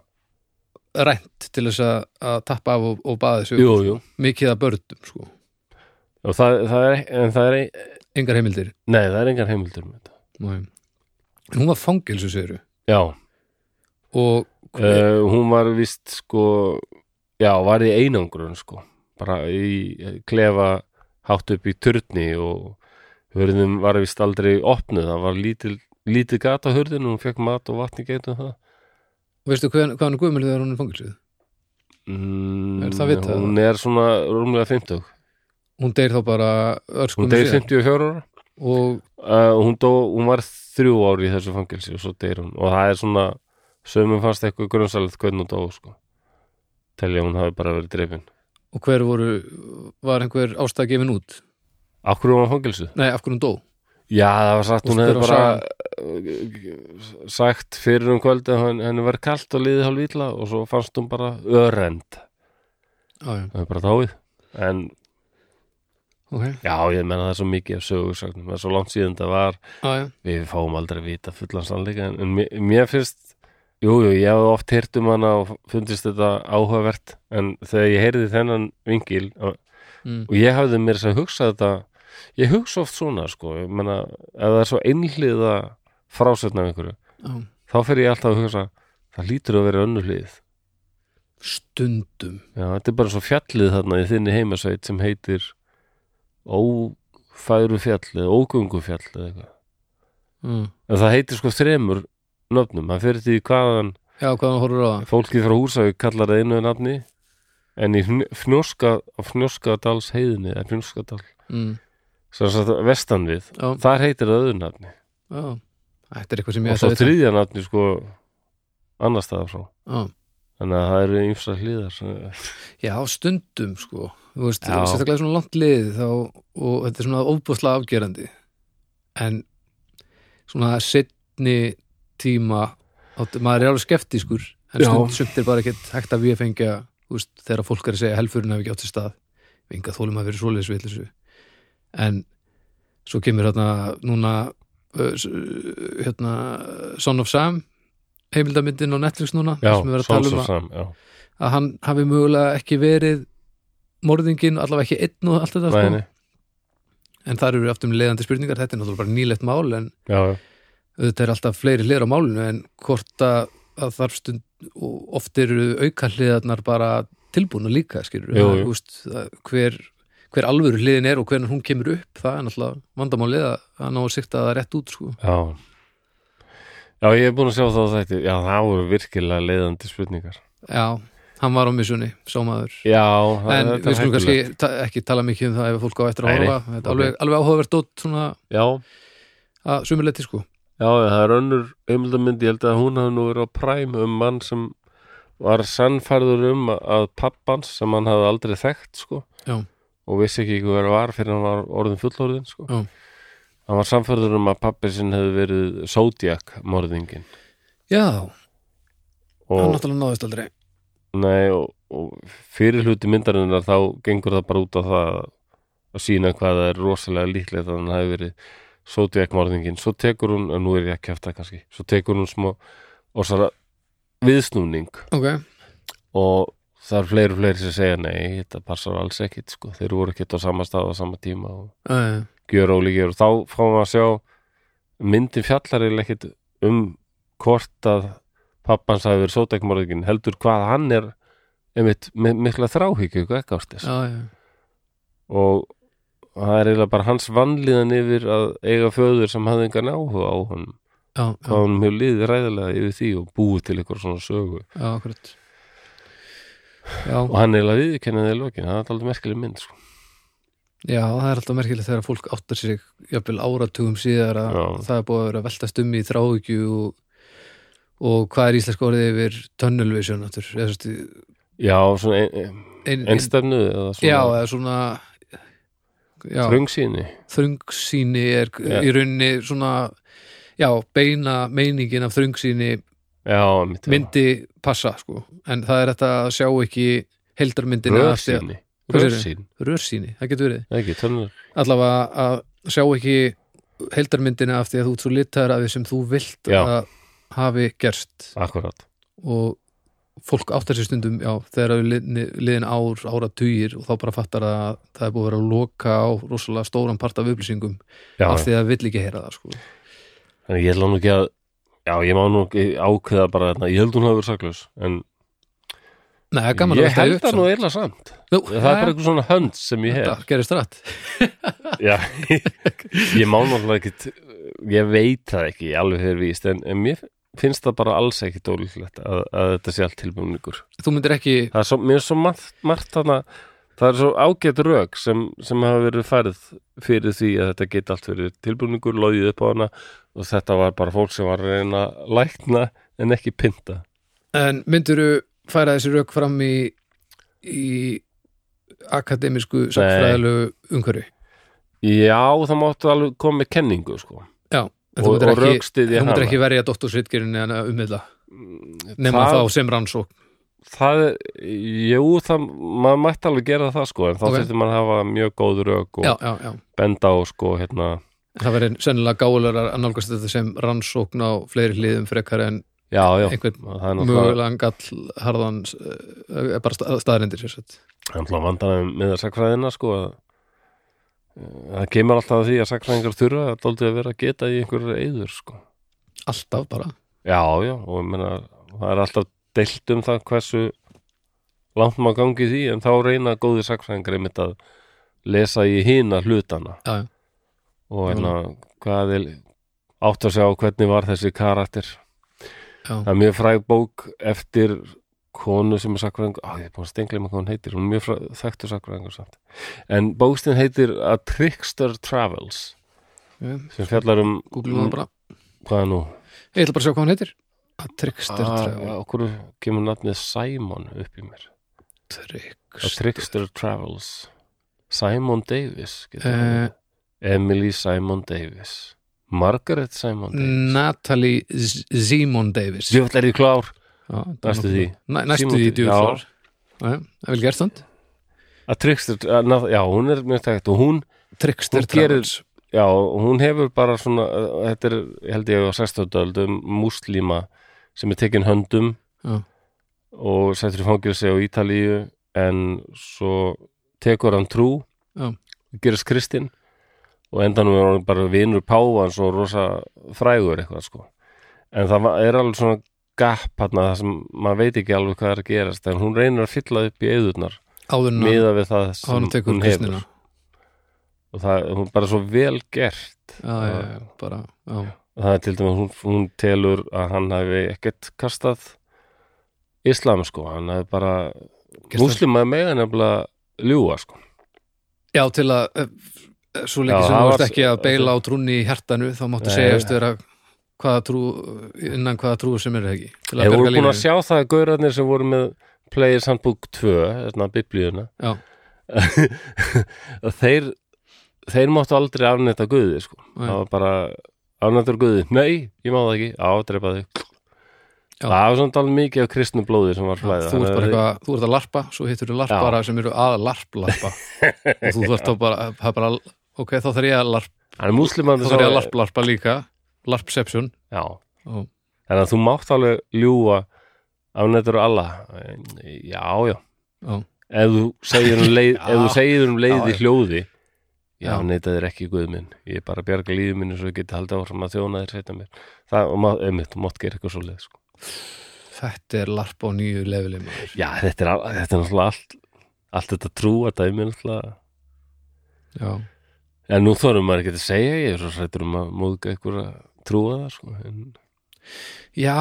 rænt til þess að, að tappa af og, og baða þessu mikið að börnum sko. Og það, það er, en það er engar heimildir. Nei, það er engar heimildur með þetta. Nei. hún var fangilsu séru já, og uh, hún var vist sko, já, var í einangrun sko, bara í klefa hátt upp í turni og hörðum var vist aldrei opnuð, það var lítil lítið gata hörðin, hún fekk mat og vatni geitum það. Veistu hvað, hvað hann er guðmælið þegar hún er fangilsuð mm, Er það vitað? hún er svona rúmlega 50 hún deyr þá bara hún örskum deyr 54 ára. Og uh, hún, dó, hún var þrjú ári í þessu fangelsi og svo deyr hún. Og það er svona sömum fannst eitthvað grunnsalegt hvernig hún dó sko. telja hún hafi bara verið dreifin og hver voru var einhver ástæð gefin út? Af hverju hún var fangelsu? nei, af hverju hún dó? Já, það var sagt, Og hún hefði bara uh, sagt fyrir um kvöldi að henni, var kalt og liðið hálf ítla og svo fannst hún bara örend. Það er bara dáið. En ok, já, ég menna það er svo mikið af sögursögnum, það er svo langt síðan það var. Ah, já, við fáum aldrei vita fullan sannleika en, en mér, mér finnst jú, jú, ég hef oft heyrt um hana og fundist þetta áhugavert en þegar ég heyrði þennan vingil og, mm, og ég hafði mér þess að hugsa þetta ég hugsa oft svona sko ég menna, ef það er svo einhliða frásögn af einhverju, já. þá fer ég alltaf að hugsa það lítur að vera önnur hlið. Stundum. Já, þetta er bara svo fjallið þarna í þinni heimasveit sem heitir ófæru fjall eða ógöngu fjall eða eitthvað. Mm. en það heitir sko þremur nöfnum, hann fyrir því hvaðan já, hvað hann horfur á það fólkið frá Húsavík kallar það einu nafni en í Fn- fnjóska fnjóskadals heiðinni eða fnjóskadal, mm. sagt vestan við já, þar heitir það öðru nafni. Já, þetta er eitthvað sem ég og svo þriðja nafni sko annar staðar frá. Já. Þannig að það eru ymsa hlýðar Já, stundum sko. Þú veist, sérstaklega svona langt liðið þá, og þetta er svona ofbúðslega afgerandi. En svona setni tíma maður er alveg skeptískur en Já. stund, sumt er bara ekkert hægt að við fengja veist, þegar fólk er að segja helfurinn hafi ekki átt sér stað. Við enga þólum að vera svoleiðis vitlisu en svo kemur hérna núna hérna Son of Sam heimildamyndin á Netflix núna já, sem við erum að tala um að að hann hafi mögulega ekki verið morðingin, allavega ekki einn og allt þetta Nei, sko. nei. en þar eru aftur með leiðandi spurningar, þetta er náttúrulega bara nýlegt mál en já, auðvitað er alltaf fleiri hliður á málinu en hvort að, að þarf stund og oft eru auka hliðarnar bara tilbúna líka, skilur Jú, jú. Úst, hver, hver alvöru hliðin er og hvernig hún kemur upp, það er náttúrulega vandamálið að að ná að sikta það rétt út sko. já já, ég er búin að sjá það á þetta já, það voru virkilega leiðandi spurningar. Já, hann var á missunni, sámaður já, það, en þetta er við skulum kannski hættulegt. ta ekki tala mikið um það ef fólk á eftir að Nei, nei. horfa. Þetta er alveg, alveg áhugavert dótt svona já, að sumuleiti sko. Já, það er önnur heimildamynd, ég held að hún hafi nú verið á præm um mann sem var sannfærður um að pappans sem hann hafði aldrei þekkt sko. Já. og vissi ekki það var fyrir hann var orðin fullorðin sko. Já. Hann var sannfærður um að pappi sinn hefði verið Zodiac morðingin já, hann og, náttúrulega náðist aldrei. Nei, og, og fyrir hluti myndarinnar þá gengur það bara út á það að sína hvað það er rosalega líklegt að hann hefði verið Zodiac morðingin svo tekur hún, en nú er ég eftir það kannski svo tekur hún smá viðsnúning. Ok, og það er fleiri og fleiri sem segja nei, þetta passar alls ekkit sko. þeir voru ekkit á sama stað á sama tíma og uh, gjör ólíkjör og þá fáum við að sjá myndin fjallar eða ekkit um hvort að pappans hafi verið sótækmorðingin heldur hvað hann er einmitt mikla þráhyggju ekki ástis og það er eiginlega bara hans vanlíðan yfir að eiga föður sem hafði engan áhuga á hann hvað hann hefur liðið ræðilega yfir því og búið til ykkur svona sögu. Já, já, og hann eiginlega viðkennaði í lokin, það er alltaf merkileg mynd sko. Já, það er alltaf merkilegt þegar fólk áttar sig jafnvel áratugum síðar að Já. það er búið að vera veltast um í þráhyggju og, og hvað er íslensk orðið yfir tunnel vision svo já, svona ein, ein, ein, ein, einstefnu eða já, svona eða svona já, þröngsýni. Þröngsýni er Já. í rauninni svona já, beina meiningin af já, mitt, myndi passa sko. En það er þetta að sjá ekki heldarmyndina af að- rörsýn, rörsýni, það getur verið. Ekki, tönnur allavega að sjá ekki heldarmyndina af því að þú ert svo litar af því sem þú vilt Já. að hafi gerst. Akkurat. Og fólk áttar sér stundum já, þegar við liðin, liðin ár, áratugir og þá bara fattar að það er búið að vera að loka á rosalega stóran part af upplýsingum já, af því að vill ekki heyra það sko. þannig ég ætla nú ekki að já, ég má nú ákveða bara þarna, ég held hún hafi verið saklaus en Nei, það ég held upp það nú samt. eiginlega samt. Nú, það er bara eitthvað svona hönd sem ég hef. Þetta gerist rætt. Já, ég má náttúrulega ekkit ég veit það ekki alveg fyrir víst en, en mér finnst það bara alls ekki dólíklegt að, að þetta sé allt tilbúningur Þú myndir ekki það er svo, mér er svo margt, margt þarna það er svo ágætt rök sem, sem hafa verið færið fyrir því að þetta geti allt verið tilbúningur, logið upp á hana og þetta var bara fólk sem var að reyna lækna en ekki pynta. En myndirðu færa þessi rauk fram í í akademísku sakfræðilegu umhverfi? Já, það máttu alveg koma með kenningu sko. Já, en þú myndir ekki, ekki verja doktorsritgerinn en að ummiðla nema það, þá sem rannsók það, jú, það maður mætti alveg gera það sko en þá Ok. þurfti maður að hafa mjög góð rök og Já, já, já. benda á sko hérna, Það verður sennilega gálegar að nálgast þetta sem rannsókn á fleiri hliðum frekar en já, já, einhvern er mögulegan gall harðan uh, bara stað, sett. Það er vandan með sakfræðina sko að eh, það kemur alltaf því að sakfræðingar þurfa að dálítið að vera að geta í einhverju eyður sko. Alltaf bara. Já, já, og ég meina það er alltaf deilt um það hversu langt maður gangi því en þá reyna góði sakfræðingar einmitt að lesa í hina hlutana. Já, já, og hérna hvað er átt að sjá hvernig var þessi karakter það er mjög fræg bók eftir konu sem er sakfræðingur á, ég er búin að stengla með hvað hún heitir. Hún er mjög fræg, þekktur sakfræðingur samt. En bókstinn heitir A Trickster Travels já. sem fjallar um googlum það bara. Hvað er nú? ég ætla bara að sjá hvað hann heitir. Að Trickster Ah, Travel já, okkur kemur nafnið Simon upp í mér. A Trickster Trickster Travels. Simon Davis verið. Emily Simon Davis Margaret Simon Davis. Natalie Simon Davis. Já, Djöfull er ég klár? Er Næstu því. Næ, næstu því Davis, djúflar það er vel gert stand A Trickster, já hún er mjög tækt og hún Trickster Hún gerir- Já, hún hefur bara svona, þetta er, held ég á 16. um múslíma sem er tekin höndum Já. og settur í fangilsi á Ítalíu en svo tekur hann trú, Já. gerist kristinn og endanum er hann bara vinur páfans og rosa frægur eitthvað sko. En það er alveg svona gap hérna það sem maður veit ekki alveg hvað er að gerast en hún reynir að fylla upp í að- miða við það sem að hún hefur. og það er bara svo vel gert. Já, já, já, bara það er til dæmis hún, hún telur að hann hafi ekkert kastað islam sko, hann hafi bara Gert það- múslima með nefnilega ljúga sko. Já til að eh, svo lengi Já, sem þú var- ert ekki að beila á trúnni í hjartanu þá máttu segjast vera hvaða trú innan hvaða trú sem er ekki að Ég voru búin að sjá það að gaurarnir sem voru með Players Handbook 2, þarna biblíuna. Já, að þeir þeir máttu aldrei afnætta guði sko. Það var bara afnættur guði, nei, ég má það ekki. Á, drepa þig. Já. það var svona alveg mikið af kristnu blóði sem var já, flæða þú ert bara eitthvað þú ert að larpa, svo hittur þú larpara sem eru að larp-larpa. Og þú þarft þá bara, það bara ok, þá þarf ég að larp hann er múslimandi þá þarf ég að larp-larpa líka. Larpception já, og, þannig að þú mátt alveg ljúga afnættur alla já, já. Já, ef þú segir um leið, ef þú segir um leið í hljóði já, Já. neita þér ekki guð minn. Ég er bara að bjarga lífið minni svo ég geti haldið áfram að þjóna þér setja mér. Það, og maður, einmitt, þú mátt gera eitthvað svo leið sko. þetta er larp á nýju leveli maður. já, þetta er, al- þetta er náttúrulega allt allt þetta trúa dæmi náttúrulega já, en nú þorum maður ekki að segja ég er svo hrættur um að móðga eitthvað að trúa það sko. en, já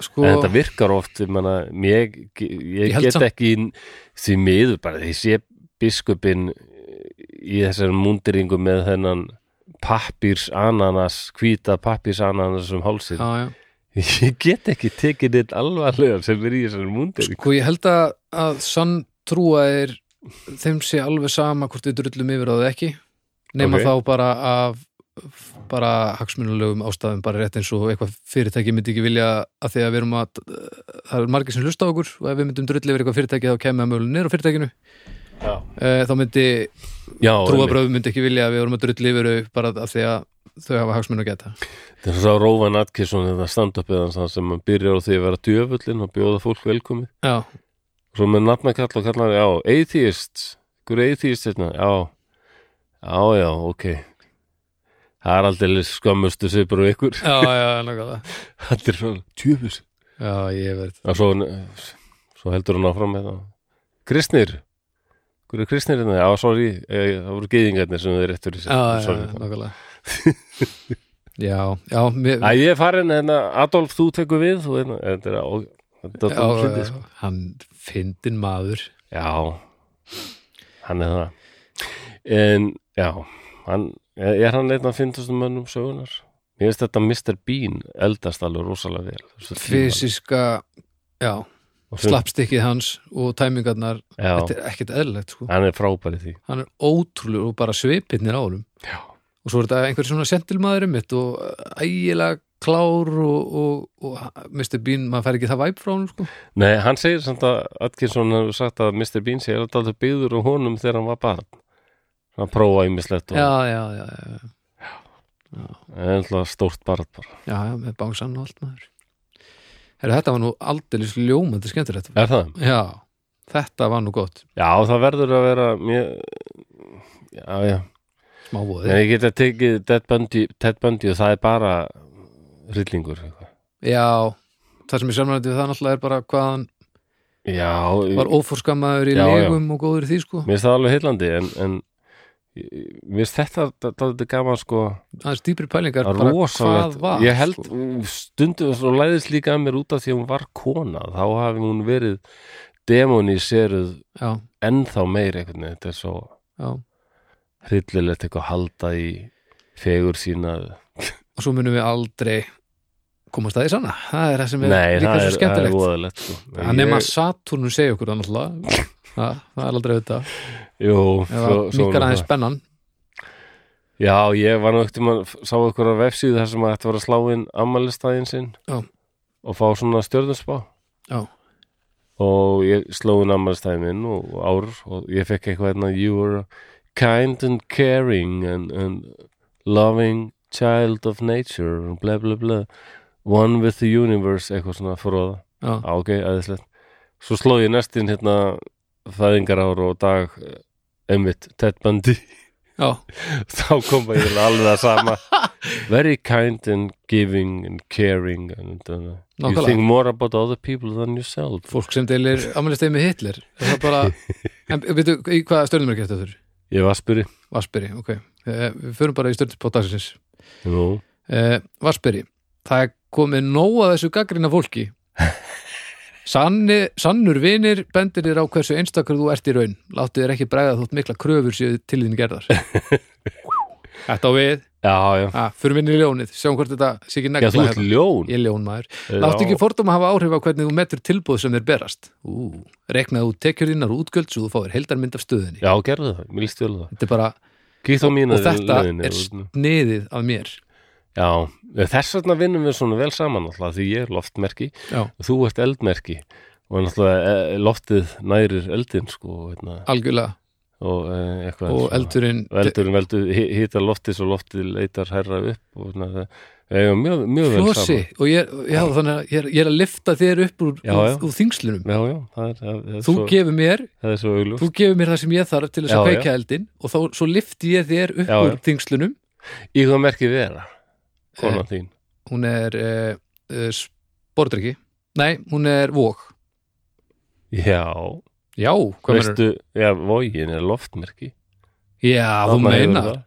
sko, en þetta virkar oft manna, ég, ég, Ég get samt- ekki því miður bara því sé biskupin í þessari múndiringu með þennan pappirs ananas hvíta pappirs ananas um hálsin já, já ég get ekki tekið neitt alvarlega sem er í þessari múndiringu Sko ég held að sann trúa er þeim sé alveg sama hvort við drullum yfir á það ekki nema Ok. þá bara af bara hagsmunulegum ástæðum bara rétt eins og eitthvað fyrirtæki myndi ekki vilja að því að við erum að það er margir sem hlusta á okkur og ef við myndum drull yfir eitthvað fyrirtæki þá kemur að mögulega niður á fyrirtækinu. Já, e, þá myndi já einmitt. trúabröð myndi ekki vilja að við erum að drull yfir bara af því að þau hafa hagsmunu að geta þetta er svo Róvan Atkinson þetta stand-upið hans þar sem byrjar á því að vera djöfullin og bjóða fólk velkomið. Já, svo með nafnakall og kallar já, atheist, hver er atheist hérna, já. Já, já, ok. Það er aldrei skammustu svipur og ykkur. Já, já, nákvæmlega þetta er svona tjöfus Já, ég veit. Og svo, svo heldur hann áfram með það kristnir. Hver er kristnir hérna, já, sorry eh, það voru geðingarnir sem þið er rétt fyrir sér. Já, já, nákvæmlega Já, já, mér, Æ, ég er farin, hérna, Adolf, þú tekur við og hérna, þetta er á þetta er já, á fyndið, sko. já, hann fyndin maður Já, hann er það En, já hann, Er hann einn af fyndustum mönnum sögunar? Mér finnst þetta Mr. Bean eldast alveg rosalega vel fysiska já, slappstikkið hans og tæmingarnar, Já, þetta er ekkert eðlilegt sko. hann er frábær í því hann er ótrúlega og bara svipirnir á honum Já, og svo er þetta einhver svona sentilmaður mitt og ægilega klár og, og, og Mr. Bean, maður fær ekki það væp frá honum sko. Nei, hann segir samt að Atkinson hefur sagt að Mr. Bean að þetta byggður á honum þegar hann var barn hann prófa ýmislegt og já, já, já, já, er alltaf stórt barn bara já, já, með bánsann og allt maður Heru, þetta var nú aldeilis ljómandi skemmtilegt Er það? já, þetta var nú gott Já, það verður að vera mjög Já, já smávóði En ég get að tekið Ted Bundy, Ted Bundy og það er bara eitthvað. Já, það sem ég við það náttúrulega er bara hvað hann Já, var óforskammaður í Já, já. legum og góður í því sko mér finnst það alveg heillandi en, en Mér finnst þetta þetta gaman sko aðeins dýpri pælingar að bara hvað var Ég held sko. stundum svo læðist líka að mér út af því að hún var kona þá hafi hún verið demoniseruð já, ennþá meir veginn þetta er svo já. hryllilegt eitthvað að halda í fegur sína og svo munum við aldrei komast að því sanna. Það er það sem er Nei, líka svo er, það er skemmtilegt. voðalegt sko. það nema að Saturnum segja okkur náttúrulega. Það, er aldrei þetta Jú, svo, mikkar aðeins spennan. Já, ég var maður sá ykkur á vefsíðu þar sem að þetta var að slá inn ammælistæðin sinn Já. og fá svona stjörnusbá Já. og ég sló inn ammælistæðin minn og, ár og ég fekk eitthvað hérna You were kind and caring and, and loving child of nature og bla bla bla one with the universe eitthvað svona fróða já, Já, ok, aðeinslegt Svo sló ég næstin hérna fæðingar ár og dag eh, einmitt, Ted Bundy. Já, þá kom ég alveg að sama. Very kind and giving and caring and uh, you Nákvæmlega. think more about other people than yourself. Fólk sem deilir ammælistegi með Hitler. Er það bara en veitu, í hvaða stjörnum er gert þetta fyrir? ég var spyrir Vassberi, ok. Eh, við förum bara í stjörnum på dagsins. Nú, eh, Vassberi, það er komið nóg að þessu gaggrina fólki. Sanni, sannur vinir bendir þér á hversu einstakar þú ert í raun. Látið þér ekki bregða þótt mikla kröfur séu til þín gerðar. Þetta á við, já, já, að, fyrir minni í ljónið. Sjáum hvort þetta sé ekki já negla þú ert ljón. Ég er ljón maður Láttu ekki fordóma hafa áhrif á hvernig þú metur tilbúð sem þér berast. Ú, reknaðu tekjur þínar og útgjöld svo þú fáir heildarmynd af stöðinni. Já, gerðu það, mér líst vel það. Þetta er bara, og þetta er sniðið af mér já, þess vegna vinnum við svona vel saman alltaf því ég er loftmerki Já, og þú ert eldmerki og náttúrulega eh, loftið nærir eldin sko, hérna, algjörlega og eh, Og eldurinn Veldurinn veldur hýta loftið svo loftið leitar herra upp og það eiga mjög, mjög vel Flossi saman. og ég, já, ég er, ég er að lifta þér upp úr, Já, úr, já. þingslunum Já, já, það er, það er, Þú gefur mér, það er þú gefur mér það sem ég þarf til þess Já, að já. kveikja eldin og þá, svo lifti ég þér upp Já, úr já. þingslunum Í hvað merkið vera, konan þín? Hún er uh, uh, spordryggi Nei, hún er vóg Já, Já, hvað veistu, já, vógin er loftmerki. Já, þú meinar það.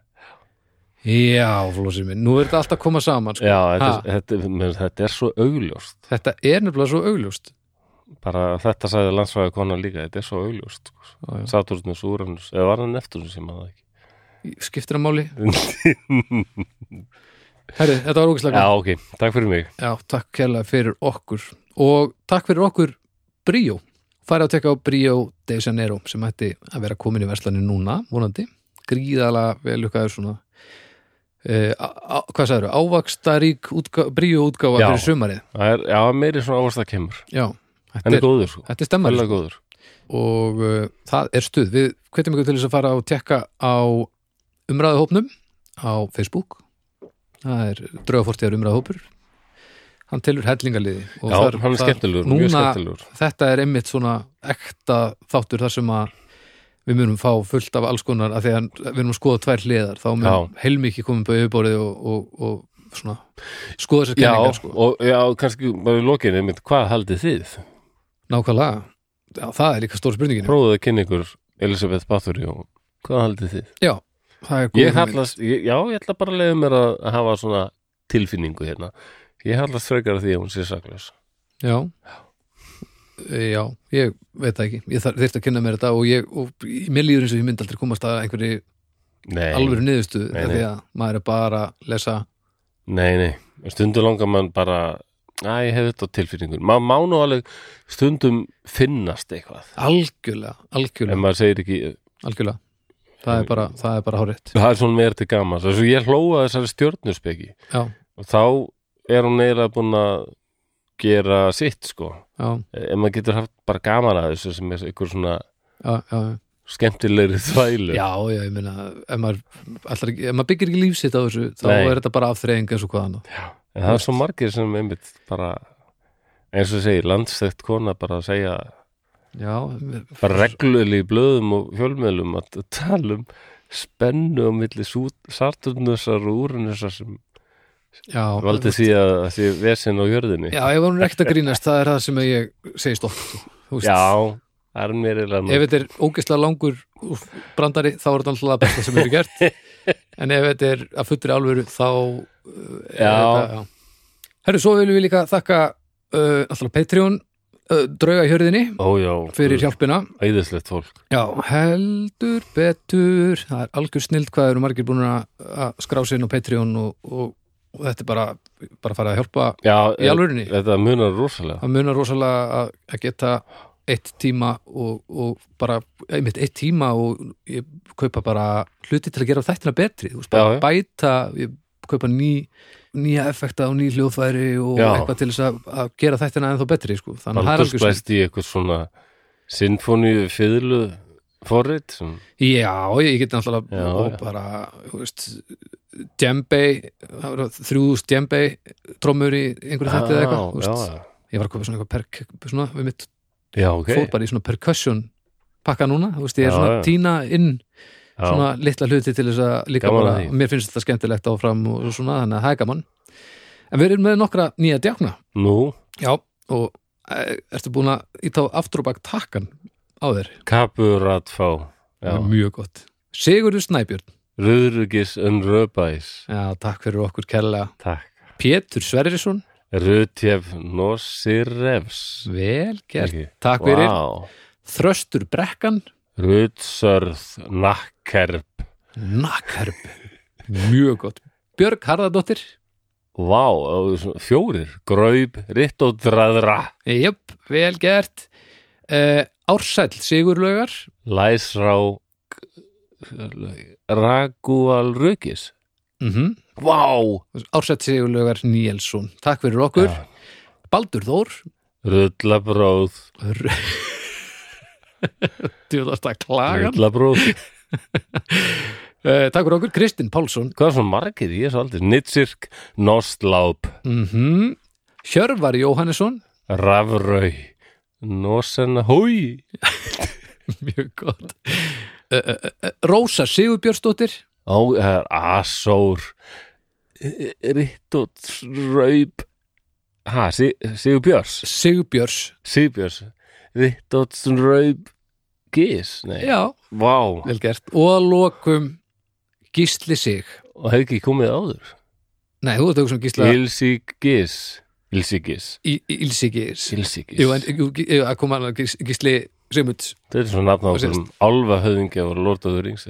Já, flósið minn, nú er þetta alltaf að koma saman sko. Já, þetta, þetta, menn, þetta er svo augljóst. Þetta er nefnilega svo augljóst Bara þetta sagði landsvæði konan líka, þetta er svo augljóst. sko. Saturnus, Uranus, eða var hann Neptunus sem að það ekki? Skiptir að máli Herri, þetta var ógæslega Já, ok, takk fyrir mig. Já, takk kærlega fyrir okkur og takk fyrir okkur Bríó farið að tekka á Bríó de Janeiro sem ætti að vera komin í verslani núna vonandi, gríðalega vel lukkaður svona uh, á, hvað sagður, ávakstarík útgá, Bríó útgáfa Já. fyrir sumarið Það er, já, meiri svona áhersla kemur. Já, þetta er góður, sko. þetta er stemmar góður. og uh, það er stuð við hvetjum ykkur til þess að fara og tekka á umræðuhópnum á Facebook það er draugafortíðar umræðuhópur hann telur hellingaliði og Já, þar- hann er skemmtilegur, mjög núna, skemmtilegur. þetta er einmitt svona ekta þáttur þar sem að við munum fá fullt af alls konar að því að við að skoða tvær hliðar þá Já. heilmikið komið på yfirborðið og, og, og svona skoða Já, kenningar sko. og já, kannski bara í lokinni, einmitt, hvað haldið þið? nákvæmlega, já, það er líka stóra spurningin kynna ykkur Elisabeth Bathory og hvað haldið þið? já, Ég hallast, ég, já, ég ætla bara að leiða mér að hafa svona tilfinningu hérna. Ég hallast frekar að því að hún sé saklaus. Já Já, ég veit það ekki ég þarf þyrfti að kynna mér þetta og ég og mér líður eins og ég myndi aldrei komast að einhverju niðurstu Nei, því að maður er bara að lesa nei, nei. Stundum langar mann bara, að ég hef þetta á tilfinningun. Maður má nú alveg stundum finnast eitthvað. algjörlega, En algjörlega, maður segir ekki, algjörlega það er bara, það er bara hárétt það er svona meira til gaman. Þess að ég hlóa þessari stjórnurspeki Já, og þá er hún eiginlega búin að gera sitt, sko. já, ef maður getur haft bara gaman að þessu sem er ykkur svona já, já skemmtilegri þvælu Já, já, ég meina, ef maður, ekki, ef maður byggir ekki lífsitt á þessu, þá Nei. er þetta bara afþreying eins og hvað annað. en það er svo margir sem einmitt bara eins og segir, landstækt kona bara að segja Já, bara reglulega í blöðum og fjölmiðlum að tala um spennu á milli Saturnusar og Úranusar sem já, valdi því að það sé vesinn á jörðinni Já, ef hún er ekkert að grínast, það er það sem ég segist oft. Já, það er mér ef þetta er ógeðslega langur brandari þá er þetta alltaf besta sem eru gert en ef þetta er að fullri alvöru þá uh, Já. já. Herru, svo viljum við líka þakka uh, alltaf Patreon drauga hjörðinni Ó já, fyrir hjálpina. Æðislegt fólk. Já, heldur betur. Það er algjör snild hvað eru margir búin að að skrá sig inn á Patreon og, og, og þetta er bara, bara farið að hjálpa Já, í alvörinni þetta munar rosalega. Það munar rosalega að, að geta eitt tíma og, og bara einmitt eitt tíma og ég kaupa bara hluti til að gera þættina betri. Þú veist, bara já. bæta ég kaupa ný, nýja effekta og ný hljóðfæri og Já. eitthvað til þess að, að gera þættina ennþá betri sko. þannig að það er snill. spæst í eitthvað svona sinfóníu fiðlu forrit sem, Já, ég, get náttúrulega og bara, þú veist djembe, það voru þrjúðust djembe trommur í einhverju þætti eða eitthvað, já, ég var að kofa svona eitthvað per, svona, við mitt já, ok fór bara í svona percussion pakka núna, þú veist, ég er Já, svona tína inn svona litla hluti til þess að líka Gaman bara, mér finnst þetta skemmtilegt áfram og svona, þannig að það er gaman. En við erum með nokkra nýja djákna. Nú, já, og e, ertu búin að íta á aftur og bak takkan á þér, kapur að fá. Það Já, er mjög gott. Sigurður Snæbjörn, Röðrugis en Röbæs já, takk fyrir okkur Takk. Pétur Sverrisson, Rutjef Nosirevs vel gert. Ekki? takk fyrir, Vá. Þröstur Brekkan Rutsörð Nakkerp. Nakkarp, mjög gott. Björg Harðardóttir. Vá, fjórir. Graup, Ritt og Draðra Jöp, vel gert. Uh, Ársæll Sigurlaugar. Læsrá Ragúal Rugis mm Vá! Ársæll Sigurlaugar Níelsson. Takk fyrir okkur. Já. Baldur Þór. Rullabróð Djúðast að klaga. Uh, Takk fyrir okkur Kristinn Pálsson. Hvað er svona margir í þessu aldrei? Nitsirk, Nostláp mm Hjörvar Jóhannesson. Rafrau Nosen Hói Mjög gott. Uh, uh, uh, Rósa Sigurbjörnsdóttir. Asór Ritt og Raup. Ha, Sigur Björs Sigurbjörns Og Raup Gís, nei. Já, Vá, vel gert. Og að lokum Gísli Sig. Og hefði ekki komið áður? Nei, þú ert auðvitað sem Gísla Ilsík Gís Ilsíkis Í- í- Ilsi Gís Jú, en jú, jú, að koma Gís- Gísli Sigmunds. Þetta er svona nafn á Álfa höfðingja og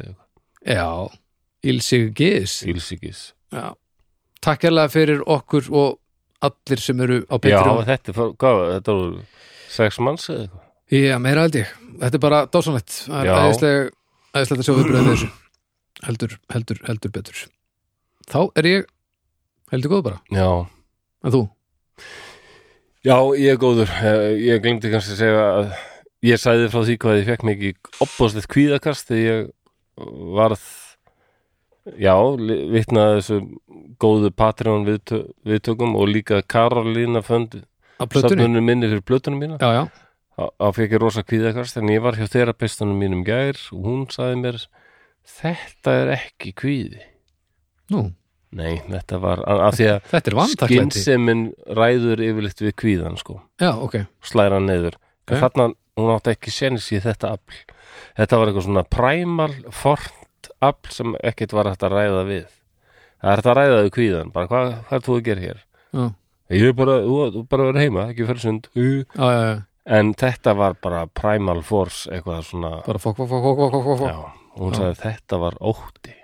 eða eitthvað. Já, Ilsi Gís Ilsíkis Já. Takk hérlega fyrir okkur og allir sem eru á Já, Patreon þetta er, var- þetta voru sex manns eða eitthvað? Já, meira held ég. Þetta er bara dásanlegt Það er æðislega æðislegt að sjá viðbröðið þessu. Heldur, heldur, heldur betur. Þá er ég heldur góð bara. Já, En þú? Já, ég er góður. Eh, Ég glemdi kannski að segja að ég sæði frá því hvað ég fekk mikið opbóðslegt kvíðakast þegar ég varð já, vitnaði þessu góðu Patreon viðtö, viðtökum og líka Karolína fönd Á plötunni? Safnunum minni fyrir plötunum mína. Já, já, Þá- fekk ég rosa kvíðakast en ég var hjá þerapistunum mínum gær og hún sagði mér þetta er ekki kvíði. Nú? Nei, þetta var af því að skynnsemin ræður yfirleitt við kvíðan sko. Já, ok. Slæra hann niður. Ok. en þarna hún átti ekki séns í þetta afl. Þetta var eitthvað svona primal fornt afl sem ekkert var hægt að ræða við. Það er hægt að ræða við kvíðan bara hvað, hvað er þú að gera hér? Já, ég er bara, þú, bara verið heima, ekki fyrir sund. Já, já, já. en þetta var bara primal force eitthvað svona. Bara fokk, fokk, fokk, fokk, fokk, já, og hún sagði þetta var ótti.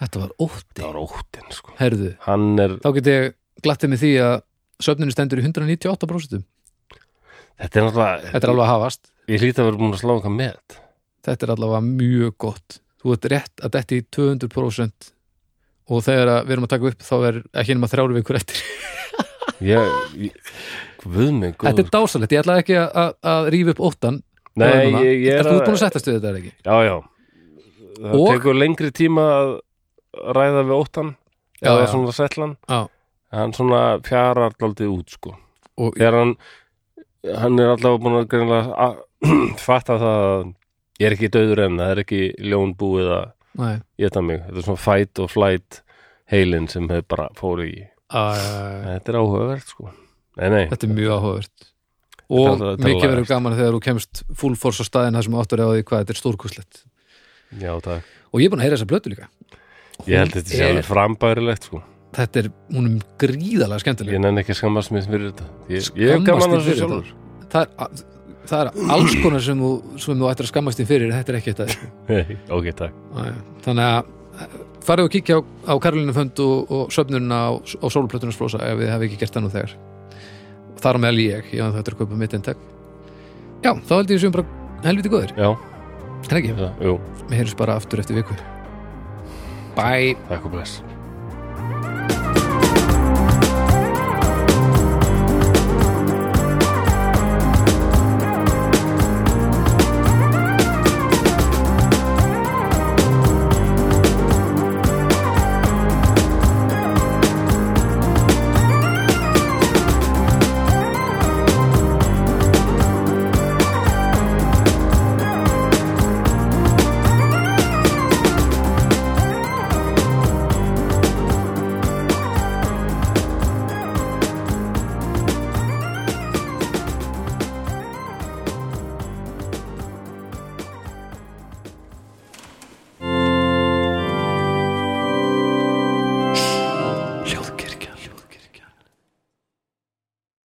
Þetta var ótti? Þetta var óttin sko. Herðu, er, þá get ég glattið með því að söfninu stendur í 198% þetta er náttúrulega Þetta er alveg að hafast. Ég hlýta að vera búin að slá eitthvað með Þetta er allavega mjög gott. Þú ert rétt að detti í 200% og þegar að við erum að taka upp þá er ekki nema þrjáru vikur eftir. Ég, ég Guð mig, Þetta góður er dásalegt, ég ætla ekki að, að, að rífa upp óttan Nei, ég, ég Er þú búin að settast við þetta er ekki? Já, já. Það Og- tekur lengri tíma að ræða við óttan eða já. svona settlan hann svona fjarar daldið út sko. Og, þegar hann hann er allavega búin að að fatta það að ég er ekki döður enn, það er ekki ljón búið að geta mig, þetta er svona fight og flight heilin sem hefur bara fóru í. Þetta er áhugavert sko. Nei, nei, þetta er mjög áhugavert. Og Þetta- þetta mikið verður gaman þegar þú kemst full force á staðin þar sem áttur á því hvað þetta er stórkuslegt Já, takk. Og ég er búin að heyra þessa blötu líka. Ég held þetta sé er- alveg frambærilegt sko. Þetta er, hún er gríðalega skemmtileg. Ég nenni ekki að skammast mér fyrir þetta. Ég, ég Skammast gaman að þessu sjálfur. það er, það er alls konar sem þú, sem þú ættir að skammast þín fyrir þetta er ekki þetta Ok, takk. Þannig að farið og kíkja á, á Karolínu Fönd og, og söfnununa á, á sóluplötunars flósa ef við hefum ekki gert það nú þegar. Þar meðal ég, ég er að kaupa mitt eintak já, þá held ég sem bara helviti góður, Já, er ekki? Við heyrjum bara aftur eftir viku. Bye. Takk og bless